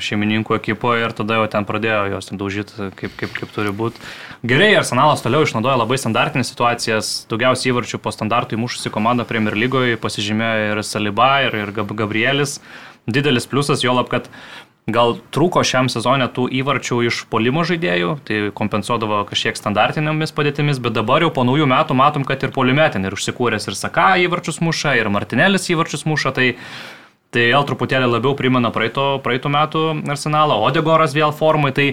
[SPEAKER 3] šeimininkų ekipoje ir tada jau ten pradėjo jos ten daužyti kaip, kaip, kaip turi būti. Gerai, Arsenalas toliau išnaudoja labai standartinės situacijas, daugiausiai įvarčių po standartų įmušusi komanda Premier lygoje, pasižymėjo ir Saliba, ir, ir Gabrielis. Didelis pliusas, jo lab, kad gal trūko šiam sezonė tų įvarčių iš polimo žaidėjų, tai kompensuodavo kažkiek standartinėmis padėtimis, bet dabar jau po naujų metų matom, kad ir polimetin ir užsikūręs ir Saka įvarčius muša, ir Martinėlis įvarčius muša, tai Tai vėl truputėlį labiau primena praeito, praeito metų arsenalą, Odegoras vėl formai. Tai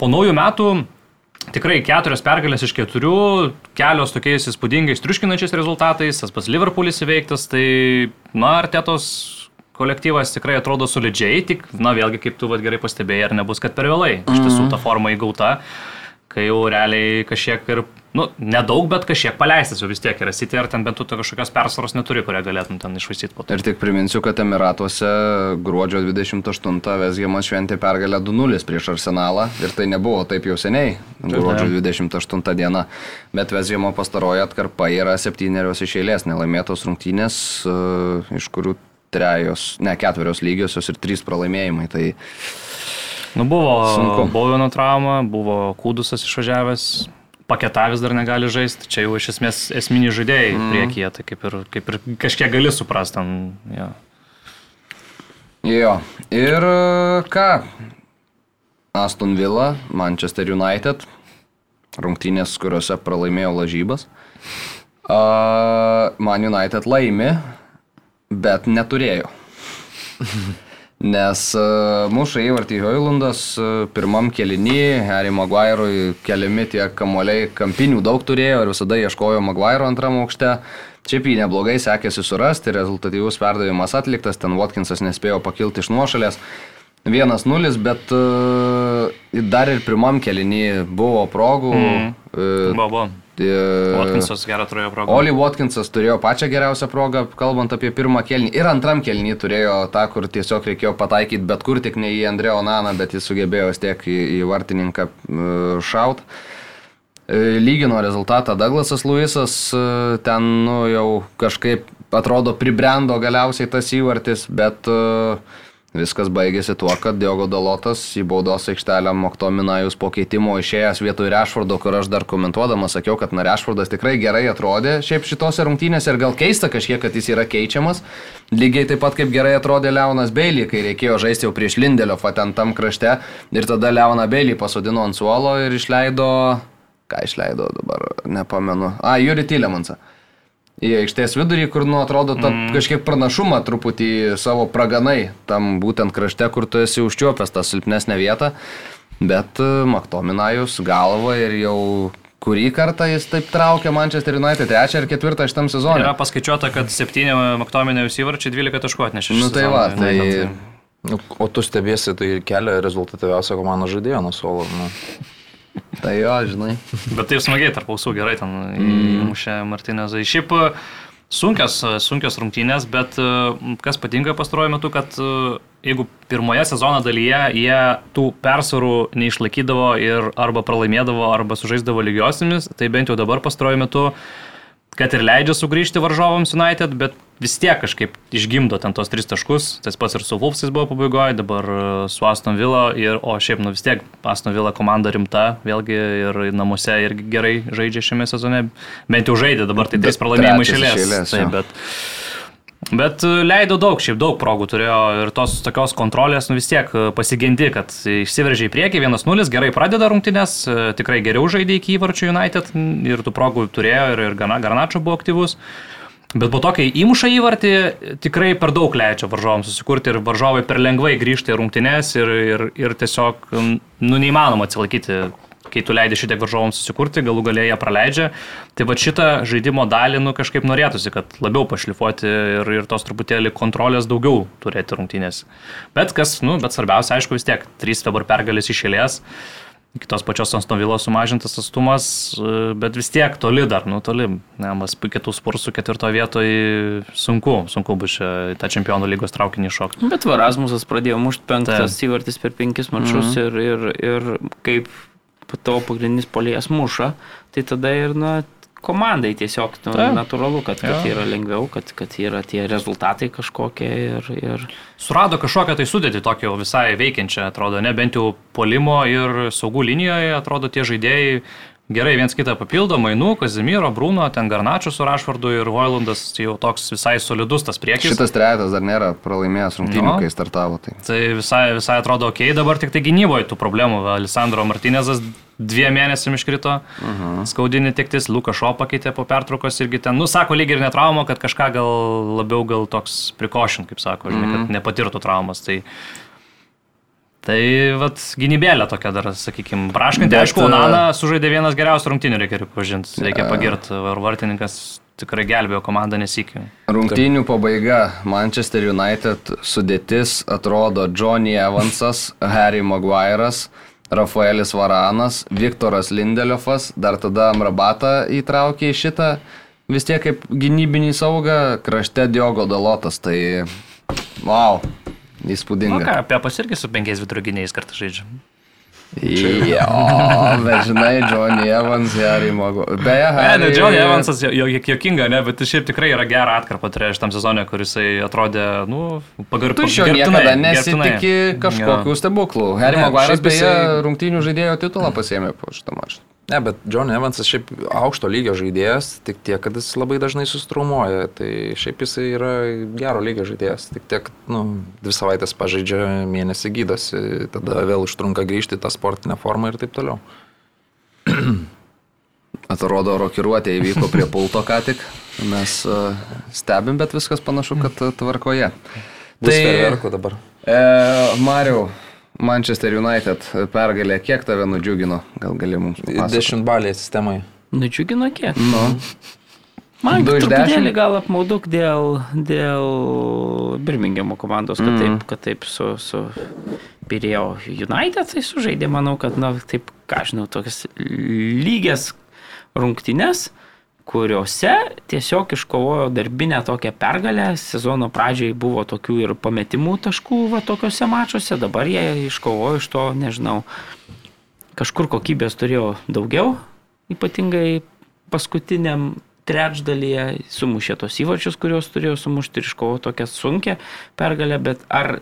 [SPEAKER 3] po naujų metų tikrai keturios pergalės iš keturių, kelios tokiais įspūdingais, triuškinančiais rezultatais, tas pats Liverpoolis įveiktas, tai, na, Artetos kolektyvas tikrai atrodo solidžiai, tik, na, vėlgi, kaip tu vad gerai pastebėjai, ar nebus, kad per vėlai. Iš tiesų ta forma įgauta, kai jau realiai kažkiek ir nu, nedaug, bet kažkiek paleistas jau vis tiek yra City, ar ten bent tu kažkokios persvaros neturi, kurią galėtum ten išvaistyti po to.
[SPEAKER 1] Ir tik priminsiu, kad Emiratuose gruodžio 28 Vesgiamas šventė pergalę 2-0 prieš Arsenalą ir tai nebuvo taip jau seniai, gruodžio 28 diena, bet Vesgiamo pastaroji atkarpa yra septynerios iš eilės nelaimėtos rungtynės, e, iš kurių trejos, ne ketverios lygiosios ir trys pralaimėjimai. Tai
[SPEAKER 3] Nu buvo Bovino trauma, buvo Kūdusas išvažiavęs, paketavęs dar negali žaisti, čia jau iš esmės esminiai žaidėjai mm. priekyje, tai kaip ir, kaip ir kažkiek gali suprasti. Ja.
[SPEAKER 1] Jo, ir ką? Aston Villa, Manchester United, rungtynės, kuriuose pralaimėjo lažybas. Uh, Man United laimi, bet neturėjo. nes uh, muša įvartį Hoilandas uh, pirmam kelinį, Harry Maguire'ui keliami tie kamuoliai, kampinių daug turėjo ir visada ieškojo Maguire'o antram aukšte. Šiaip jį neblogai sekėsi surasti, rezultatyvus perdavimas atliktas, ten Watkinsas nespėjo pakilti iš nuošalės. 1-0, bet uh, dar ir pirmam kelinį buvo progų. Mm.
[SPEAKER 3] Uh, buvo, buvo. Watkinsas gerą turėjo progą.
[SPEAKER 1] Oli Watkinsas turėjo pačią geriausią progą, kalbant apie pirmą kelnį. Ir antram kelnį turėjo tą, kur tiesiog reikėjo pataikyti bet kur, tik ne į Andreo Naną, bet jis sugebėjo tiek į, į vartininką šaut. E, lygino rezultatą Douglasas Luisas, e, ten nu, jau kažkaip atrodo pribrendo galiausiai tas įvartis, bet uh, Viskas baigėsi tuo, kad Diogo Dalotas į baudos aikštelę Moktominajus po keitimo išėjęs vietoj Rešfordo, kur aš dar komentuodamas sakiau, kad na Rešfordas tikrai gerai atrodė šiaip šitose rungtynėse ir gal keista kažkiek, kad jis yra keičiamas. Lygiai taip pat kaip gerai atrodė Leonas Beilį, kai reikėjo žaisti jau prieš Lindelio ten tam krašte. Ir tada Leoną Beilį pasodino ant suolo ir išleido, ką išleido dabar, nepamenu, a, Juri Tylemansą į aikštės vidurį, kur, nu, atrodo, ta mm. kažkiek pranašumą truputį savo praganai, tam būtent krašte, kur tu esi užčiuopęs tą silpnesnę vietą, bet e, Maktominajus galva ir jau kurį kartą jis taip traukia Manchester United, trečią ir ketvirtą šitam sezonui.
[SPEAKER 3] Yra paskaičiuota, kad septyni Maktominajus įvarčiai 12 taškų atnešė.
[SPEAKER 1] Nu tai va, tai... tai...
[SPEAKER 2] Nu, o tu stebėsi, tai kelia rezultatyviausią komandą žaidėją nuo suolo. Nu.
[SPEAKER 1] Tai jo, žinai.
[SPEAKER 3] Bet taip smagiai tarp ausų gerai ten mm. įmušė Martinezai. Šiaip e, sunkios, e, sunkios rungtynės, bet e, kas patinka pastaruoju metu, kad jeigu pirmoje sezono dalyje jie tų persvarų neišlaikydavo ir arba pralaimėdavo, arba sužaisdavo lygiosiamis, tai bent jau dabar pastaruoju metu kad ir leidžia sugrįžti varžovams United, bet vis tiek kažkaip išgimdo ten tos tris taškus. Tas pats ir su Wolfsais buvo pabaigoje, dabar e, su Aston Villa, ir, o šiaip, nu vis tiek Aston Villa komanda rimta, vėlgi ir namuose irgi gerai žaidžia šiame sezone. Bent jau žaidė, dabar tai tris pralaimėjimai išėlės. Taip, bet... Bet e, leido daug, šiaip daug progų turėjo ir tos tokios kontrolės, nu vis tiek e, pasigendi, kad išsiveržė į priekį, 1-0, gerai pradeda rungtynės, tikrai geriau žaidė iki įvarčių United ir tų progų turėjo ir, ir Garnačio buvo aktyvus. Bet po to, kai įmuša įvartį, tikrai per daug leidžia varžovams susikurti ir varžovai per lengvai grįžta į rungtynes ir, ir, ir tiesiog, nu, neįmanoma atsilaikyti, kai tu leidži šitiek varžovams susikurti, galų galėje jie praleidžia. Tai va šitą žaidimo dalį, nu, kažkaip norėtųsi, kad labiau pašlifuoti ir, ir tos truputėlį kontrolės daugiau turėti rungtynės. Bet kas, nu, bet svarbiausia, aišku, vis tiek, trys dabar pergalės išėlės. Uh, iki tos pačios Anstovilo sumažintas atstumas, bet vis tiek toli dar, nu toli. Mes kitų spursų ketvirto vietoje sunku, sunku bus čia tą čempionų lygos traukinį šokti.
[SPEAKER 4] Bet Varasmusas pradėjo mušti penktas įvartis per penkis mačius mm -hmm. ir, ir, ir kaip tavo pagrindinis polėjas muša, tai tada ir, na, komandai tiesiog nu, Ta. natūralu, kad, kad ja. yra lengviau, kad, kad yra tie rezultatai kažkokie ir, ir...
[SPEAKER 3] Surado kažkokią tai sudėti tokio visai veikiančią, atrodo, ne bent jau polimo ir saugų linijoje, atrodo, tie žaidėjai gerai viens kitą papildo, Mainų, Kazimiro, Bruno, ten Garnačių su Rašvardu ir Voilandas jau toks visai solidus tas priekis.
[SPEAKER 1] Šitas trejetas dar nėra pralaimėjęs rungtynių, no. kai startavo. Tai,
[SPEAKER 3] tai visai, visai atrodo ok, dabar tik tai gynyboje tų problemų. Alessandro Martinezas dviem mėnesiam iškrito, uh mhm. -huh. skaudinį tiktis, Lukas Šo pakeitė po pertraukos irgi ten, nu, sako, lyg ir netrauma, kad kažką gal labiau gal toks prikošin, kaip sako, žinai, uh -huh. kad mhm. nepatirtų traumas. Tai, Tai vat gynybėlė tokia dar, sakykime, praškanti. Aišku, e, Nana sužaidė vienas geriausių rungtynių, reikia pripažinti. Reikia pagirti, ar vartininkas tikrai gelbėjo komandą nesikį.
[SPEAKER 1] Rungtynių pabaiga. Manchester United sudėtis atrodo Johnny Evansas, Harry Maguire'as, Rafaelis Varanas, Viktoras Lindeliofas, dar tada Amrabatą įtraukė į šitą vis tiek kaip gynybinį saugą, krašte Diogo Dalotas. Tai wow. Įspūdinga.
[SPEAKER 3] Na ką, apie pas irgi su penkiais vidurginiais kartą žaidžia.
[SPEAKER 1] Jo, bet žinai, Johnny Evans, Harry Mago. Beje, Harry...
[SPEAKER 3] Ne, ne, Johnny Evansas jo, jo, jokinga, ne, bet šiaip tikrai yra gerą atkarpą turėjo šitam sezonė, kuris atrodė, nu, pagarbiai.
[SPEAKER 1] Tu iš jo niekada nesitikė kažkokių stebuklų. Harry Maguire'as beje rungtynių žaidėjo titulą pasėmė po šitą mačą.
[SPEAKER 2] Ne, bet John Evansas šiaip aukšto lygio žaidėjas, tik tiek, kad jis labai dažnai sustrumuoja. Tai šiaip jis yra gero lygio žaidėjas, tik tiek, nu, dvi savaitės pažaidžia, mėnesį gydosi, tada vėl užtrunka grįžti tą sportinę formą ir taip toliau.
[SPEAKER 1] Atrodo, rokiruotė įvyko prie pulto ką tik. Mes uh, stebim, bet viskas panašu, kad tvarkoje.
[SPEAKER 2] Bus tai dabar.
[SPEAKER 1] E, Mariau, Manchester United pergalė, kiek tave nudžiugino? Gal gali mums
[SPEAKER 2] pasakoti? Dešimt balės sistemoje.
[SPEAKER 4] Nudžiugino kiek? Nu. Man truputėlį gal apmauduk dėl, dėl Birminghamo komandos, kad, mm. taip, kad taip su, su Pirėjo United tai sužaidė, manau, kad, na, taip, ką žinau, tokias lygias rungtynes. Uh, kuriuose tiesiog iškovojo darbinę tokią pergalę. Sezono pradžiai buvo tokių ir pametimų taškų va tokiuose mačiuose, dabar jie iškovojo iš to, nežinau, kažkur kokybės turėjo daugiau, ypatingai paskutiniam trečdalyje sumušė tos įvarčius, kuriuos turėjo sumušti ir iškovo tokią sunkę pergalę, bet ar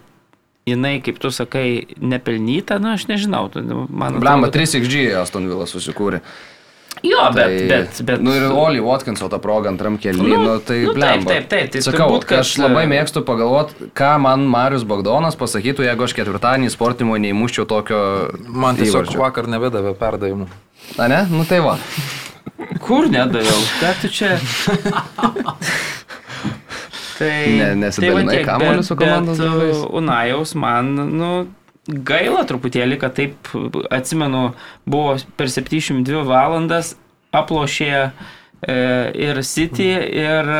[SPEAKER 4] jinai, kaip tu sakai, nepelnyta, na aš nežinau.
[SPEAKER 1] Man atrodo, Blamba, 3XG Aston Villa susikūrė.
[SPEAKER 4] Jo, bet, tai, bet, bet.
[SPEAKER 1] Nu ir Oli Watkinso tą progą antram kelnį, nu, nu tai nu, blemba.
[SPEAKER 4] Taip, taip, taip. Tai
[SPEAKER 1] Sakau, turbūt, kad... aš labai mėgstu pagalvoti, ką man Marius Bagdonas pasakytų, jeigu aš ketvirtadienį sportimo neįmuščiau tokio...
[SPEAKER 2] Man tiesiog įvarčio. vakar nevedavė perdavimų.
[SPEAKER 1] Na ne? Nu tai va.
[SPEAKER 4] Kur nedaviau? Ką tu čia?
[SPEAKER 1] tai... Ne, nesidalinai tai kamuoliu su komandos
[SPEAKER 4] draugais. Unajaus man, nu gaila truputėlį, kad taip, atsimenu, buvo per 72 valandas aplošė e, ir City, ir,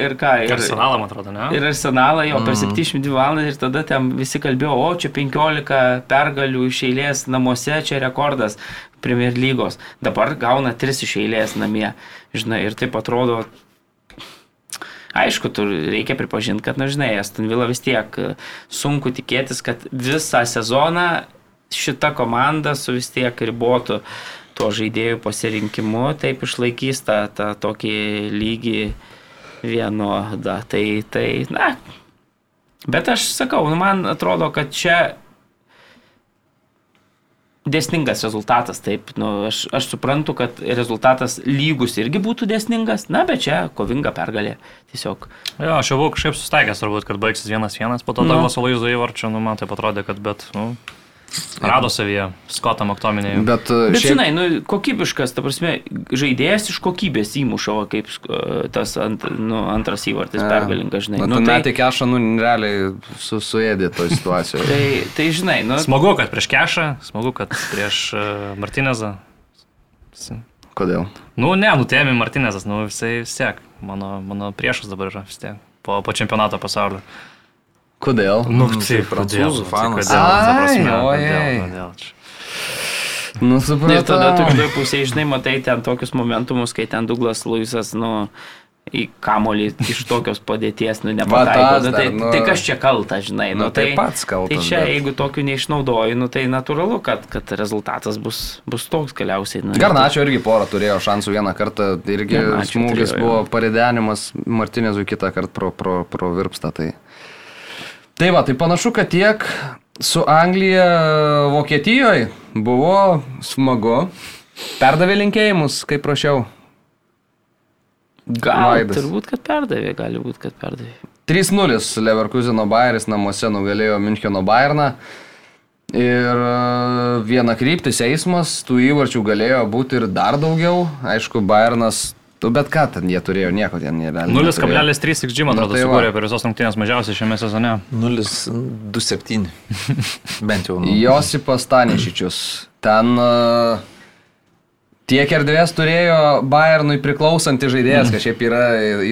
[SPEAKER 4] ir ką.
[SPEAKER 3] Ir Arsenalą, man atrodo, ne?
[SPEAKER 4] Ir Arsenalą jo mm. per 72 valandas ir tada ten visi kalbėjo, o čia 15 pergalių iš eilės namuose, čia rekordas Premier lygos. Dabar gauna 3 iš eilės namie. Žinai, ir taip atrodo, Aišku, tu reikia pripažinti, kad, na žinai, Aston Villa vis tiek e, sunku tikėtis, kad visą sezoną šita komanda su vis tiek ribotu tuo žaidėjų pasirinkimu taip išlaikys tą, tą tokį lygį vienodą. Tai, tai, na. Bet aš sakau, nu, man atrodo, kad čia dėsningas rezultatas, taip, nu, aš, aš suprantu, kad rezultatas lygus irgi būtų dėsningas, na, bet čia kovinga pergalė, tiesiog.
[SPEAKER 3] Jo, aš jau buvau kažkaip sustaigęs, turbūt, kad baigsis vienas vienas, po to
[SPEAKER 4] Nu.
[SPEAKER 3] Douglas Luizo įvarčio, nu, man tai atrodė, kad, bet, nu, rado savyje Skotą Maktominį.
[SPEAKER 1] Bet, e,
[SPEAKER 4] Bet
[SPEAKER 1] šiaip-
[SPEAKER 4] žinai, nu, kokybiškas, ta prasme, žaidėjas iš kokybės įmušo, kaip uh, tas ant, nu, antras įvartis
[SPEAKER 1] A,
[SPEAKER 4] pergalingas, žinai.
[SPEAKER 1] Bet
[SPEAKER 4] Nu,
[SPEAKER 1] tu
[SPEAKER 4] tai,
[SPEAKER 1] metai kešą, nu, realiai su, suėdė toj situacijoje.
[SPEAKER 4] tai, tai, žinai, nu,
[SPEAKER 3] Smagu, kad prieš Kešą, smagu, kad prieš uh, Martinezą.
[SPEAKER 1] Kodėl?
[SPEAKER 3] Nu, ne, nutėmė Martinezas, nu, visai vis tiek. Mano, mano priešas dabar yra vis tiek. Po, po čempionato pasaulio.
[SPEAKER 1] Kodėl?
[SPEAKER 3] Nu,
[SPEAKER 2] tai prancūzų fanas.
[SPEAKER 3] Kodėl, kodėl, kodėl?
[SPEAKER 1] Nu,
[SPEAKER 4] ir tada tu
[SPEAKER 1] supratau.
[SPEAKER 4] kitoj pusėje, žinai, matai ten tokius momentumus, kai ten Douglas Luisas, nu, į kamolį iš tokios padėties, nu, nepataiko. Nu, tai,
[SPEAKER 1] nu.
[SPEAKER 4] tai kas čia kalta, žinai.
[SPEAKER 1] Nu,
[SPEAKER 4] Nu,
[SPEAKER 1] tai pats kaltas,
[SPEAKER 4] Tai čia,
[SPEAKER 1] bet-
[SPEAKER 4] jeigu tokių neišnaudoji, nu, tai natūralu, kad, kad rezultatas bus, bus toks galiausiai. Nu,
[SPEAKER 1] Garnačio irgi porą turėjo šansų vieną kartą, irgi smūgis buvo paridenimas Martinezui kitą kartą pro, pro, pro virpstą. Tai. Tai va, tai panašu, kad tiek su Anglija Vokietijoje buvo smagu. Perdavė linkėjimus, kaip prašiau.
[SPEAKER 4] Gal,
[SPEAKER 1] Vaidas.
[SPEAKER 4] turbūt, kad perdavė, gali būti, kad perdavė.
[SPEAKER 1] 3-0 Leverkuseno Bayeris namuose nugalėjo Müncheno Bayerną. Ir e, viena kryptis eismas, tų įvarčių galėjo būti ir dar daugiau. Aišku, Bayernas, bet ką ten jie turėjo, nieko ten neturėjo.
[SPEAKER 3] 0,3 XG, man
[SPEAKER 1] Nu,
[SPEAKER 3] atrodo,
[SPEAKER 1] tai
[SPEAKER 3] sukūrė per visos rungtynės mažiausiai šiame sezone.
[SPEAKER 2] 0,27. Bent jau. Nu.
[SPEAKER 1] Josipas Stanišičius. Ten uh, tiek erdvės turėjo Bayernui priklausanti žaidėjas,
[SPEAKER 3] Mhm.
[SPEAKER 1] kad šiaip yra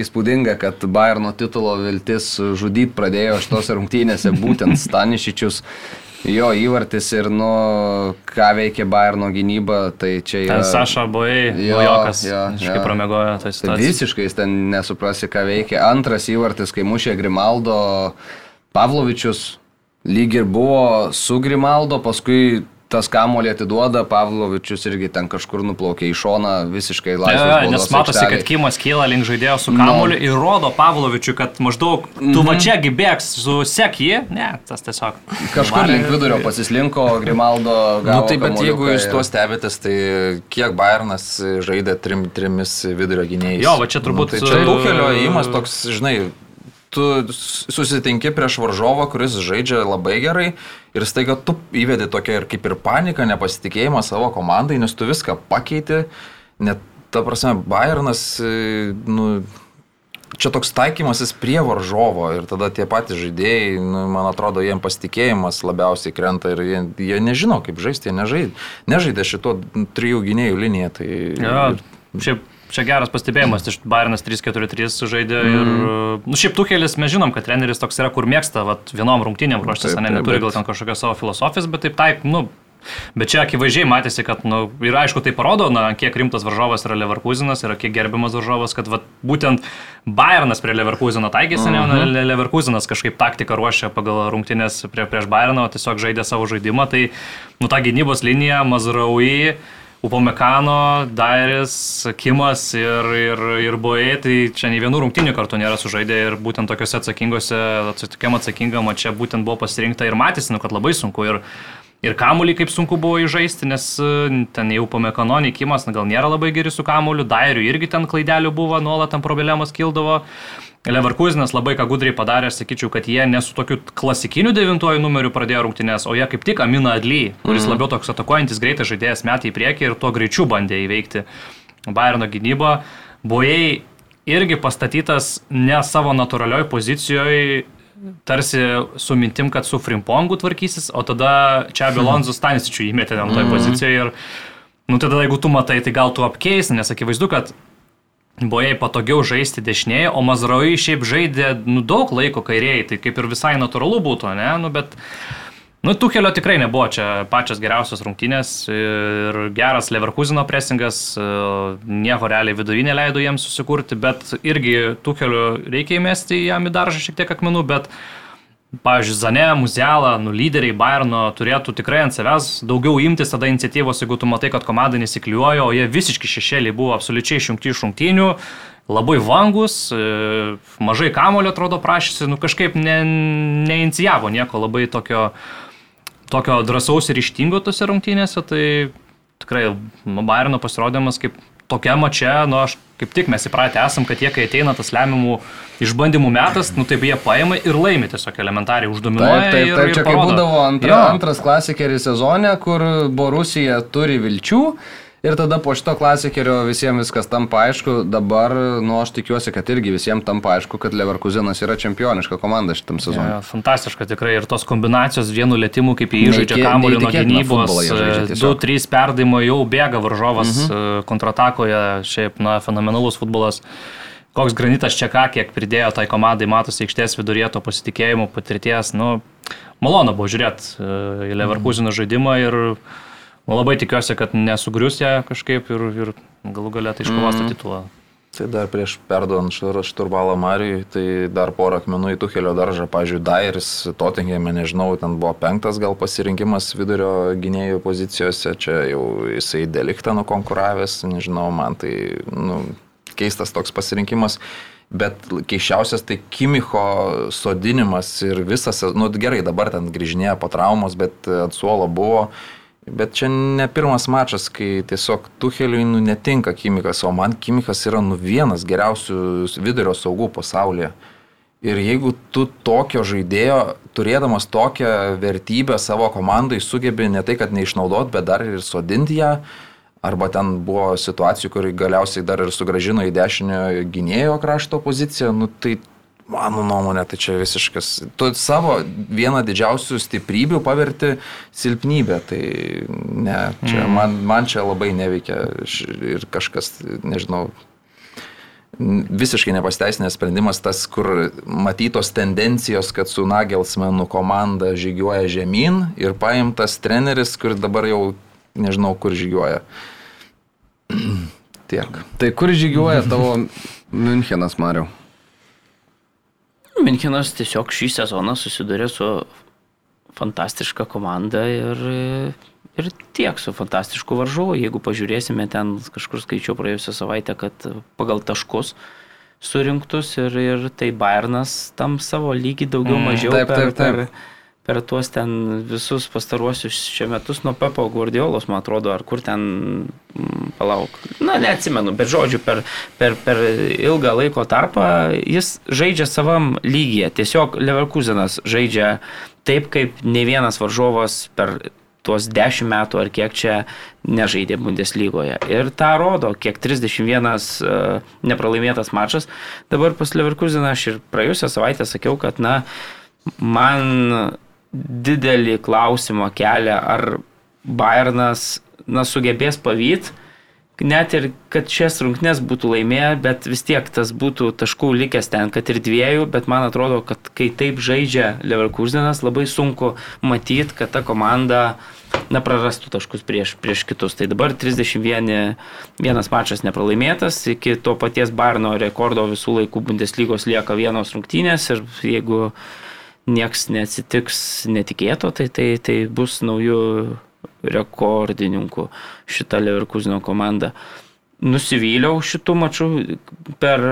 [SPEAKER 1] įspūdinga, kad Bayerno titulo viltis žudyti pradėjo šitos rungtynėse būtent Stanišičius. Jo įvartis ir, nu, ką veikia Bayerno gynyba, tai čia yra...
[SPEAKER 3] Ten Saša Bojai,
[SPEAKER 1] Jo,
[SPEAKER 3] Jokas,
[SPEAKER 1] jo, jo.
[SPEAKER 3] pramiegojo tą
[SPEAKER 1] Tai
[SPEAKER 3] situaciją.
[SPEAKER 1] visiškai jis ten nesuprasi, ką veikia. Antras įvartis, kai mušė Grimaldo Pavlovičius, lyg ir buvo su Grimaldo, paskui tas kamolį atiduoda, Pavlovičius irgi ten kažkur nuplaukė į šoną visiškai laisvas.
[SPEAKER 3] ja, nes matosi,
[SPEAKER 1] aikštelėj.
[SPEAKER 3] kad Kimas kyla link žaidėjo su
[SPEAKER 1] Nu.
[SPEAKER 3] kamuoliu ir rodo Pavlovičiui, kad maždaug tu va čia gibėks su sek jį. Ne, tas tiesiog.
[SPEAKER 1] Kažkur link vidurio pasislinko, Grimaldo
[SPEAKER 2] Na
[SPEAKER 1] gavo.
[SPEAKER 2] nu, tai bet jeigu jūs tuo stebėtės, tai kiek Bayernas žaidė trim, trimis vidurio gynėjais?
[SPEAKER 3] Jo, va čia turbūt,
[SPEAKER 2] Nu, tai čia
[SPEAKER 3] e,
[SPEAKER 2] daugelio įimas toks, žinai, tu susitinki prieš varžovą, kuris žaidžia labai gerai ir staiga tu įvedi tokią ir kaip ir paniką, nepasitikėjimą savo komandai, nes tu viską pakeiti. Net, ta prasme, Bayernas, e, nu, čia toks taikymasis prie varžovo ir tada tie patys žaidėjai, nu, man atrodo, jiems pasitikėjimas labiausiai krenta ir jie, jie nežino, kaip žaisti, jie nežaidė, nežaidė šito trijų gynėjų liniją. Tai,
[SPEAKER 3] Jo, šiaip čia geras pastebėjimas, iš Bayernas 3-4-3 žaidė mm. ir, nu šiaip Tukelis mes žinom, kad treneris toks yra, kur mėgsta vat, vienom rungtynėm ruoštis,
[SPEAKER 1] Taip,
[SPEAKER 3] ne,
[SPEAKER 1] taip,
[SPEAKER 3] neturi
[SPEAKER 1] bet-
[SPEAKER 3] gal ten kažkokios savo filosofijos, bet taip taik, nu, Bet čia akivaizdžiai matėsi, kad, na, nu, ir aišku, tai parodo, na, kiek rimtas varžovas yra Leverkusenas ir kiek gerbiamas varžovas, kad vat, būtent Bayernas prie Leverkuseno taikėsi, uh -huh. ne Leverkusenas kažkaip taktiką ruošė pagal rungtynės prie, prieš Bayerną, o tiesiog žaidė savo žaidimą. Tai, nu, ta gynybos linija, Mazraui, Upamekano, Dairis, Kimas ir, ir, ir Boe, tai čia nei vienų rungtynių kartu nėra sužaidę ir būtent tokiuose atsakingose, tokiam atsakingam, čia būtent buvo pasirinkta ir matėsi, nu, kad labai sunku. Ir, Ir kamuolį kaip sunku buvo įžaisti, nes ten jau pamekano, nei Kimas gal nėra labai geri su kamuoliu, Dairiu irgi ten klaidelių buvo, nuolat ten problemos kildavo. Leverkusenas labai ką gudriai padarė, aš sakyčiau, kad jie ne su tokiu klasikiniu devintuoju numeriu pradėjo rungtynės, o jie kaip tik Amina Adly, kuris mm. labiau toks atakuojantis greitas žaidėjas metai į priekį ir tuo greičiu bandė įveikti Bayerno gynybą. Bojai irgi pastatytas ne savo natūralioj pozicijoje, tarsi su mintim, kad su Frimpongu tvarkysis, o tada čia Bilonzus Stanisičių įmetė ten toj pozicijoje ir, nu tada jeigu tu matai, tai gal tu apkeisi, nes akivaizdu, kad Bojai patogiau žaisti dešinėje, o Mazraui šiaip žaidė nu, daug laiko kairieji, tai kaip ir visai natūralu būtų, ne? Nu, bet, nu, Tukelio tikrai nebuvo čia pačios geriausios rungtynės ir geras Leverkusino presingas, e, nieko realiai vidurinė leido jiems susikurti, bet irgi Tukelio reikia įmesti jam į daržą šiek tiek akmenų, bet pavyzdžiui, Zane, Muzelą, nu, lyderiai Bayerno turėtų tikrai ant savęs daugiau imtis tada iniciatyvos, jeigu tu matai, kad komanda nesikliuoja, o jie visiškai šešėliai buvo absoliučiai išjungti iš šimtinių, labai vangus, e, mažai kamulio atrodo prašysi, nu kažkaip ne, neincijavo nieko labai tokio, tokio drąsaus ir ištingo tose rungtynėse, tai tikrai Bayerno pasirodymas kaip tokia mačia, nu aš kaip tik mes įpratę esam, kad jie, kai ateina tas lemiamų išbandymų metas, nu taip jie paima ir laimi tiesiog elementariai uždominuoja.
[SPEAKER 1] Taip, taip,
[SPEAKER 3] ir,
[SPEAKER 1] taip
[SPEAKER 3] ir
[SPEAKER 1] čia kaip
[SPEAKER 3] parodo.
[SPEAKER 1] būdavo antra,
[SPEAKER 3] Jo.
[SPEAKER 1] antras klasikeris sezone, kur Borusija turi vilčių. Ir tada po šito klasikerio visiems viskas tampa aišku, dabar, nu, aš tikiuosi, kad irgi visiems tampa aišku, kad Leverkusenas yra čempioniška komanda šitam sezonui.
[SPEAKER 3] Ja, fantastiška tikrai ir tos kombinacijos vienu lėtimu, kaip jie įžaidžia kamuolį nuo
[SPEAKER 1] neįtikėtiną
[SPEAKER 3] gynybos,
[SPEAKER 1] futbolą jie žaidžia tiesiog.
[SPEAKER 3] 2-3 perdavimo jau bėga varžovas mhm. kontratakoje, šiaip, na, fenomenalus futbolas. Koks granitas čia ką, kiek pridėjo tai komandai, matosi aikštės viduryje to pasitikėjimo, patirties, nu, malonu buvo žiūrėti į Leverkusino žaidimą ir labai tikiuosi, kad nesugrius ją kažkaip ir, ir galų galę tai iškovos tą titulą.
[SPEAKER 2] Tai dar prieš perduodant štur- šturvalą Marijui, tai dar porą akmenų į Tuhelio daržą, pažiūrėjau, Dairis, Tottenhame, nežinau, ten buvo penktas gal pasirinkimas vidurio gynėjų pozicijose, čia jau jisai deliktą nukonkuravęs, nežinau, man tai nu, keistas toks pasirinkimas. Bet keiščiausias tai Kimicho sodinimas ir visas, nu gerai, dabar ten grįžinėja po traumos, bet ant suolo buvo. Bet čia ne pirmas mačas, kai tiesiog Tuheliui nu, netinka Kimikas, o man Kimikas yra nu vienas geriausių vidurio saugų pasaulyje. Ir jeigu tu tokio žaidėjo, turėdamas tokią vertybę savo komandai, sugebi ne tai, kad neišnaudot, bet dar ir sodinti ją, arba ten buvo situacijų, kur galiausiai dar ir sugražino į dešinio gynėjo krašto poziciją, nu tai mano nuomonė, tai čia visiškas. Tu savo vieną didžiausių stiprybių paverti silpnybę, tai ne, čia mm. man, man čia labai neveikia ir kažkas, nežinau, visiškai nepasteisinęs sprendimas tas, kur matytos tendencijos, kad su Nagelsmenu komanda žygiuoja žemyn ir paimtas treneris, kuris dabar jau nežinau, kur žygiuoja. Tiek.
[SPEAKER 1] Tai kur žygiuoja tavo Münchenas, Mariu?
[SPEAKER 4] Minkinas tiesiog šį sezoną susidurė su fantastiška komanda ir, ir tiek su fantastišku varžovu. Jeigu pažiūrėsime ten kažkur skaičiau praėjusią savaitę, kad pagal taškus surinktus ir, ir tai Bayernas tam savo lygį daugiau mažiau
[SPEAKER 1] taip,
[SPEAKER 4] per,
[SPEAKER 1] taip, taip.
[SPEAKER 4] per, per tuos ten visus pastaruosius šie metus nuo Pepo Guardiolos, man atrodo, ar kur ten, mm, palauk, na neatsimenu, bet žodžiu, per, per, per ilgą laiko tarpą jis žaidžia savam lygyje. Tiesiog Leverkusenas žaidžia taip, kaip ne vienas varžovas per tuos 10 metų ar kiek čia nežaidė Bundeslygoje. Ir tą rodo, kiek 31 uh, nepralaimėtas mačas. Dabar pas Leverkuseną aš ir praėjusią savaitę sakiau, kad na, man didelį klausimą kelia, ar Bayernas na, sugebės pavyti, net ir kad šias rungtynes būtų laimėję, bet vis tiek tas būtų taškų likęs ten, kad ir dviejų, bet man atrodo, kad kai taip žaidžia Leverkusenas, labai sunku matyti, kad ta komanda na, prarastų taškus prieš, prieš kitus. Tai dabar 31 vienas mačas nepralaimėtas, iki to paties Barno rekordo visų laikų Bundeslygos lieka vienos rungtynės ir jeigu nieks neatsitiks netikėto, tai, tai, tai bus naujų rekordininkų šitą Leverkusino komandą. Nusivyliau šitų mačų per,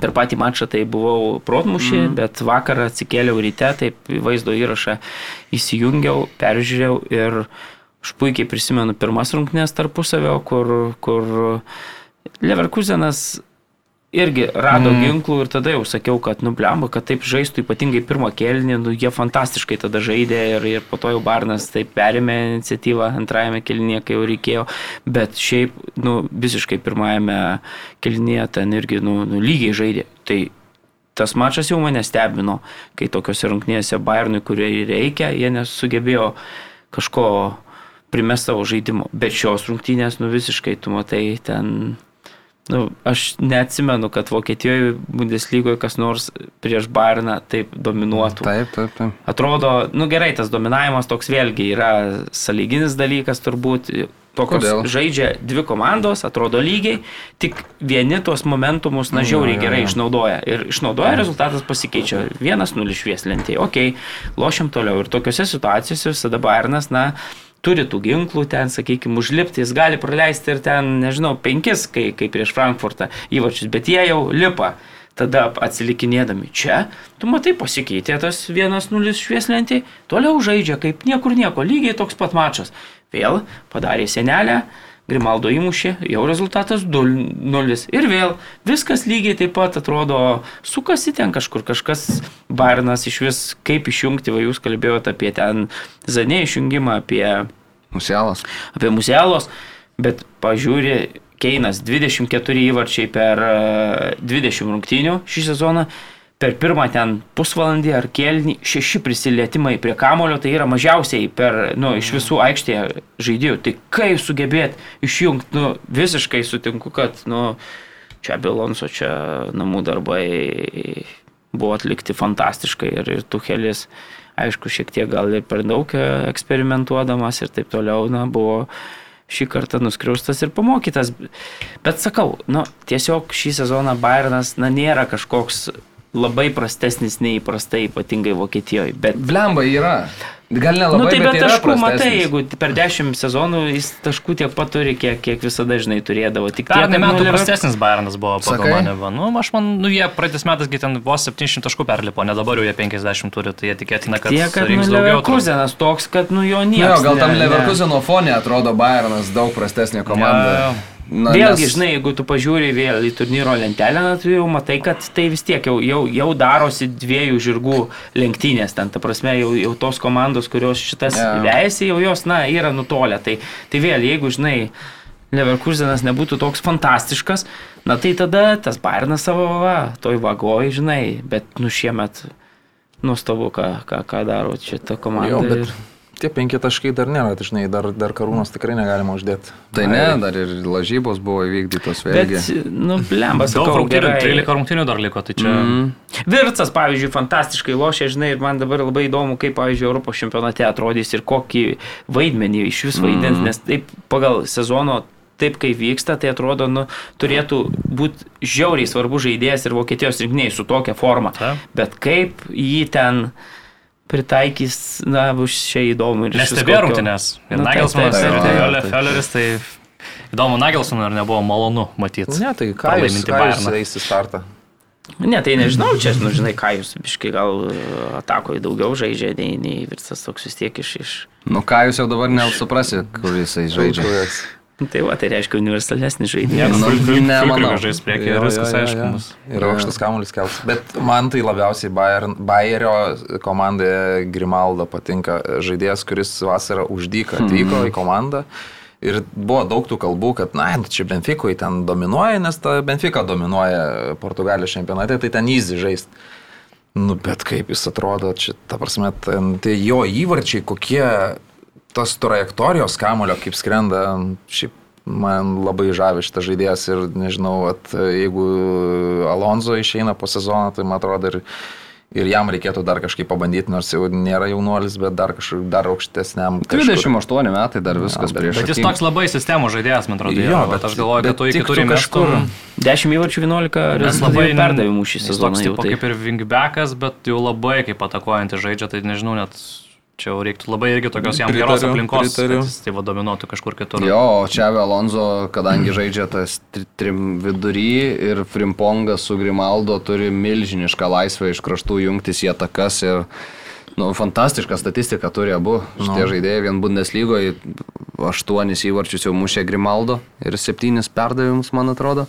[SPEAKER 4] per patį mačą, tai buvau protmušį, mm. bet vakar atsikėliau ryte, taip vaizdo įrašą įsijungiau, peržiūrėjau ir aš puikiai prisimenu pirmas rungtynės tarpusavio, kur, kur Leverkusenas irgi rado mm. ginklų ir tada jau sakiau, kad nublemba, kad taip žaistų ypatingai pirmą kelnį, nu, jie fantastiškai tada žaidė ir, ir po to jau Barnas taip perėmė iniciatyvą antrajame kelnyje, kai jau reikėjo, bet šiaip nu, visiškai pirmajame kelnyje ten irgi nu, nu, lygiai žaidė. Tai tas mačas jau mane stebino, kai tokiuose rungtynėse Bayernui, kurie reikia, jie nesugebėjo kažko primest savo žaidimo. Bet šios rungtynės, nu visiškai, tu matai, ten Nu, aš neatsimenu, kad Vokietijoje Bundeslygoje kas nors prieš Bayerną taip dominuotų.
[SPEAKER 1] Taip, taip, taip.
[SPEAKER 4] Atrodo, nu gerai, tas dominavimas toks vėlgi yra sąlyginis dalykas turbūt. Tokios
[SPEAKER 1] Kodėl?
[SPEAKER 4] žaidžia dvi komandos, atrodo lygiai, tik vieni tuos momentumus, na, žiauriai
[SPEAKER 2] jo,
[SPEAKER 4] gerai
[SPEAKER 2] jo.
[SPEAKER 4] išnaudoja. Ir išnaudoja, rezultatas pasikeičia. Vienas nulis švieslentėje, okei, okay, lošiam toliau. Ir tokiuose situacijose visada Bayernas, na, turi tų ginklų ten, sakykime, užlipti, jis gali praleisti ir ten, nežinau, penkis, kai, kai prieš Frankfurtą įvarčius, bet jie jau lipa. Tada atsilikinėdami čia, tu matai pasikeitė tas 1-0 švieslentį, toliau žaidžia kaip niekur nieko, lygiai toks pat mačas. Vėl padarė senelę, Grimaldo įmušė, jau rezultatas 2-0. Ir vėl viskas lygiai taip pat atrodo, sukasi ten kažkur, kažkas Bairnas iš vis, kaip išjungti, va jūs kalbėjote apie ten Zanė išjungimą, apie
[SPEAKER 1] Musialas.
[SPEAKER 4] apie muselos, bet pažiūri, Keinas 24 įvarčiai per e, 20 rungtynių šį sezoną, per pirmą ten pusvalandį ar kelnį šeši prisilietimai prie kamulio, tai yra mažiausiai per, nu, iš visų aikštėje žaidėjų. Tai kaip sugebėt išjungti, nu, visiškai sutinku, kad, nu, čia Bilonso, čia namų darbai buvo atlikti fantastiškai ir, ir Tuhelis, aišku, šiek tiek gal ir per daug e, eksperimentuodamas ir taip toliau, na, buvo šį kartą nuskriaustas ir pamokytas. Bet sakau, nu, tiesiog šį sezoną Bayernas, na, nėra kažkoks labai prastesnis nei įprastai, ypatingai Vokietijoje. Bet
[SPEAKER 1] Blemba yra. Gal nelabai,
[SPEAKER 4] Na nu, tai bet
[SPEAKER 1] yra
[SPEAKER 4] taškų, matai, jeigu per dešimt sezonų jis taškų tiek pat turi, kiek, kiek visada žinai turėdavo. Tik tiek,
[SPEAKER 3] Pernai
[SPEAKER 4] kad, nu,
[SPEAKER 3] metų
[SPEAKER 4] Lever-
[SPEAKER 3] prastesnis Bayernas buvo pagal mane. va. Nu, aš man, nu jie praeitais metais gi ten vos 700 taškų perlipo, ne dabar jau jie 50 turi, tai jie tikėtina, kad
[SPEAKER 4] Tiek, kad nu,
[SPEAKER 3] daugiau.
[SPEAKER 4] Leverkusenas toks, kad nu jo
[SPEAKER 1] Nu. Jo, gal tam Leverkuseno fone atrodo Bayernas daug prastesnė komanda.
[SPEAKER 3] Jo, jo.
[SPEAKER 1] Na,
[SPEAKER 4] Vėlgi,
[SPEAKER 1] nes-
[SPEAKER 4] žinai, jeigu tu pažiūri vėl į turnyro lentelę, na, tu jau matai, kad tai vis tiek jau, jau, jau darosi dviejų žirgų lenktynės. Ten, ta prasme, jau, jau tos komandos, kurios šitas
[SPEAKER 1] Jo.
[SPEAKER 4] vejasi, jau jos, na, yra nutolę. Tai, tai vėl, jeigu, žinai, Leverkusenas nebūtų toks fantastiškas, na tai tada tas Bairnas savo, va, toj vagoj, žinai, bet nu šiemet nuostabu, ką, ką, ką daro šitą komandą.
[SPEAKER 2] Jo, bet
[SPEAKER 4] ir-
[SPEAKER 2] tie penki taškai dar nėra, tai žinai, dar, dar karūnos tikrai negalima uždėti.
[SPEAKER 1] Tai ne, dar ir lažybos buvo įvykdytos vėlgi.
[SPEAKER 4] Bet, nu, blemba,
[SPEAKER 3] Daug
[SPEAKER 4] sakau,
[SPEAKER 3] rungtynių,
[SPEAKER 4] gerai.
[SPEAKER 3] 13 rungtynių dar liko, tai čia...
[SPEAKER 1] Mm.
[SPEAKER 4] Virtsas, pavyzdžiui, fantastiškai lošia, žinai, ir man dabar labai įdomu, kaip, pavyzdžiui, Europos čempionate atrodys ir kokį vaidmenį iš vis vaidins, nes taip pagal sezono, taip kaip vyksta, tai atrodo, nu, turėtų būti žiauriai svarbu žaidėjas ir Vokietijos rinkiniai su tokia forma.
[SPEAKER 3] Taip.
[SPEAKER 4] Bet kaip jį ten pritaikys, na, bus čia įdomu.
[SPEAKER 3] Nestebėjo
[SPEAKER 4] kokio-
[SPEAKER 3] rungtynės. Ir
[SPEAKER 4] Nu,
[SPEAKER 3] Nagelsmanas, ir
[SPEAKER 4] taip.
[SPEAKER 3] Felleris, tai įdomu, Nagelsoną ar nebuvo malonu matyti.
[SPEAKER 2] Ne, tai ką jūs, ką jūs eisi startą?
[SPEAKER 4] Ne, tai nežinau, čia, nu, žinai, ką jūs, biškai gal e, atakoje daugiau žaidžia, nei, nei Virtsas toks vis tiek iš... iš...
[SPEAKER 1] Nu ką jūs jau dabar nesuprasi, kur jisai žaidžia.
[SPEAKER 4] Tai va, tai reiškia universalesnis
[SPEAKER 3] Ne,
[SPEAKER 4] žaidėjas.
[SPEAKER 1] Nu, nemanau.
[SPEAKER 3] žais priekį ir viskas aišku.
[SPEAKER 2] Ir aukštas kamuolis kels. Bet man tai labiausiai Bayern, Bayerio komandai Grimaldo patinka žaidėjas, kuris vasarą uždyka atvyko į komandą. Ir buvo daug tų kalbų, kad, na, nu, čia Benficoje ten dominuoja, nes ta Benfica dominuoja Portugalijos čempionate, tai ten įzy žaisti. Nu, bet kaip jis atrodo, čia, ta prasme, ten, tai jo įvarčiai, kokie tos trajektorijos kamulio, kaip skrenda, šiaip man labai žavi šitas žaidėjas ir nežinau, at, jeigu Alonso išeina po sezono, tai man atrodo ir, ir jam reikėtų dar kažkaip pabandyti, nors jau nėra jaunuolis, bet dar kažkur dar aukštesniam. kažkur.
[SPEAKER 1] 28 metai dar viskas
[SPEAKER 2] bet-
[SPEAKER 1] prieš.
[SPEAKER 3] Bet jis toks labai sistemų žaidėjas, man atrodo.
[SPEAKER 2] Jo, bet-
[SPEAKER 3] aš galvoju, kad tu iki turi
[SPEAKER 2] kažkur-
[SPEAKER 3] kažkur...
[SPEAKER 4] 10 įvarčių 11
[SPEAKER 3] Nes labai
[SPEAKER 4] perdavimų šį
[SPEAKER 3] jis
[SPEAKER 4] sezoną.
[SPEAKER 3] Toks
[SPEAKER 4] jau
[SPEAKER 3] tipo
[SPEAKER 4] tai.
[SPEAKER 3] kaip ir wingbackas, bet jau labai kaip atakuojantis žaidžia, tai nežinau, net čia jau reiktų labai irgi tokios jam geros
[SPEAKER 2] Pritariu,
[SPEAKER 3] aplinkos,
[SPEAKER 2] pritariu.
[SPEAKER 3] kad jis tai va dominuotų kažkur kitur.
[SPEAKER 1] Jo, o čia Alonso, kadangi žaidžia tas tri- trim vidury ir Frimpongas su Grimaldo turi milžinišką laisvę iš kraštų jungtis į atakas ir nu, fantastišką statistiką turi abu. Šitie žaidėjai vien Bundeslygoje aštuonis įvarčius jau mušė Grimaldo ir septynis perdavimus, man atrodo.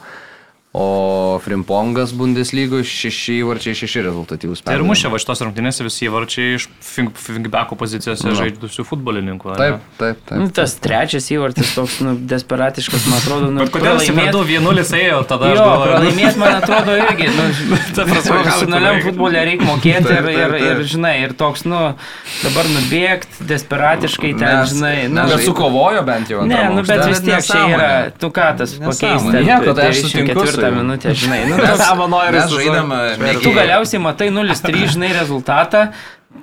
[SPEAKER 1] O Frimpongas Bundeslygoje šeši įvarčiai, šeši rezultatyvus.
[SPEAKER 3] Tai ir mušė va šitos rungtynėse visi įvarčiai iš fingbeko pozicijose
[SPEAKER 1] Nu.
[SPEAKER 3] žaidžiusių futbolininkų. ar
[SPEAKER 1] Taip,
[SPEAKER 3] ne?
[SPEAKER 1] taip, taip.
[SPEAKER 4] Nu, tas trečias įvartis toks, nu, desperatiškas, man atrodo, nu,
[SPEAKER 3] Bet kodėl jis
[SPEAKER 4] pralaimėt-
[SPEAKER 3] metu 1-0 ėjo tada? aš
[SPEAKER 4] Jo,
[SPEAKER 3] galvoju,
[SPEAKER 4] pralaimėt, man atrodo, irgi, nu, profesionaliam futbolė reikia mokėti
[SPEAKER 2] Taip,
[SPEAKER 4] ir,
[SPEAKER 2] taip,
[SPEAKER 4] ir, ir,
[SPEAKER 2] taip.
[SPEAKER 4] žinai, ir toks, nu, dabar nubėgti desperatiškai ten,
[SPEAKER 2] Mes-
[SPEAKER 4] žinai,
[SPEAKER 2] mes
[SPEAKER 1] Bet sukovojo bent jau.
[SPEAKER 4] Ne, nu bet vis tiek čia yra, tu ką tas pakeisti.
[SPEAKER 1] Nieko, tai aš sutinku juo.
[SPEAKER 4] minutę, žinai. Nu, tas,
[SPEAKER 2] mes žaidėme
[SPEAKER 4] tu
[SPEAKER 2] mėgėjai.
[SPEAKER 4] galiausiai matai 0-3, žinai, rezultatą,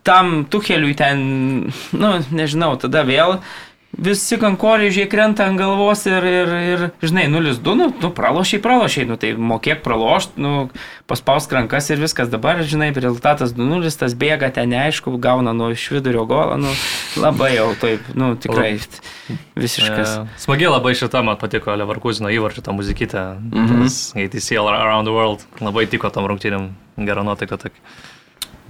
[SPEAKER 4] tam tuheliui ten, nu, nežinau, tada vėl visi kankorėžiai krenta ant galvos ir, ir, ir žinai, 0-2, nu, nu pralošiai, pralošiai, nu tai mokėk pralošti, nu, paspausk rankas ir viskas dabar, žinai, rezultatas 2-0, tas bėga ten neaišku, gauna nuo iš vidurio golą, nu, labai jau taip, nu, tikrai visiškas.
[SPEAKER 3] E, Smagiai labai šitą man patiko Leverkusino įvarčių, tą muzikytę.
[SPEAKER 1] Mhm.
[SPEAKER 3] Tas ATCL Around the World. Labai tiko tom rungtynėm. Gera nuotaika tokia.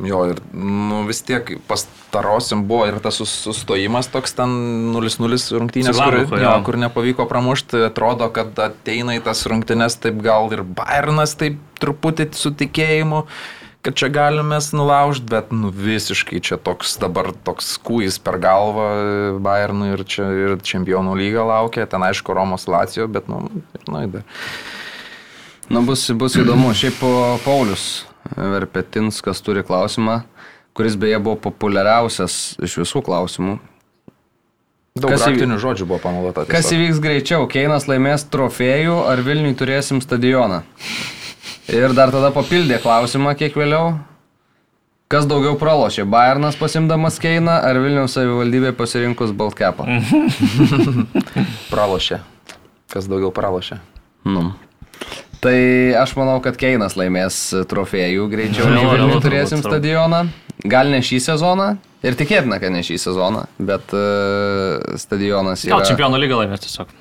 [SPEAKER 2] Jo, ir nu, vis tiek pastarosiam buvo ir tas sus- sustojimas toks ten 0-0 rungtynės,
[SPEAKER 3] Su
[SPEAKER 2] kur, jo, kur nepavyko pramušti. Atrodo, kad ateina į tas rungtynės taip gal ir Bayernas taip truputį su tikėjimu, kad čia galime nulaužti, bet nu, visiškai čia toks dabar toks kūjis per galvą Bayernui ir čia ir čempionų lyga laukia. Ten aišku Romos Lacijo, bet nu, na, dar.
[SPEAKER 1] Na, bus, bus įdomu. Šiaip Paulius Verpetinskas turi klausimą, kuris beje buvo populiariausias iš visų klausimų.
[SPEAKER 2] Daug
[SPEAKER 1] Kas
[SPEAKER 2] raktinių žodžių buvo panaudota.
[SPEAKER 1] Kas
[SPEAKER 2] tiesiog.
[SPEAKER 1] įvyks greičiau? Keinas laimės trofėjų ar Vilniui turėsim stadioną? Ir dar tada papildė klausimą kiek vėliau. Kas daugiau pralošė? Bayernas pasimdamas Keiną ar Vilniaus savivaldybė pasirinkus Baltkepą?
[SPEAKER 2] Pralošė. Kas daugiau pralošė?
[SPEAKER 1] Nu. Tai aš manau, kad Keinas laimės trofėjų greičiau nei
[SPEAKER 3] realu,
[SPEAKER 1] turėsim
[SPEAKER 3] turbūt,
[SPEAKER 1] stadioną. Gal ne šį sezoną ir tikėtina, kad ne šį sezoną, bet uh, stadionas yra...
[SPEAKER 3] Gal čempionų lyga laimės tiesiog.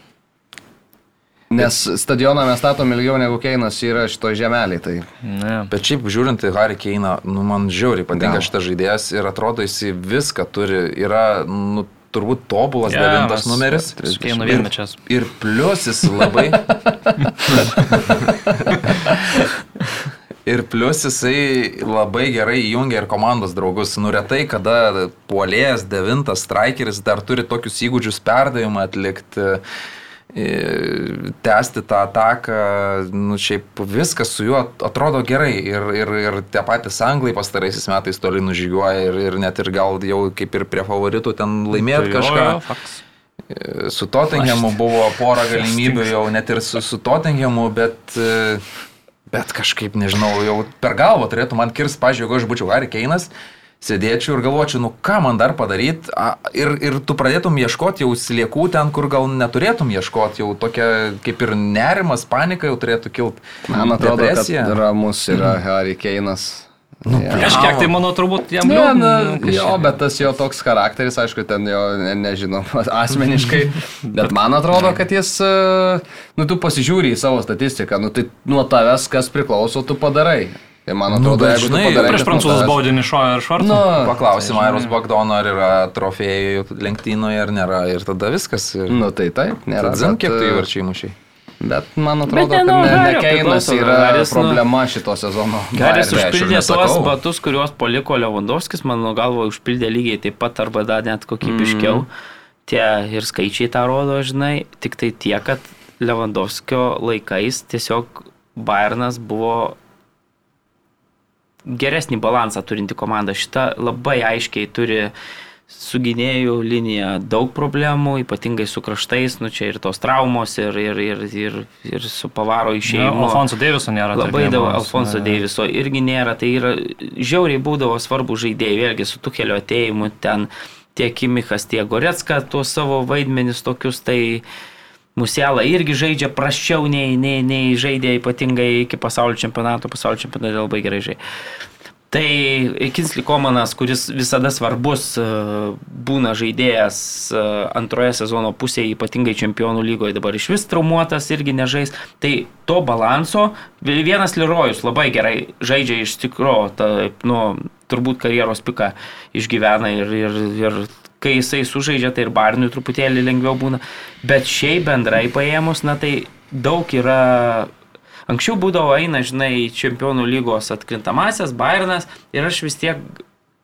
[SPEAKER 1] Nes stadioną mes statom ilgiau negu Keinas yra šito žemelį. Tai...
[SPEAKER 3] Ne.
[SPEAKER 2] Bet šiaip žiūrint į Harry Keiną, nu, man žiauriai patinka šitas žaidėjas ir atrodo jis viską turi, yra nu, turbūt tobulas
[SPEAKER 3] Jo,
[SPEAKER 2] devintas numeris.
[SPEAKER 3] su Keinu
[SPEAKER 2] Ir-
[SPEAKER 3] vienmečias.
[SPEAKER 2] Ir plius jis labai. Ir plus jisai labai gerai įjungia ir komandos draugus. Nuretai, kada puolėjas, devintas strikeris dar turi tokius įgūdžius perdavimą atlikti, tęsti tą ataką. Nu, šiaip viskas su juo atrodo gerai. Ir, ir, ir tie patys anglai pastaraisiais metais toli nužygiuoja ir, ir net ir gal jau kaip ir prie favoritų ten laimėti
[SPEAKER 3] Tai jo,
[SPEAKER 2] kažką.
[SPEAKER 3] jo, faktas.
[SPEAKER 2] Su Tottenhamu buvo pora galimybių jau net ir su, su Tottenhamu, bet, e, bet kažkaip, nežinau, jau per galvą turėtų man kirs, pažiūrėjau, jeigu aš būčiau Harry Keinas, sėdėčiau ir galvočiau, nu ką man dar padaryti ir, ir tu pradėtum ieškoti jau sliekų ten, kur gal neturėtum ieškoti, jau tokia kaip ir nerimas, panika jau turėtų kilti.
[SPEAKER 1] Man atrodo,
[SPEAKER 2] depresija.
[SPEAKER 1] kad ramus yra Harry Keinas. Nu, ja.
[SPEAKER 3] Kažkiek tai, manau, turbūt jam
[SPEAKER 1] Ne,
[SPEAKER 3] liūdna,
[SPEAKER 1] na,
[SPEAKER 3] nu, kažkiek.
[SPEAKER 1] jo, bet tas jo toks charakteris, aišku, ten jo ne, nežinom asmeniškai, bet man atrodo, kad jis, e, nu, tu pasižiūri į savo statistiką, nu, tai nuo tavęs, kas priklauso, tu padarai. Tai man
[SPEAKER 2] Nu,
[SPEAKER 1] atrodo,
[SPEAKER 2] bet
[SPEAKER 1] jeigu
[SPEAKER 2] žinai,
[SPEAKER 1] padarai...
[SPEAKER 3] Prieš prancūzus baudinį šojo ir švartų.
[SPEAKER 1] Nu,
[SPEAKER 2] Paklausim, Airos Bagdono, ar yra trofėjų lenktynų ar nėra. Ir tada viskas. Ir...
[SPEAKER 1] nu, tai taip, nėra.
[SPEAKER 2] Zin,
[SPEAKER 1] bet,
[SPEAKER 2] kiek tu
[SPEAKER 1] e,
[SPEAKER 2] įvarčiai mušiai.
[SPEAKER 1] Bet man atrodo,
[SPEAKER 4] ne
[SPEAKER 1] kad
[SPEAKER 4] nuo
[SPEAKER 1] ne, ne Keinas yra
[SPEAKER 4] Haris, nu-
[SPEAKER 1] problema šito sezono.
[SPEAKER 4] Garis užpildė tuos batus, kuriuos paliko Lewandowskis, mano galvo, užpildė lygiai taip pat arba dar net kokybiškiau. Mm. Tie ir skaičiai tą rodo, žinai, tik tai tie, kad Lewandowskio laikais tiesiog Bayernas buvo geresnį balansą turinti komanda. Šita labai aiškiai turi su gynėjų linija daug problemų, ypatingai su kraštais, nu čia ir tos traumos, ir, ir, ir, ir, ir su pavaro išėjimu.
[SPEAKER 3] Alfonso Daviso nėra.
[SPEAKER 4] Labai daug Alfonso
[SPEAKER 3] ne.
[SPEAKER 4] Deiviso irgi nėra, tai yra žiauriai būdavo svarbu žaidėjai, vėlgi su Tukelio ateimu ten tiek Kimichas, tiek Goretska tuos savo vaidmenis tokius, tai Musiela irgi žaidžia praščiau nei, nei, nei žaidė ypatingai iki pasaulio čempionato, pasaulio čempionato labai gerai žaidė. Tai Kinsli Komanas, kuris visada svarbus e, būna žaidėjas e, antroje sezono pusėje, ypatingai čempionų lygoje dabar iš vis traumuotas, irgi nežais. Tai to balanso vienas Lirojus labai gerai žaidžia iš tikro, ta, nu, turbūt karjeros piką išgyvena ir, ir, ir kai jisai sužaidžia, tai ir Barniui truputėlį lengviau būna. Bet šiaip bendrai paėmus, na tai daug yra Anksčiau būdavo eina, žinai, į čempionų lygos atkrintamasias, Bayernas ir aš vis tiek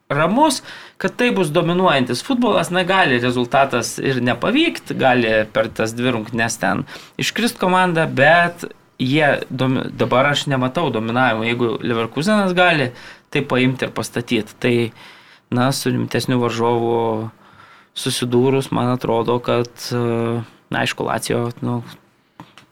[SPEAKER 4] ramus, kad tai bus dominuojantis futbolas, na gali rezultatas ir nepavykti, gali per tas dvi rungtynes ten iškrist komanda, bet jie, domi, dabar aš nematau dominavimo, jeigu Leverkusenas gali tai paimti ir pastatyti, tai, na, su rimtesniu varžovu susidūrus, man atrodo, kad, na, aišku, Lacijo, nu,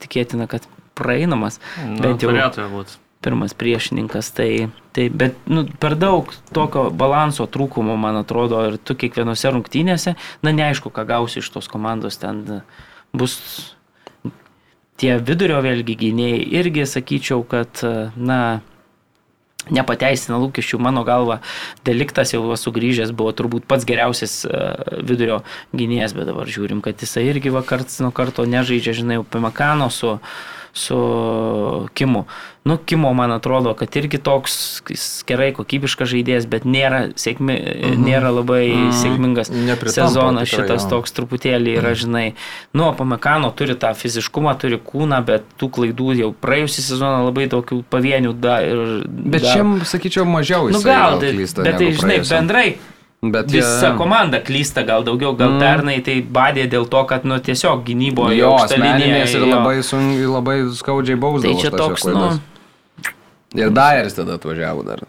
[SPEAKER 4] tikėtina, kad praeinamas,
[SPEAKER 3] Nu,
[SPEAKER 4] bent jau
[SPEAKER 3] turėtų būti.
[SPEAKER 4] pirmas priešininkas, tai, tai bet nu, per daug tokio balanso trūkumo, man atrodo, ir tu kiekvienose rungtynėse, na neaišku, ką gausi iš tos komandos, ten e, bus tie vidurio vėlgi gynėjai irgi sakyčiau, kad, e, na, nepateisina lūkesčių, mano galva, deliktas jau sugrįžęs buvo turbūt pats geriausias e, vidurio gynėjas, bet dabar žiūrim, kad jisai irgi vakarts nuo karto nežaidžia, žinai, Pimakano su, su Kimu. Nu, Kimo, man atrodo, kad irgi toks gerai kokybiškas žaidėjas, bet nėra, sėkmi, mhm. nėra labai mhm. sėkmingas
[SPEAKER 2] Nepritampa
[SPEAKER 4] sezonas
[SPEAKER 2] tikrai,
[SPEAKER 4] šitas
[SPEAKER 2] jo.
[SPEAKER 4] toks truputėlį yra, žinai, nu, Pamekano turi tą fiziškumą, turi kūną, bet tų klaidų jau praėjusią sezoną labai tokių pavienių da, ir...
[SPEAKER 1] Bet
[SPEAKER 4] da-
[SPEAKER 1] šiam, sakyčiau, mažiau
[SPEAKER 4] Nu gal, bet tai žinai, bendrai
[SPEAKER 1] Bet
[SPEAKER 4] visa
[SPEAKER 1] jie-
[SPEAKER 4] komanda klysta gal daugiau, gal
[SPEAKER 1] Mm.
[SPEAKER 4] pernai tai badė dėl to, kad, nu, tiesiog gynyboje
[SPEAKER 1] Jo,
[SPEAKER 4] aukšta linija,
[SPEAKER 1] asmeninės ir
[SPEAKER 4] jo.
[SPEAKER 1] labai, sunkiai, labai skaudžiai bausdavo.
[SPEAKER 4] Tai čia toks, nu.
[SPEAKER 1] Ir Dairis tada atvažiavo dar.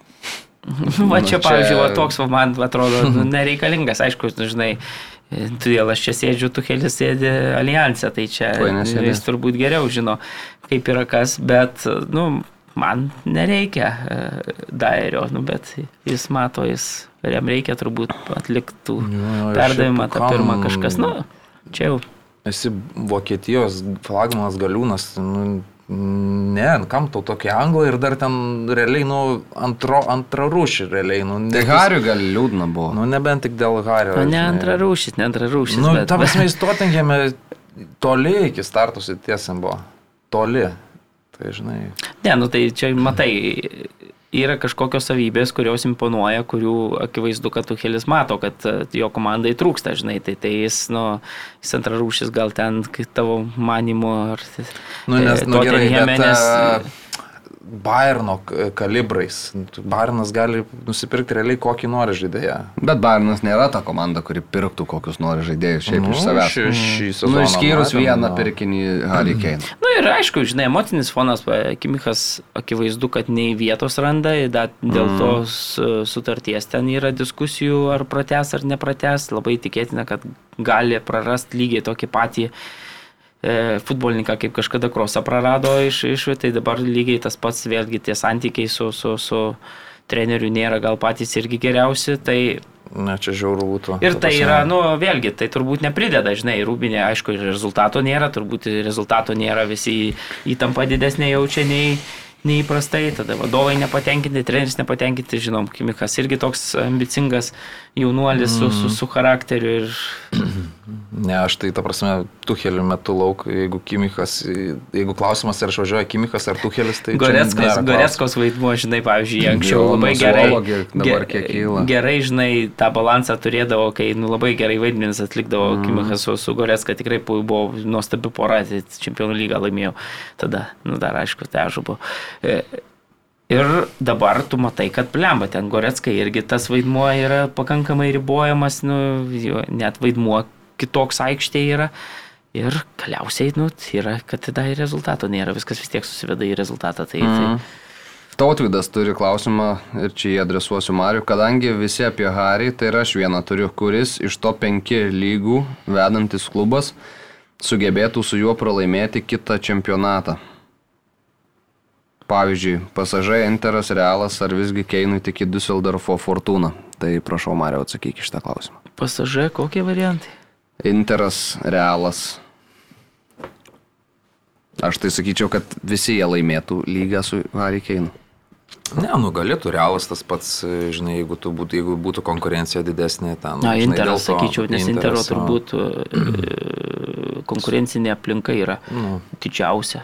[SPEAKER 4] va
[SPEAKER 1] nu,
[SPEAKER 4] čia,
[SPEAKER 1] čia-
[SPEAKER 4] pavyzdžiui, va, toks, va, man atrodo, nu, nereikalingas, aišku, nu, žinai. Todėl aš čia sėdžiu, tu kelis sėdi alijansė, tai čia jis turbūt geriau žino, kaip yra kas, bet, nu, man nereikia e, dairio, nu, bet jis mato, jis, jam reikia turbūt atliktų
[SPEAKER 2] jo,
[SPEAKER 4] perdavimą tą
[SPEAKER 2] kam-
[SPEAKER 4] pirmą kažkas, nu, čia jau
[SPEAKER 2] Esi Vokietijos flagmanas galiūnas. Nu, ne, kam tau tokie anglai ir dar ten realiai, nu, antro, antra rūšį realiai. Nu,
[SPEAKER 1] Tai
[SPEAKER 2] ne-
[SPEAKER 1] Hariu gal liūdna buvo.
[SPEAKER 2] Nu, nebent tik dėl Hario.
[SPEAKER 4] O ne antra rūšis, ne antra rūšis.
[SPEAKER 2] Nu,
[SPEAKER 4] bet,
[SPEAKER 2] ta prasme, jis Tottenhame toli iki starto sitiesiam buvo. Toli. Tai žinai.
[SPEAKER 4] Ne, nu tai čia matai, yra kažkokios savybės, kurios imponuoja, kurių akivaizdu, kad Tuhelis mato, kad e, jo komandai trūksta, žinai, tai, tai jis, nu, jis antra rūšis gal ten, tavo manimu, ar...
[SPEAKER 2] Nu, nes,
[SPEAKER 4] e,
[SPEAKER 2] nu, gerai,
[SPEAKER 4] Tottenhame,
[SPEAKER 2] bet,
[SPEAKER 4] nes-
[SPEAKER 2] k- kalibrais. Bayernas gali nusipirkti realiai kokį nori žaidėją.
[SPEAKER 1] Bet Bairnas nėra ta komanda, kuri pirktų kokius nori žaidėjus šiaip iš savęs.
[SPEAKER 2] šį, šį sezoną.
[SPEAKER 1] Nu, išskyrus
[SPEAKER 2] matėm,
[SPEAKER 1] vieną
[SPEAKER 2] nu.
[SPEAKER 1] pirkinį Harry Kane.
[SPEAKER 4] Na nu, ir aišku, žinai, emocinis fonas, Kimichas akivaizdu, kad nei vietos randa, da- dėl
[SPEAKER 2] Mhm.
[SPEAKER 4] tos e, sutarties ten yra diskusijų, ar prates ar neprates. Labai tikėtina, kad gali prarasti lygiai tokį patį e, futbolininką, kaip kažkada Krosą prarado iš, iš tai dabar lygiai tas pats, vėlgi tie santykiai su, su, su treneriu nėra gal patys irgi geriausi. Tai
[SPEAKER 2] Ne, čia žiauru būtų.
[SPEAKER 4] Ir
[SPEAKER 2] Ta
[SPEAKER 4] tai yra, nu, vėlgi, tai turbūt neprideda, žinai, rūbinė, aišku, ir rezultato nėra, turbūt rezultato nėra, visi įtampa didesnė jaučia nei, nei įprastai, tada vadovai nepatenkinti, treneris nepatenkinti, žinom, Kimikas irgi toks ambicingas jaunuolis su, su, su charakteriu ir
[SPEAKER 2] Ne, aš tai, ta prasme, Tuhelį metu lauk, jeigu Kimichas, jeigu klausimas, ar išvažiuoja Kimichas ar Tuhelis, tai... nėra
[SPEAKER 4] Goreskos vaidmuo, žinai, pavyzdžiui, anksčiau
[SPEAKER 1] Jo,
[SPEAKER 4] labai gerai.
[SPEAKER 1] dabar kiek kyla.
[SPEAKER 4] Gerai, žinai, tą balansą turėdavo, kai nu, labai gerai vaidmenis atlikdavo mm. Kimichas su, su Goreska, tikrai buvo nuostabi pora, tai čempionų lygą laimėjau. Tada, nu dar aišku, težu buvo. Ir dabar tu matai, kad plemba ten Goreckai irgi tas vaidmuo yra pakankamai ribojamas, nu, net vaidmuo kitoks aikštėje yra. Ir galiausiai, nu, yra, kad tada ir rezultato nėra, viskas vis tiek susiveda į rezultatą. Tai, mm. tai,
[SPEAKER 1] Tautvidas turi klausimą ir čia jį adresuosiu Mariu, kadangi visi apie Harį, tai ir aš vieną turiu, kuris iš to penki lygų vedantis klubas sugebėtų su juo pralaimėti kitą čempionatą. Pavyzdžiui, pasažai Interas Realas ar visgi Keinui tik į Düsseldorfo Fortūną. Tai prašau, Mario, atsakyk iš tą klausimą.
[SPEAKER 4] pasažė, kokie variantai?
[SPEAKER 1] Interas Realas. Aš tai sakyčiau, kad visi jie laimėtų lygą su Harry Keinu.
[SPEAKER 2] Ne, nu galėtų realas tas pats, žinai, jeigu, tu būtų, jeigu būtų konkurencija didesnė ten.
[SPEAKER 4] Na,
[SPEAKER 2] žinai,
[SPEAKER 4] Interas,
[SPEAKER 2] to
[SPEAKER 4] sakyčiau, nes Intero
[SPEAKER 2] Interas, o-
[SPEAKER 4] turbūt e, konkurencinė aplinka yra
[SPEAKER 2] Nu.
[SPEAKER 4] didžiausia.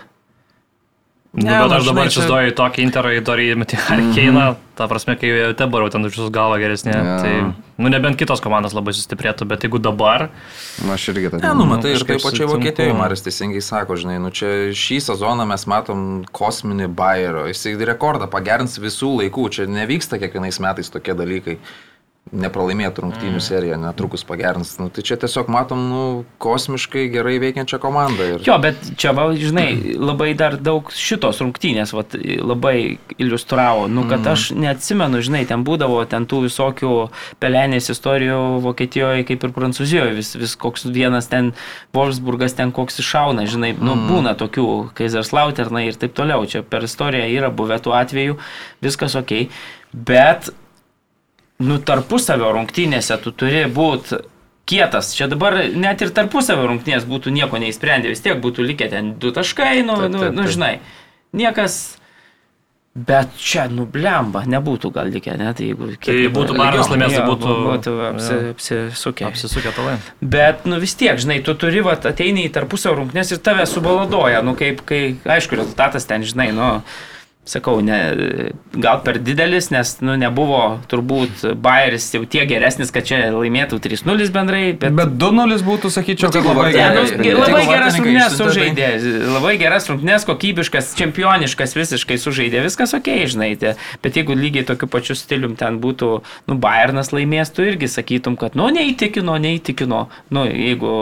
[SPEAKER 3] Nu,
[SPEAKER 2] Ne,
[SPEAKER 3] bet
[SPEAKER 2] nu,
[SPEAKER 3] aš dabar
[SPEAKER 2] žinai, čia-
[SPEAKER 3] įsivaizduoju tokį interą į Dorį Metį Harkeiną, ta prasme, kai jau dabar jau ten už jūsų galvą geresnė.
[SPEAKER 1] Jo.
[SPEAKER 3] Tai, nu, nebent kitos komandos labai sustiprėtų, bet jeigu dabar,
[SPEAKER 1] Na, aš irgi taip.
[SPEAKER 2] Ne, nu, matai, ir taip pačiai. Vokietijoje Maris teisingai sako, žinai, nu čia šį sezoną mes matom kosminį Bayerio, jisai rekordą pagerins visų laikų, čia nevyksta kiekvienais metais tokie dalykai. Nepralaimėtų rungtynių mm. seriją, netrukus pagerins. Nu, tai čia tiesiog matom, nu, kosmiškai gerai veikiančią komandą. Ir...
[SPEAKER 4] Jo, bet čia, va, žinai, labai dar daug šitos rungtynės vat, labai iliustravo. Nu, kad aš neatsimenu, žinai, ten būdavo ten tų visokių pelenės istorijų Vokietijoje, kaip ir Prancūzijoje. Vis, vis koks vienas ten, Wolfsburgas ten koks iššauna, žinai, nu, būna tokių Kaiserslauternai ir taip toliau. Čia per istoriją yra buvę tų atvejų, viskas ok. Bet nu, tarpusavio rungtynėse tu turi būti kietas. Čia dabar net ir tarpusavio rungtynės būtų nieko neįsprendę, vis tiek būtų likę ten du taškai, nu,
[SPEAKER 2] Taip,
[SPEAKER 4] nu,
[SPEAKER 2] taip,
[SPEAKER 4] nu
[SPEAKER 2] taip.
[SPEAKER 4] žinai. Niekas. Bet čia nublemba, nebūtų gal likę, net jeigu...
[SPEAKER 3] Tai būtų Bajernas laimėjęs, tai būtų-
[SPEAKER 4] būtų apsi, apsisukę.
[SPEAKER 3] apsisukę talai.
[SPEAKER 4] Bet, nu vis tiek, žinai, tu turi, va, ateini į tarpusavio rungtynės ir tave subaladoja, nu kaip, kai, aišku, rezultatas ten, žinai, nu, sakau, ne, gal per didelis, nes, nu, nebuvo turbūt Bayeris jau tiek geresnis, kad čia laimėtų 3-0 bendrai, bet...
[SPEAKER 1] Bet 2-0 būtų, sakyčiau,
[SPEAKER 2] Bet
[SPEAKER 1] kad labai
[SPEAKER 4] nu,
[SPEAKER 1] gerai.
[SPEAKER 4] Ge- labai geras rungtynės
[SPEAKER 2] išsiuntė,
[SPEAKER 4] sužaidė, labai geras rungtynės, kokybiškas, čempioniškas visiškai sužaidė, viskas ok, žinai, tie. bet jeigu lygiai tokiu pačiu stilium ten būtų, nu, Bayernas laimės, tu irgi sakytum, kad, nu, neįtikino, neįtikino, nu, jeigu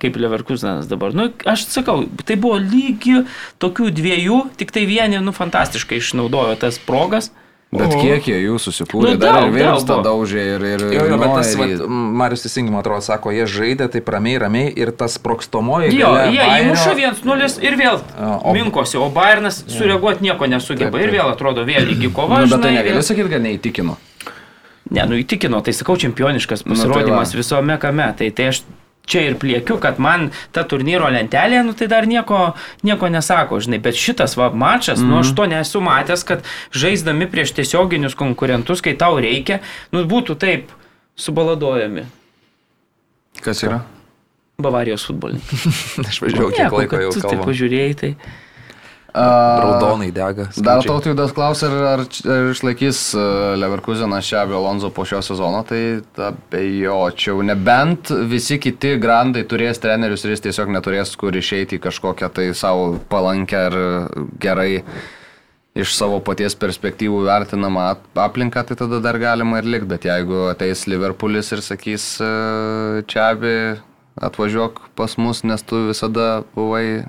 [SPEAKER 4] kaip Leverkusenas dabar, nu, aš sakau, tai buvo lygi tokių dviejų, tik tai vieni, nu, fantastiškai išnaudojo tas progas.
[SPEAKER 1] Bet kiek jie jų susikūrė,
[SPEAKER 4] Nu,
[SPEAKER 1] dar
[SPEAKER 4] daug,
[SPEAKER 1] ir
[SPEAKER 4] daug buvo.
[SPEAKER 1] daužė ir... ir
[SPEAKER 2] Jo, jo, bet tas,
[SPEAKER 1] ir-
[SPEAKER 2] vat, Marius teisingai, man atrodo, sako, jie žaidė taip ramiai, ramiai ir tas prokstomoji.
[SPEAKER 4] Jo, jie
[SPEAKER 2] Bayerio-
[SPEAKER 4] įmuša 1-0 ir vėl
[SPEAKER 2] o-
[SPEAKER 4] minkosi, o Bayernas sureaguoti nieko nesugeba ir vėl atrodo vėl lygi kova.
[SPEAKER 1] Nu, bet tai
[SPEAKER 4] žinai,
[SPEAKER 1] negali
[SPEAKER 4] ir-
[SPEAKER 1] sakyti, kad neįtikino.
[SPEAKER 4] Ne, nu įtikino, tai sakau, čempioniškas
[SPEAKER 1] Nu, tai
[SPEAKER 4] pasirodymas
[SPEAKER 1] va.
[SPEAKER 4] visome kame. Tai, tai aš čia ir pliekiu, kad man ta turnyro lentelė, nu tai dar nieko, nieko nesako, žinai, bet šitas va mačas, mm. nu aš to nesu matęs, kad žaisdami prieš tiesioginius konkurentus, kai tau reikia, nu būtų taip subaladojami.
[SPEAKER 1] Kas yra?
[SPEAKER 4] Bavarijos futbolininkai.
[SPEAKER 2] Aš važiavau kiek laiko jau
[SPEAKER 4] tu taip
[SPEAKER 2] kalbu.
[SPEAKER 4] pažiūrėjai, tai...
[SPEAKER 2] Raudonai dega.
[SPEAKER 1] Dar
[SPEAKER 2] skaičiai.
[SPEAKER 1] tautvydas klausė, ar, ar, ar išlaikys e, Leverkusenas šią Alonso po šio sezono, tai abejočiau. Nebent visi kiti grandai turės trenerius ir jis tiesiog neturės kur išeiti į kažkokią tai savo palankę ar gerai iš savo paties perspektyvų vertinamą ap- aplinką, tai tada dar galima ir likti. Bet jeigu ateis Liverpoolis ir sakys, e, čia abi atvažiuok pas mus, nes tu visada buvai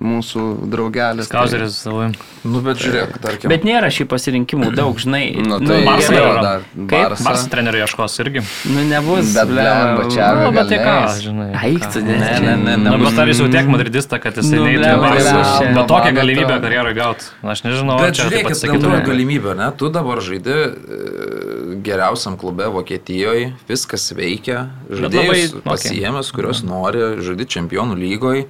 [SPEAKER 1] mūsų draugelis. tai-
[SPEAKER 3] Skauzeris savo.
[SPEAKER 2] Nu, bet žiūrėk, tarkim.
[SPEAKER 4] Bet nėra šį pasirinkimų daug, žinai.
[SPEAKER 1] Nu, tai
[SPEAKER 3] Barsa
[SPEAKER 1] gerai,
[SPEAKER 3] yra.
[SPEAKER 1] dar? Barsa.
[SPEAKER 3] Barsas trenerių ieškos irgi.
[SPEAKER 4] Nu, nebus.
[SPEAKER 1] Bet blemba, čia
[SPEAKER 3] Nu, bet tai ką, žinai.
[SPEAKER 4] Eik, tu
[SPEAKER 2] Ne, ne, ne, ne.
[SPEAKER 3] bet ar jis jau tiek madridista, kad jisai
[SPEAKER 4] Nu,
[SPEAKER 3] neįtų į Barsą? Bet tokią galimybę karjerai gauti. Aš nežinau,
[SPEAKER 2] Bet
[SPEAKER 3] čia taip
[SPEAKER 2] žiūrėkit,
[SPEAKER 3] pat
[SPEAKER 2] antroji
[SPEAKER 3] sakytume.
[SPEAKER 2] galimybė, ne? Tu dabar žaidži e, geriausiam klube Vokietijoje, viskas veikia, žaidėjus
[SPEAKER 3] labai-
[SPEAKER 2] pasiemęs, kurios nori, žaidži čempionų lygoje.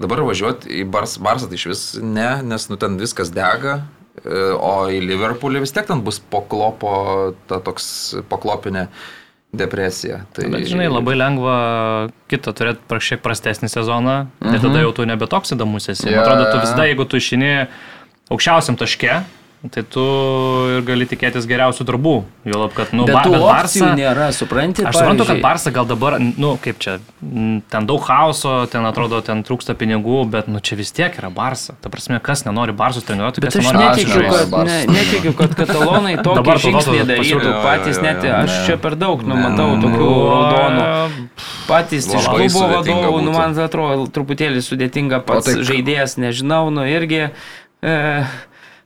[SPEAKER 2] Dabar važiuoti į Bars, Barsą tai iš vis ne, nes nu ten viskas dega. e, O į Liverpoolį vis tiek ten bus poklopo, ta toks poklopinė depresija. Tai,
[SPEAKER 3] Bet žinai, labai lengva kitą turėti šiek prastesnį sezoną ir tada jau tu nebe toks įdomus esi. Man
[SPEAKER 1] Jo,
[SPEAKER 3] atrodo, tu visada, jeigu tu išini aukščiausiam taške, tai tu ir gali tikėtis geriausių darbų. Jo lab, kad, nu,
[SPEAKER 4] Bet
[SPEAKER 3] ba, bet Barsa.
[SPEAKER 4] nėra, supranti?
[SPEAKER 3] Aš suprantu, kad Barsa gal dabar, nu, kaip čia, ten daug chaoso, ten atrodo, ten trūksta pinigų, bet, nu, čia vis tiek yra Barsa. Ta prasme, kas nenori Barsus treniruoti,
[SPEAKER 4] Bet
[SPEAKER 3] kas
[SPEAKER 4] aš
[SPEAKER 3] nenori
[SPEAKER 4] netikiu, kad, ne, netikiu, kad katalonai tokį žingsnį darytų patys, net aš čia per daug, nu, matau
[SPEAKER 2] nu,
[SPEAKER 4] tokių raudonų.
[SPEAKER 3] Nu,
[SPEAKER 4] Patys iš klubo vadovų, nu, man atrodo, truputėlį sudėtinga pats
[SPEAKER 1] tai-
[SPEAKER 4] žaidėjas, nežinau, nu, irgi e,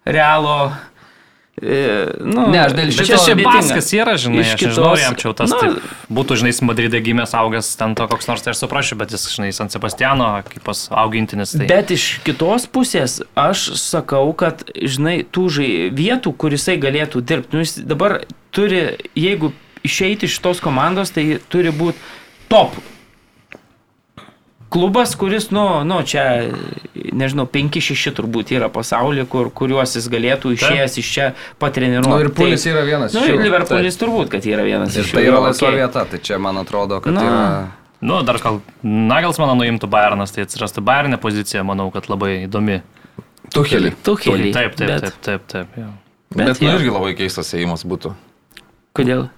[SPEAKER 4] realo. E, nu,
[SPEAKER 1] Ne, aš dėl šito
[SPEAKER 3] čia šiaip. Baskas yra, žinai,
[SPEAKER 4] Iš kitos-
[SPEAKER 3] jam čia tas
[SPEAKER 4] Nu,
[SPEAKER 3] taip, būtų, žinai, Madride gimęs, augęs, ten to koks nors, tai aš suprasiu, bet jis, žinai, San Sebastiano, kaip pas augintinis. Tai...
[SPEAKER 4] Bet iš kitos pusės aš sakau, kad, žinai, tų žai, vietų, kur jisai galėtų dirbti, nu, jis dabar turi, jeigu išeiti iš tos komandos, tai turi būti top. Klubas, kuris, nu, nu čia, nežinau, 5-6 turbūt yra pasaulyje, kur, kuriuos jis galėtų išėjęs iš čia patreniruoti.
[SPEAKER 1] Nu, ir Pulis yra vienas
[SPEAKER 4] Nu,
[SPEAKER 1] iš jų.
[SPEAKER 4] Liverpoolis turbūt, kad yra vienas
[SPEAKER 1] Ir
[SPEAKER 4] iš jų.
[SPEAKER 1] tai yra laisva
[SPEAKER 4] okei.
[SPEAKER 1] vieta, tai čia man atrodo, kad
[SPEAKER 4] Na.
[SPEAKER 1] yra...
[SPEAKER 3] Nu, dar gal Nagelsmaną nuimtų Bayernas, tai atsirastų Bayernė pozicija, manau, kad labai įdomi.
[SPEAKER 2] Tuhelį.
[SPEAKER 4] Tuhelį.
[SPEAKER 3] Taip, taip,
[SPEAKER 4] bet,
[SPEAKER 3] taip, taip, taip. Jo.
[SPEAKER 2] Bet, bet nu irgi labai keistas ėjimas būtų.
[SPEAKER 4] Kodėl?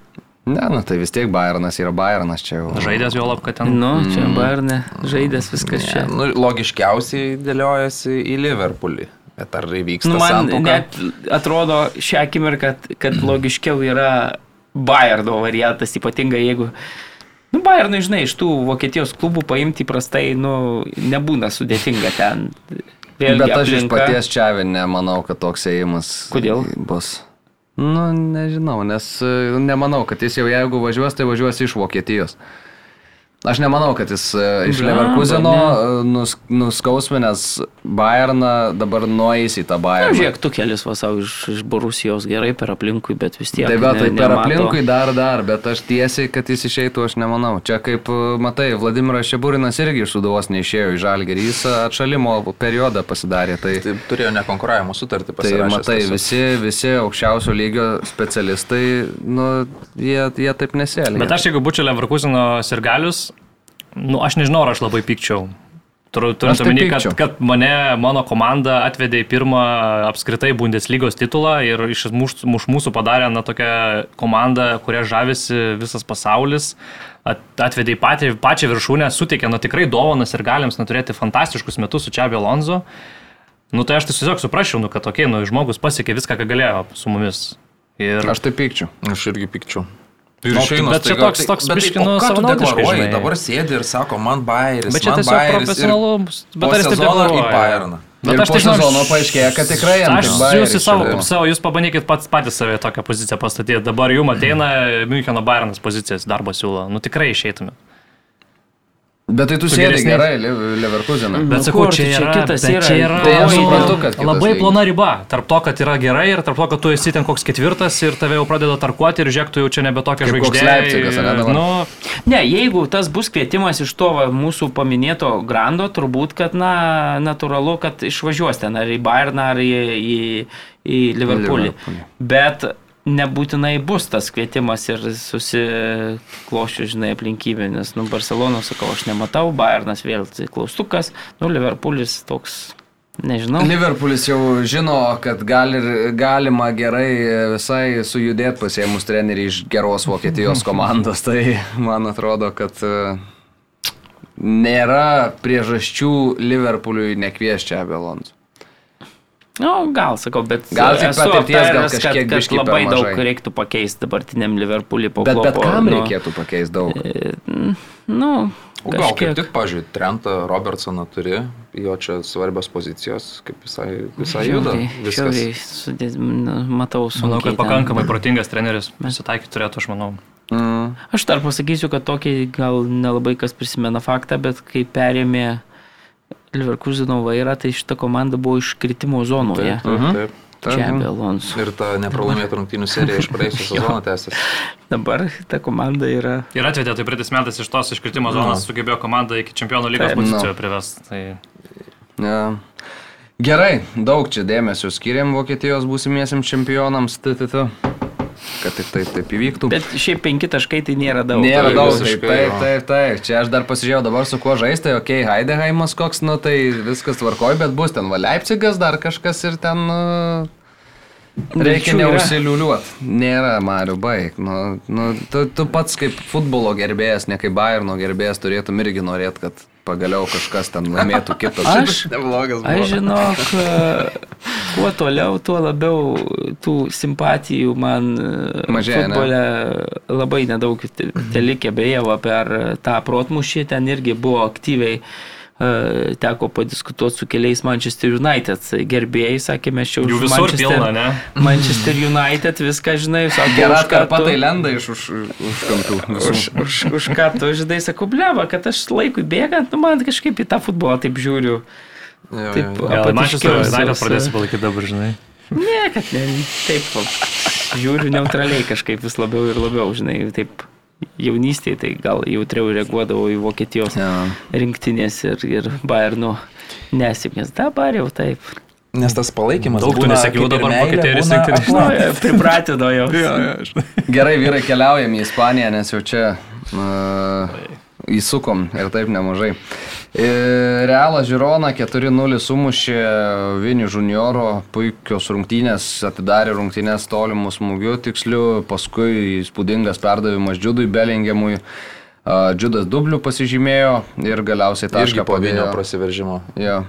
[SPEAKER 1] Ne, nu tai vis tiek Bayernas yra Bayernas čia jau.
[SPEAKER 3] Žaidęs jo lab, kad ten.
[SPEAKER 4] Nu, čia Bayernė žaidęs viskas čia.
[SPEAKER 2] Ne, nu, logiškiausiai dėliojasi į Liverpoolį. Bet ar įvyks
[SPEAKER 4] Nu, man
[SPEAKER 2] santuoka?
[SPEAKER 4] net atrodo šią akimirką, kad, kad logiškiau yra Bayerno variantas, ypatingai jeigu... Nu, Bayernui, žinai, iš tų Vokietijos klubų paimti įprastai, nu, nebūna sudėtinga ten. Vėlgi,
[SPEAKER 1] Bet aš iš
[SPEAKER 4] aplinka-
[SPEAKER 1] paties čia nemanau, kad toks ėjimas
[SPEAKER 4] Kodėl?
[SPEAKER 1] bus. Nu, nežinau, nes e, nemanau, kad jis jau jeigu važiuos, tai važiuos iš Vokietijos. Aš nemanau, kad jis e, iš Leverkuseno e, nus, nuskausminęs Bayerną dabar nueis į tą
[SPEAKER 4] Na,
[SPEAKER 1] Bayerną.
[SPEAKER 4] žiūrėk, tu kelias vasau iš, iš Borusijos gerai per aplinkui, bet vis tiek.
[SPEAKER 1] Tai bet tai
[SPEAKER 4] ne-
[SPEAKER 1] per
[SPEAKER 4] nemato.
[SPEAKER 1] aplinkui dar dar, bet aš tiesiai, kad jis išeitų, aš nemanau. Čia kaip, e, matai, Vladimiras Šeburinas irgi iš Suduvos neišėjo į Žalgerį, jis atšalimo periodą pasidarė. Tai,
[SPEAKER 2] Tai turėjo nekonkuravimo sutartį
[SPEAKER 1] tai
[SPEAKER 2] pasirašęs.
[SPEAKER 1] matai,
[SPEAKER 2] tiesiog.
[SPEAKER 1] visi, visi aukščiausio lygio specialistai, nu, jie, jie taip nesielgia.
[SPEAKER 3] Bet aš jeigu būčiau Leverkusino sirgalius, nu aš nežinau, ar aš labai pykčiau. Turint
[SPEAKER 1] tai
[SPEAKER 3] omeny, kad,
[SPEAKER 1] pykčiau.
[SPEAKER 3] kad mane, mano komanda atvedė į pirmą apskritai Bundeslygos titulą ir iš mūsų, mūsų padarė na, tokią komandą, kuria žavisi visas pasaulis, at, atvedė į patį, pačią viršūnę, suteikė na, tikrai dovanas ir galėms na, turėti fantastiškus metus su Čiabi Alonso. Nu tai aš tai tiesiog suprasčiau, nu, kad tokie, nu, žmogus pasiekė viską, ką galėjo su mumis. Ir
[SPEAKER 1] Aš tai pykčiau.
[SPEAKER 2] Aš irgi pikčiau.
[SPEAKER 3] Nu, bet čia toks- toks biškį, nu, savanaudiškai.
[SPEAKER 2] Dabar sėdi ir sako, man Bayeris.
[SPEAKER 3] Bet čia
[SPEAKER 2] man
[SPEAKER 3] tiesiog
[SPEAKER 2] Bayeris ir
[SPEAKER 3] profesionalu, bet ar jis taip?
[SPEAKER 2] Bayerną.
[SPEAKER 3] Bet
[SPEAKER 1] ir
[SPEAKER 3] aš tai žinau,
[SPEAKER 1] sezono paaiškėja, kad tikrai
[SPEAKER 3] Aš
[SPEAKER 1] tik
[SPEAKER 3] jūs į savo, savo, jūs pabandykit pats patys save tokią poziciją pastatyti. Dabar jums ateina Müncheno Bayernas pozicijas darbo siūlo. Nu tikrai išeitumėt.
[SPEAKER 1] Bet tai tu sėdi gerai, Leverkuseną.
[SPEAKER 3] Bet
[SPEAKER 4] Nu,
[SPEAKER 3] sakau, čia
[SPEAKER 4] čia
[SPEAKER 3] yra,
[SPEAKER 4] kitas
[SPEAKER 3] bet
[SPEAKER 4] yra.
[SPEAKER 3] čia yra
[SPEAKER 1] Tai aš suprantu, kad kitas
[SPEAKER 3] labai plona riba. Tarp to, kad yra gerai ir tarp to, kad tu esi ten koks ketvirtas ir tave jau pradeda tarkuoti ir žiūrėk, tu jau čia nebe tokia žvaigždė. Nu,
[SPEAKER 4] Ne, jeigu tas bus kvietimas iš to va, mūsų paminėto grando, turbūt, kad, na, natūralu, kad išvažiuos ten ar į Bayerną, ar į, į, į Liverpoolį.
[SPEAKER 1] Liverpoolį.
[SPEAKER 4] Bet nebūtinai bus tas kvietimas ir susiklošiu, žinai, aplinkybė, nes, nu, Barceloną, sakau, aš nematau, Bayernas vėl klaustukas, nu, Liverpoolis toks, nežinau.
[SPEAKER 1] Liverpoolis jau žino, kad gali, galima gerai visai sujudėti pasiemus trenerių iš geros Vokietijos komandos. Tai man atrodo, kad e, nėra priežasčių Liverpooliui nekviesti čia Abelons.
[SPEAKER 4] Nu, gal, sakau, bet
[SPEAKER 1] Gal tik patirties, gal kažkiek
[SPEAKER 4] kad, kad labai daug
[SPEAKER 1] mažai.
[SPEAKER 4] reiktų pakeisti dabartiniam Liverpoolį po
[SPEAKER 1] Bet, bet
[SPEAKER 4] Kloppo,
[SPEAKER 1] kam
[SPEAKER 4] nu,
[SPEAKER 1] reikėtų pakeisti daug?
[SPEAKER 4] Nu,
[SPEAKER 2] O gal kaip
[SPEAKER 4] kažkiek.
[SPEAKER 2] tik, pažiūrėjau, Trentą Robertsoną turi, jo čia svarbios pozicijos, kaip visai, visai juda.
[SPEAKER 4] Žiauriai,
[SPEAKER 2] Viskas.
[SPEAKER 4] žiauriai sudėt, nu, matau sunkiai.
[SPEAKER 3] manau, kad
[SPEAKER 4] ten.
[SPEAKER 3] pakankamai protingas treneris. Susitaikyti turėtų, aš manau.
[SPEAKER 1] Mm.
[SPEAKER 4] Aš dar pasakysiu, kad tokį gal nelabai kas prisimena faktą, bet kai perėmė Leverkuseno vairą, tai šita komanda buvo iškritimo zonoje.
[SPEAKER 2] Taip, taip, taip.
[SPEAKER 4] Čia
[SPEAKER 1] Mhm.
[SPEAKER 4] be Alonso.
[SPEAKER 2] Ir ta nepralaimėta rungtynių serija iš praėjusio sezono tęsiasi.
[SPEAKER 4] Dabar ta komanda yra.
[SPEAKER 3] Ir atvedė tai praeitais metais iš tos iškritimo zonos, sugebėjo komandą iki čempionų lygos pozicijų privesti. Tai
[SPEAKER 1] Ja. Gerai, daug čia dėmesio skiriam Vokietijos būsimiesiam čempionams. TTT. Kad tik taip, taip įvyktų.
[SPEAKER 4] Bet šiaip penki taškai tai nėra daug.
[SPEAKER 1] Nėra
[SPEAKER 2] tai
[SPEAKER 1] daug, taip, taip, taip, taip. Čia aš dar pasižiūrėjau dabar su kuo žaisti, okei, okay, Heideheimas koks, nu tai viskas tvarkoj, bet bus ten va Leipzigas dar kažkas ir ten... Uh, reikia neužsiliuliuot. Nėra, Mariu, baig. Nu, nu, tu, tu pats kaip futbolo gerbėjas, ne kaip Bayerno gerbėjas turėtum irgi norėt, kad pagaliau kažkas ten laimėtų kitas.
[SPEAKER 4] Aš,
[SPEAKER 2] Neblogas
[SPEAKER 4] aš žinok, e, kuo toliau, tuo labiau tų simpatijų man e,
[SPEAKER 1] Mažėja, ne?
[SPEAKER 4] futbole labai nedaug te- telikė, beje, per tą protmušį ten irgi buvo aktyviai teko padiskutuoti su keliais Manchester United gerbėjai, sakė, mes čia už
[SPEAKER 3] visur
[SPEAKER 4] Manchester,
[SPEAKER 3] pilna, ne?
[SPEAKER 4] Manchester United viską žinai, sako,
[SPEAKER 1] Gera
[SPEAKER 4] už ką
[SPEAKER 1] atkarpa tai lenda iš už, už kampų. visų.
[SPEAKER 4] Už, už, už ką tu žinai, sakau, bleba, kad aš laikui bėgant, nu man kažkaip į tą futbolą taip žiūriu. Taip,
[SPEAKER 3] Gal Manchester
[SPEAKER 4] apatiškiausias,
[SPEAKER 3] United pradėsi
[SPEAKER 4] e,
[SPEAKER 3] palaikyti dabar, žinai.
[SPEAKER 4] Ne, kad ne, taip, žiūriu neutraliai kažkaip vis labiau ir labiau, žinai, taip jaunystėje tai gal jautriau reaguodavau į Vokietijos
[SPEAKER 1] Jo.
[SPEAKER 4] rinktinės ir, ir Bayernų nesėkmės. Dabar jau taip.
[SPEAKER 2] Nes tas palaikymas.
[SPEAKER 3] Daug tų nesėkmių dabar Vokietijos rinktinės.
[SPEAKER 4] Nu, pripratino jau.
[SPEAKER 1] Gerai, vyrai, keliaujam į Ispaniją, nes jau čia uh, įsukom ir taip nemažai. E, Realas Žirona 4-0 sumušė Vini Junioro, puikios rungtynės, atidarė rungtynės tolimų smūgių tikslių, paskui įspūdingas perdavimas Džiudui Belingiamui. A, Džiudas dublių pasižymėjo ir galiausiai tašką
[SPEAKER 2] po Vinio prasiveržimo.
[SPEAKER 1] Jo.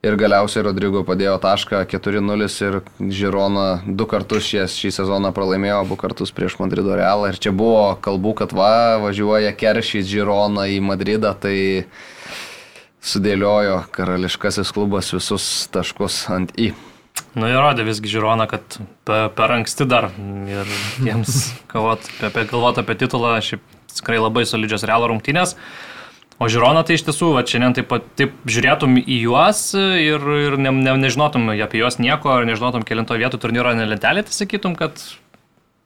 [SPEAKER 1] Ir galiausiai Rodrygo padėjo tašką 4-0 ir Žirona du kartus šį, šį sezoną pralaimėjo, abu kartus prieš Madrido Realą. Ir čia buvo kalbų, kad va, važiuoja Keršys Žirona į Madridą, tai sudėliojo karališkasis klubas visus taškus ant į.
[SPEAKER 3] Nu, įrodė visgi Žirona, kad per, per anksti dar ir jiems galvot apie, galvot apie titulą, šiaip tikrai labai solidžios realo rungtynės. O Žirona tai iš tiesų, va, šiandien taip, taip žiūrėtum į juos ir, ir ne, ne, nežinotum apie juos nieko, ar nežinotum kelinto vietų turnyro lentelė, tai sakytum, kad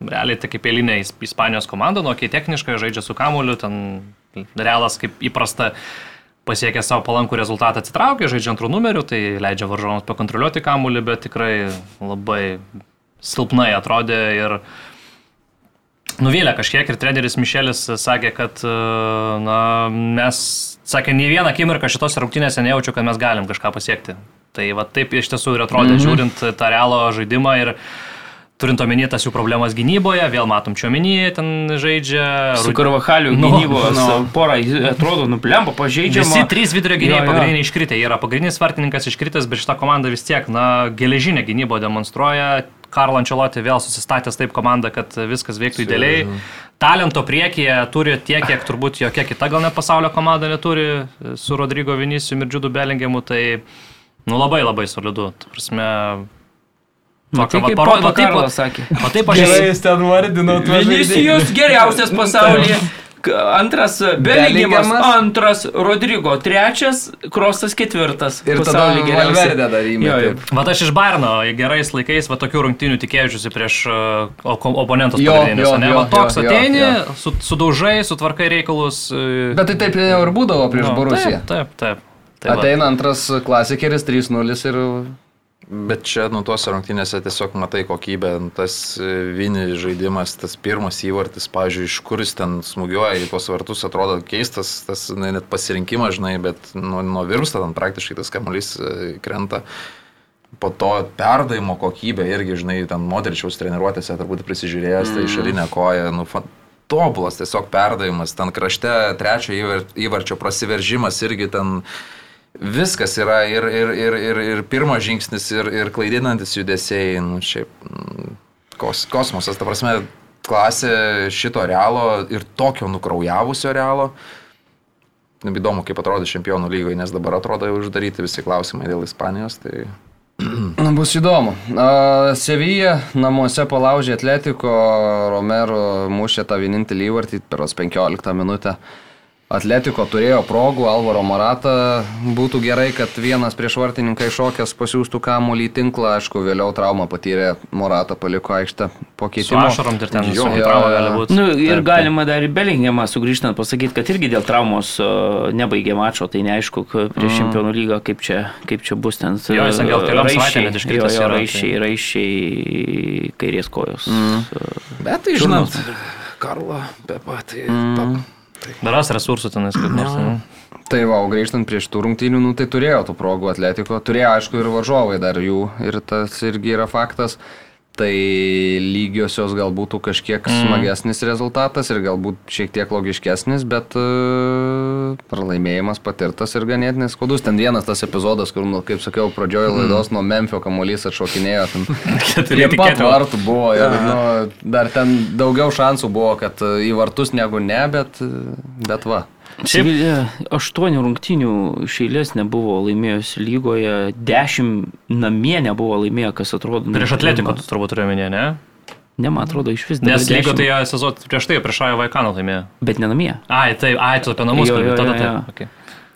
[SPEAKER 3] realiai tai kaip eilinė Is- Ispanijos komanda, nu, kai techniškai žaidžia su kamuoliu, ten realas kaip įprasta pasiekė savo palankų rezultatą, atsitraukė, žaidžia antrų numerių, tai leidžia varžovams pakontroliuoti kamuolį, bet tikrai labai silpnai atrodė ir nuvylė kažkiek ir treneris Mišelis sakė, kad e, na, mes, sakė, nei vieną akimirką šitos rungtynėse nejaučiu, kad mes galim kažką pasiekti. Tai va taip iš tiesų ir atrodė, mm -hmm. žiūrint tą realo žaidimą ir turint omeny tas jų problemas gynyboje, vėl matom čia omenyje, ten žaidžia.
[SPEAKER 4] Su Karvahaliu
[SPEAKER 3] Nu,
[SPEAKER 4] gynybos
[SPEAKER 3] nu.
[SPEAKER 4] porą atrodo nuplemba, pažeidžiama.
[SPEAKER 3] Visi trys vidurio gynėjai pagrindiniai iškritę. Jie yra pagrindinis vartininkas iškritęs, bet šita komanda vis tiek, na, geležinę gynybą demonstruoja. Karlo Ančeloti vėl susistatęs taip komandą, kad viskas veiktų idealiai. Talento priekyje turi tiek, kiek turbūt jokia kita gal net pasaulio komanda neturi su Rodrygo Viniciu ir Džiudu Belingiamu. Tai, nu, labai labai solidu. Ta prasme,
[SPEAKER 4] Matai,
[SPEAKER 3] va,
[SPEAKER 4] kaip
[SPEAKER 3] paro-
[SPEAKER 4] Papa
[SPEAKER 3] va taip
[SPEAKER 4] Karlas
[SPEAKER 3] va-
[SPEAKER 4] sakė.
[SPEAKER 3] va taip aš
[SPEAKER 1] jis ten vardino
[SPEAKER 4] Vinicius geriausias pasaulyje. Antras Belingimas,
[SPEAKER 1] Belingiamas.
[SPEAKER 4] antras Rodrygo, trečias Krosas ketvirtas.
[SPEAKER 1] Ir įmetė.
[SPEAKER 4] jo.
[SPEAKER 3] Vat aš iš Bairno gerais laikais va tokių rungtynių tikėjusiusi prieš o- oponentus
[SPEAKER 1] Jo,
[SPEAKER 3] pagrindinius.
[SPEAKER 1] jo,
[SPEAKER 3] Va toks ateini, su, sudaužai, sutvarkai reikalus. uh,
[SPEAKER 1] Bet tai taip jau ir būdavo prieš
[SPEAKER 3] nu,
[SPEAKER 1] Borusiją.
[SPEAKER 3] Taip, taip. taip. Tai va.
[SPEAKER 1] Ateina antras klasikeris 3-0 ir
[SPEAKER 2] Bet čia nu tuose rungtynėse tiesiog matai kokybę. Nu, Tas e, Vini žaidimas, tas pirmas įvartis, pavyzdžiui, iš kur jis ten smūgiuoja į tuos vartus, atrodo keistas, tas na, net pasirinkimas, žinai, bet nuo, nuo virsta ten praktiškai tas kamuolys e, krenta. Po to perdavimo kokybė irgi, žinai, ten modričiaus treniruotėse turbūt prisižiūrėjęs, tai šalinė koja, nu, tobulas tiesiog perdavimas, ten krašte trečio įvar- įvarčio prasiveržimas irgi ten viskas yra ir, ir, ir, ir, ir pirmas žingsnis, ir, ir klaidinantis judesiai, nu, šiaip mm, kos, kosmosas, ta prasme, klasė šito realo ir tokio nukraujavusio realo. Nu, Įdomu, kaip atrodo čempionų lygoje, nes dabar atrodo jau uždaryti visi klausimai dėl Ispanijos. Tai...
[SPEAKER 1] Na, bus įdomu. A, Sevija namuose palaužė Atletiko, Romero mušė tą vienintelį įvartį per 15 minutę. Atletiko turėjo progų, Alvaro Morata būtų gerai, kad vienas prieš vartininką iššokęs pasiūstų kamuolį į tinklą, aišku, vėliau traumą patyrė, Morata paliko aikštę po
[SPEAKER 3] Su
[SPEAKER 1] keitimo.
[SPEAKER 3] ašarom ir ten
[SPEAKER 1] Jo,
[SPEAKER 3] su
[SPEAKER 1] jo,
[SPEAKER 3] trauma gali būti.
[SPEAKER 4] Nu, ir
[SPEAKER 1] Taip,
[SPEAKER 4] galima dar į Belingiamą sugrįžtant pasakyti, kad irgi dėl traumos nebaigė mačo, tai neaišku, prieš čempionų lygą, kaip čia, kaip čia bus ten.
[SPEAKER 3] Mm. Jo, jis gal keliom
[SPEAKER 4] raiščiai,
[SPEAKER 3] savaitėm net iškritęs
[SPEAKER 4] jo, jo,
[SPEAKER 3] yra, tai-
[SPEAKER 4] Raišiai, raišiai kairės kojos.
[SPEAKER 3] Mm.
[SPEAKER 2] Bet tai žinot, Karlo, Pepa, tai... Mm.
[SPEAKER 3] Daras resursų tenais kaip nors. ne?
[SPEAKER 1] Tai va, o grįžtant prie šitų rungtynių, nu, tai turėjo tų progų Atletiko, turėjo aišku ir varžovai dar jų, ir tas irgi yra faktas. Tai lygiosios galbūt būtų kažkiek mm. smagesnis rezultatas ir galbūt šiek tiek logiškesnis, bet uh, pralaimėjimas patirtas ir ganėtinai skaudus. Ten vienas tas epizodas, kur, nu, kaip sakiau, pradžioje laidos nuo Memphio kamuolys atšokinėjo. Prie pat vartų buvo ir nu, dar ten daugiau šansų buvo, kad į vartus negu ne, bet, bet va.
[SPEAKER 4] Sevilija aštuonių rungtynių iš eilės nebuvo laimėjusi lygoje, dešimt namie nebuvo laimėję, kas atrodo. nu,
[SPEAKER 3] Prieš atletiko tu turbūt turiu minėti, ne?
[SPEAKER 4] Ne, man atrodo, iš vis
[SPEAKER 3] Nes lygo
[SPEAKER 4] 10,
[SPEAKER 3] tai jie sezoną prieš tai, prieš Ajo Vaikaną laimėjo.
[SPEAKER 4] Bet ne namie.
[SPEAKER 3] Ai, tai, ai, tu apie namus
[SPEAKER 4] Jo,
[SPEAKER 3] kalbi,
[SPEAKER 4] jo,
[SPEAKER 3] tada
[SPEAKER 4] jo,
[SPEAKER 3] tai.
[SPEAKER 4] jo.
[SPEAKER 3] Okay.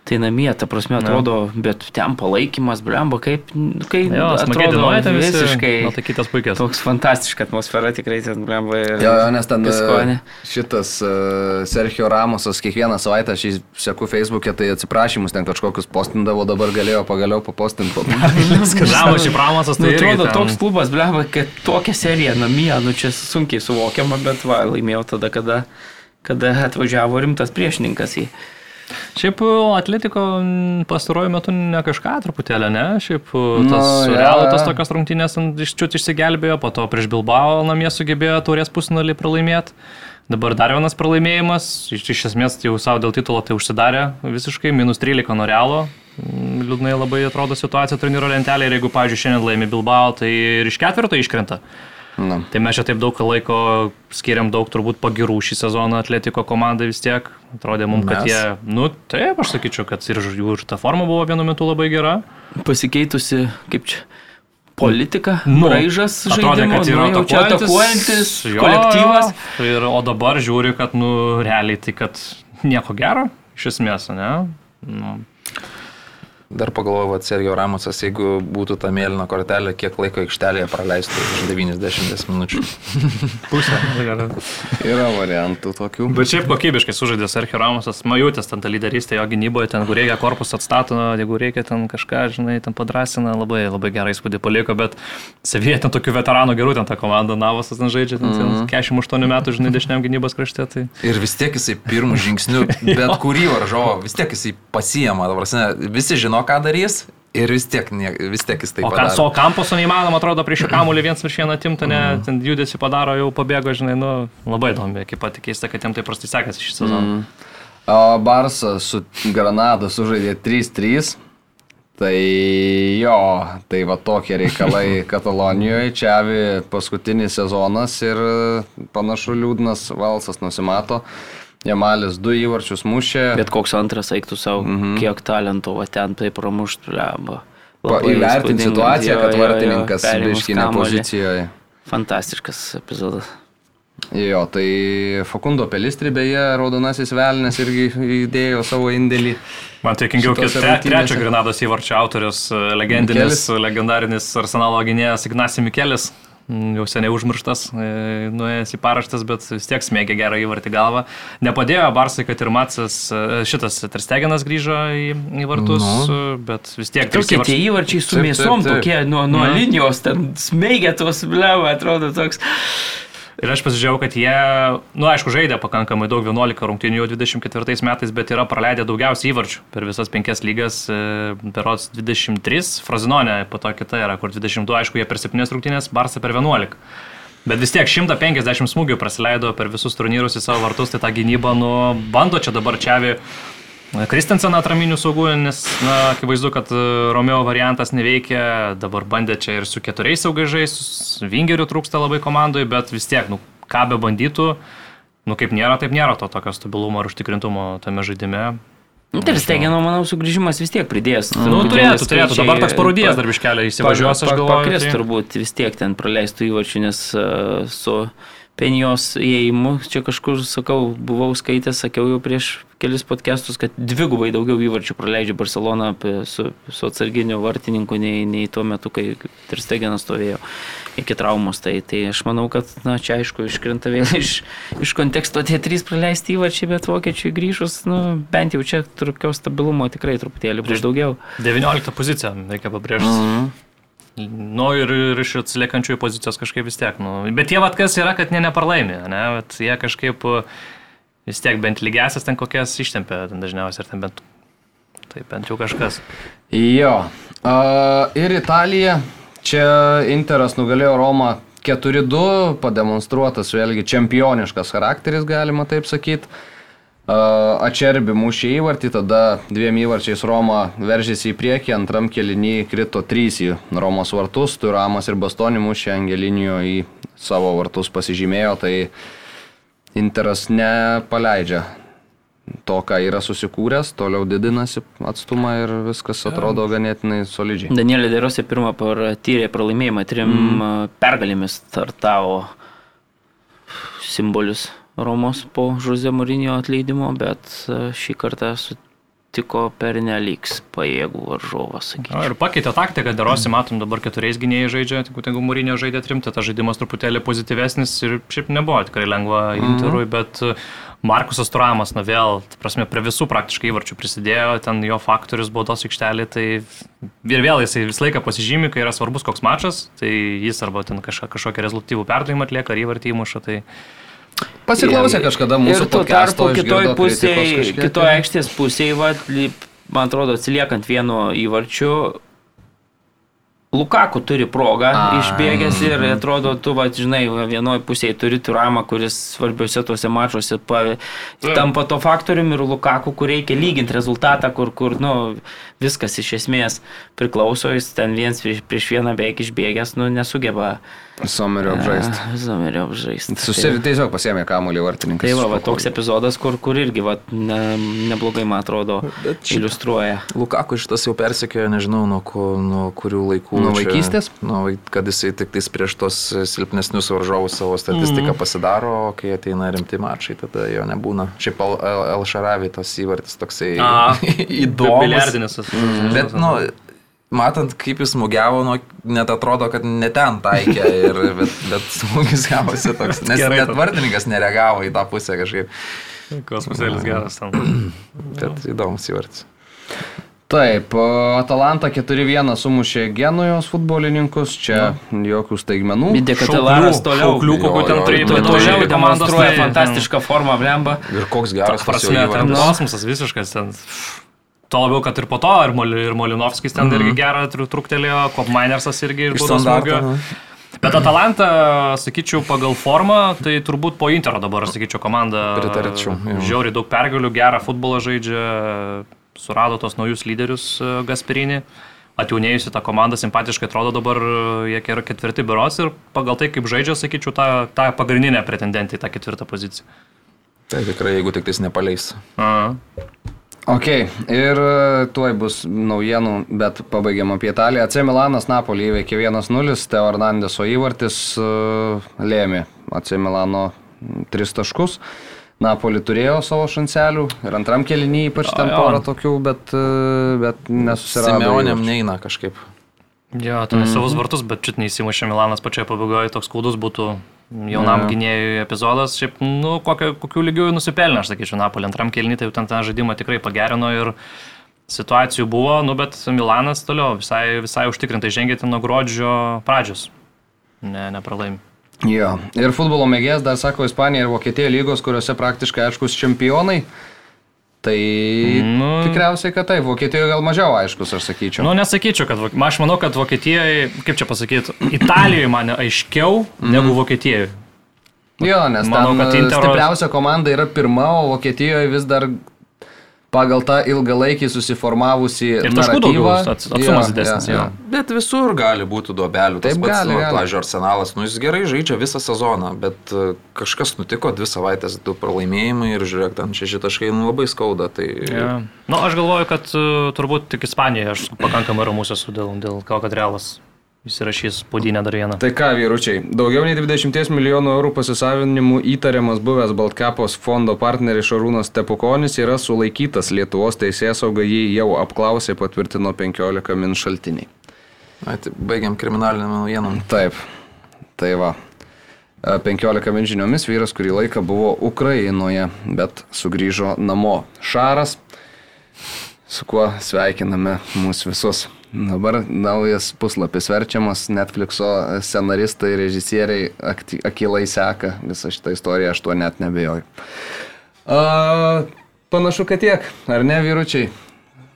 [SPEAKER 4] Tai namie, ta prasme, atrodo, bet ten palaikymas, blemba, kaip, kai
[SPEAKER 3] Jo, smagiai
[SPEAKER 4] atrodo
[SPEAKER 3] dainuojate visi.
[SPEAKER 4] visiškai.
[SPEAKER 3] Na, tai kitas puikias.
[SPEAKER 4] Toks fantastiška atmosfera tikrai ten, blemba.
[SPEAKER 1] Jo, jo, nes ten
[SPEAKER 4] Gaskonė.
[SPEAKER 1] e, šitas uh, Sergio Ramosas kiekvieną savaitę, aš jį seku Facebook'e, tai atsiprašymus ten kažkokius postindavo, dabar galėjo pagaliau papostinti po
[SPEAKER 3] Žavo šį pramasas,
[SPEAKER 4] Nu,
[SPEAKER 3] tai irgi
[SPEAKER 4] atrodo,
[SPEAKER 3] ten-
[SPEAKER 4] toks klubas, blemba, kad tokia serija namie, nu čia sunkiai suvokiama, bet va, laimėjau tada, kada kada atvažiavo rimtas priešininkas į...
[SPEAKER 3] Šiaip Atletiko mm, pastaruoju metu ne kažką truputėlį, ne? Šiaip tas
[SPEAKER 1] Nu,
[SPEAKER 3] no,
[SPEAKER 1] jo.
[SPEAKER 3] tas tokias rungtynės iščiut išsigelbėjo, po to prieš Bilbao namie sugebėjo taurės pusnulį pralaimėti. Dabar dar vienas pralaimėjimas, iš, iš esmės jau savo dėl titulo tai užsidarė visiškai, minus 13 nuo realo. Mm, Liūdnai labai atrodo situacija turnyro lentelėje ir jeigu, pavyzdžiui, šiandien laimi Bilbao, tai ir iš ketvirto iškrenta.
[SPEAKER 1] Na.
[SPEAKER 3] Tai mes čia taip daug laiko skiriam daug turbūt pagirų šį sezoną Atletiko komandai vis tiek. Atrodė mums, kad
[SPEAKER 2] Mes?
[SPEAKER 3] jie, nu taip, aš sakyčiau, kad ir jų ir ta forma buvo vienu metu labai gera.
[SPEAKER 4] pasikeitusi, kaip čia, politika,
[SPEAKER 3] Nu,
[SPEAKER 4] nu, raižas
[SPEAKER 3] Atrodė,
[SPEAKER 4] žaidimo,
[SPEAKER 3] kad yra
[SPEAKER 4] nu, čia atakuojantis
[SPEAKER 3] jo,
[SPEAKER 4] kolektyvas.
[SPEAKER 3] Ir, o dabar žiūri, kad, nu, realiai tai, kad nieko gero, iš esmės, ne? Nu,
[SPEAKER 2] Dar pagalvoju, kad Sergio Ramosas, jeigu būtų ta mėlyna kortelė, kiek laiko aikštelėje praleistų iš 90 minučių.
[SPEAKER 3] Gerai.
[SPEAKER 1] Yra variantų tokių.
[SPEAKER 3] Bet šiaip kokybiškai sužaidė Sergio Ramosas, majutės ten tą lyderystę jo gynyboje, ten, kur reikia korpus atstato, jeigu reikia ten kažką, žinai, ten padrasina, labai, labai gerą įspūdį paliko, bet Sevija ten tokių veteranų gerų, ten ta komanda Navasas ten žaidžia, ten, ten 48 metų, žinai, dešiniam gynybos krašte. Tai...
[SPEAKER 2] Ir vis tiek jisai pirmų žingsnių, bet kurį varžovą, vis tiek jisai pasijama, prasme, visi žino, ką darys ir vis tiek, nie, vis tiek jis tai
[SPEAKER 3] O
[SPEAKER 2] padaro.
[SPEAKER 3] su Kamposu neįmanoma, atrodo, prieš kamuolį viens virš vieną timtą, ne, ten judesi padaro, jau pabėgo, žinai, nu, labai įdomi, kaip pat keista, kad jam tai prastai sekasi šį sezoną.
[SPEAKER 1] O Barsa su Granada sužaidė 3-3. Tai jo, tai va tokie reikalai Katalonijoje. Čia avi paskutinis sezonas ir panašu liūdnas valsas nusimato. Jamalis du įvarčius mušė.
[SPEAKER 4] Bet koks antras eiktų savo, mm -hmm. kiek talento, va ten tai pramuštų, leba.
[SPEAKER 1] Pa- Įvertinti situaciją, kad vartininkas biškinė pozicijoje.
[SPEAKER 4] Fantastiškas epizodas.
[SPEAKER 1] Jo, tai Fakundo Pelistri beje, raudonasis velnės irgi įdėjo savo indėlį.
[SPEAKER 3] Man tai kingiau, kad tre, trečio Granados įvarčio autorius, e, legendinis, legendarinis arsenalo gynėjas Ignasi Mikelis. Mm, Jau seniai užmirštas, e, nuėjęs į paraštas, bet vis tiek smėgė gerą įvartį galvą. Nepadėjo Barsai, kad ir Matsas, e, šitas Terstegenas grįžo į, į vartus, nu. bet vis tiek
[SPEAKER 4] Tokie
[SPEAKER 3] įvarčiai-
[SPEAKER 4] tie įvarčiai su mėsom, tokie nuo, nuo
[SPEAKER 3] Na.
[SPEAKER 4] linijos, ten smeigia tos, bleva, atrodo toks.
[SPEAKER 3] Ir aš pasižiūrėjau, kad jie, na, nu, aišku, žaidė pakankamai daug, 11 rungtynių jau 24 metais, bet yra praleidę daugiausiai įvarčių per visas penkias lygas, e, berots 23, Frazinonė po to kita yra, kur 22, aišku, jie per 7 rungtynės, Barsa per 11. Bet vis tiek 150 smūgių praleido per visus turnyrus į savo vartus, tai ta gynyba, nu, bando čia dabar Čiavi Kristenseną atraminių saugų, nes, na, akivaizdu, kad e, Romeo variantas neveikia, dabar bandė čia ir su keturiais saugai žaisti, Vingerių trūksta labai komandoje, bet vis tiek, nu, ką be bandytų, nu, kaip nėra, taip nėra to tokio stabilumo ir užtikrintumo tame žaidime.
[SPEAKER 4] Nu, tai Stegeno, manau, sugrįžimas vis tiek pridės.
[SPEAKER 3] Nu,
[SPEAKER 4] Truputėlį
[SPEAKER 3] turėtų, turėtų, dabar toks parudijas
[SPEAKER 4] pa-
[SPEAKER 3] dar biškelė įsivažiuos, aš galvoju.
[SPEAKER 4] Pakris
[SPEAKER 3] tai-
[SPEAKER 4] turbūt vis tiek ten praleistų įvarčių, nes uh, su Penijos įėjimu, čia kažkur, sakau, buvau skaitęs, sakiau jau prieš kelis podcastus, kad dvigubai daugiau įvarčių praleidžia Barcelona su, su atsarginiu vartininku nei, nei tuo metu, kai Tristegenas stovėjo iki traumos. Tai, tai aš manau, kad, na, čia aišku, iškrenta vėl iš, iš konteksto tie trys praleisti įvarčiai, bet vokiečiai grįžus, nu, bent jau čia trupio stabilumo tikrai truputėlį bus daugiau.
[SPEAKER 3] 19 pozicija, reikia pabrėžti.
[SPEAKER 4] Mhm.
[SPEAKER 3] Nu ir, ir iš atsiliekančiųjų pozicijos kažkaip vis tiek. Nu. Bet jie vad kas yra, kad jie neparlaimė, ne? Bet jie kažkaip uh, vis tiek bent lygiasias ten kokias ištempė ten dažniausiai, ar ten bent, tai bent jau kažkas.
[SPEAKER 1] Jo. Uh, ir Italija. Čia Interas nugalėjo Romą 4-2, pademonstruotas vėlgi čempioniškas charakteris, galima taip sakyti. Uh, Ačerbi mušė įvartį, tada dviem įvarčiais Roma veržėsi į priekį, antram kelinį krito trys į Romos vartus, Turamas ir Bastoni mušė Angelinio į savo vartus pasižymėjo, tai Interas nepaleidžia to, ką yra susikūręs, toliau didinasi atstumą ir viskas atrodo ganėtinai solidžiai.
[SPEAKER 4] Danielė Derosė pirmą patyrė pralaimėjimą, trim mm. pergalėmis startavo simbolius Romos po Žuze Mūrinio atleidimo, bet šį kartą sutiko per neliks pajėgų varžovą, sakyčiau.
[SPEAKER 3] ir pakeitė taktiką, darosi, matom dabar keturiais gynėjai žaidžia, tik jeigu Mūrinio žaidė trimti, tas žaidimas truputėlį pozityvesnis ir šiaip nebuvo tikrai lengva Interui, bet uh, Markusas Turamas, na vėl, prasme, prie visų praktiškai įvarčių prisidėjo, ten jo faktorius baudos aikštelė, tai ir vėl jisai visą laiką pasižymi, kai yra svarbus koks mačas, tai jis arba ten kažką, kažkokį rezultatyvų perdavimą atlieka, ar įvartį įmuša, tai
[SPEAKER 1] Pasiklausė kažkada mūsų
[SPEAKER 4] Ir tuo tarpu kitoj pusėje, kitoj aikštės pusėje, man atrodo, atsiliekant vienu įvarčiu, Lukaku turi progą
[SPEAKER 1] A,
[SPEAKER 4] išbėgęs ir atrodo, tu, va, žinai, vienoje pusėje turi Turamą, kuris svarbiuose tuose mačuose pa, tampa to faktoriumi ir Lukaku, kur reikia lyginti rezultatą, kur, kur nu, viskas iš esmės priklauso, jis ten viens prieš, vieną beveik išbėgęs, nu, nesugeba
[SPEAKER 1] Somerio apžaisti.
[SPEAKER 4] Zomerio apžaisti.
[SPEAKER 1] Susir tiesiog pasiemė kamuolį vartininkas.
[SPEAKER 4] Tai va, va toks epizodas, kur, kur irgi va, ne, neblogai, man atrodo,
[SPEAKER 2] Bet
[SPEAKER 4] iliustruoja.
[SPEAKER 2] Lukaku šitas jau persekiojo, nežinau, nuo, ko, nuo kurių laikų.
[SPEAKER 1] Nuo vaikystės?
[SPEAKER 2] Nuo, kad jisai tik tais prieš tos silpnesnius varžovus savo statistiką mm. padaro, o kai ateina rimti mačai, tada jo nebūna. Šiaip Šaravi tas įvartis toksai
[SPEAKER 3] A,
[SPEAKER 2] įdomus.
[SPEAKER 3] Biliardinis.
[SPEAKER 2] Mm. Bet, nu, matant, kaip jis smūgiavo, nu, net atrodo, kad ne ten taikė, ir, bet, bet smūgis gavosi toks. Nes
[SPEAKER 3] Gerai,
[SPEAKER 2] net vartininkas nereagavo į tą pusę kažkaip.
[SPEAKER 3] Kosmosėlis geras ten.
[SPEAKER 2] Bet įdomus įvartis.
[SPEAKER 1] Taip, Atalanta 4-1 sumušė Genujos futbolininkus, čia jokių staigmenų.
[SPEAKER 4] Bidė Katalaras toliau.
[SPEAKER 3] Kokių
[SPEAKER 2] Jo,
[SPEAKER 3] ten
[SPEAKER 2] jo,
[SPEAKER 4] Toliau demonstruoja fantastišką formą, blemba.
[SPEAKER 2] Ir koks geras
[SPEAKER 3] Prasme, ten kosmosas visiškas ten. Tuo labiau, kad ir po to, ir, Mol, ir Molinovskis ten mm -hmm. irgi gerą tru- truktelėjo, Kopmainersas irgi baudos
[SPEAKER 2] standarto,
[SPEAKER 3] smūgio. Bet Atalanta, sakyčiau, pagal formą, tai turbūt po Intero dabar, sakyčiau, komanda
[SPEAKER 2] Pritarčiau,
[SPEAKER 3] žiauriai daug pergalių, gerą futbolą žaidžia, surado tos naujus lyderius e, Gasperini, atjaunėjusi ta komanda, simpatiškai atrodo dabar, e, jie yra ketvirti biuros ir pagal tai, kaip žaidžia, sakyčiau, tą, tą pagrindinę pretendentę į tą ketvirtą poziciją.
[SPEAKER 2] Tai tikrai, jeigu tik tais nepaleis.
[SPEAKER 3] Aha.
[SPEAKER 1] Ok, ir e, tuoj bus naujienų, bet pabaigiam apie Italiją. AC Milanas Napolį įveikė 1-0, Teo Hernandeso įvartis lėmė AC Milano 3 taškus. Napolį turėjo savo šanselių ir antram keliniui ypač ten porą tokių, bet, e, bet nesusirado.
[SPEAKER 2] Simeonėm neina kažkaip.
[SPEAKER 3] Jo, ten mm savus vartus, bet čit neįsimušė Milanas pačioje pabaigoje, toks skaudus būtų jaunam
[SPEAKER 1] Jo.
[SPEAKER 3] gynėjui epizodas. Šiaip, nu, kokio, kokių lygių nusipelnė, aš sakyčiau, Napolė antram kelnį, tai jau ten tą žaidimą tikrai pagerino ir situacijų buvo, nu, bet Milanas toliau visai, visai užtikrintai žengė ten nuo gruodžio pradžios. Ne, nepralaimi.
[SPEAKER 1] Jo, ir futbolo mėgėjas dar sako Ispanija ir Vokietija lygos, kuriuose praktiškai aiškus čempionai. Tai
[SPEAKER 3] Nu.
[SPEAKER 1] tikriausiai, kad taip, Vokietijoje gal mažiau aiškus, aš sakyčiau.
[SPEAKER 3] Nu, nesakyčiau, kad aš manau, kad Vokietijoje, kaip čia pasakyti, Italijoje man aiškiau negu Vokietijoje.
[SPEAKER 1] Jo, nes
[SPEAKER 3] Manau, kad Intero-
[SPEAKER 1] stipriausia komanda yra pirma, o Vokietijoje vis dar pagal tą ilgalaikį susiformavusi
[SPEAKER 3] Ir taškų daugiau,
[SPEAKER 1] naratyvą-
[SPEAKER 3] ats- atstumas didesnis, jo.
[SPEAKER 2] Bet visur gali būti duobelių. Tas
[SPEAKER 1] Taip,
[SPEAKER 2] pats,
[SPEAKER 1] gali,
[SPEAKER 2] nu,
[SPEAKER 1] gali.
[SPEAKER 2] pavyzdžiui, arsenalas, nu, jis gerai žaidžia visą sezoną, bet e, kažkas nutiko, dvi savaitės, du pralaimėjimai ir žiūrėk, ten šeši taškai nu, labai skauda. Tai...
[SPEAKER 3] Ja. Nu, aš galvoju, kad uh, turbūt tik Ispanijoje aš pakankamai ramus esu dėl, dėl to, kad realas įsirašys podinę dar vieną.
[SPEAKER 1] Tai ką, vyručiai, daugiau nei 20 milijonų eurų pasisavinimu įtariamas buvęs Baltkapos fondo partneris Šarūnas Tepukonis yra sulaikytas Lietuvos teisės sauga jį jau apklausė, patvirtino 15 min šaltiniai.
[SPEAKER 2] Ai, tai baigiam kriminalinę naujieną.
[SPEAKER 1] Taip, tai va. E, 15 min žiniomis vyras kurį laiką buvo Ukrainoje, bet sugrįžo namo. Šaras, su kuo sveikiname mūsų visus. Dabar naujas puslapis verčiamas, Netflixo scenaristai, režisieriai akilai seka visą šitą istoriją, aš tuo net nebejoju. A, panašu, kad tiek, ar ne, vyručiai?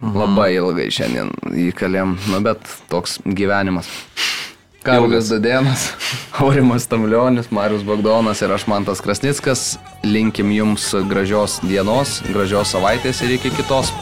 [SPEAKER 1] Labai ilgai šiandien įkalėm, nu bet toks gyvenimas. Karlis Dudėnas, Aurimas Tamlionis, Marius Bagdonas ir aš Mantas Krasnickas. Linkim jums gražios dienos, gražios savaitės ir iki kitos.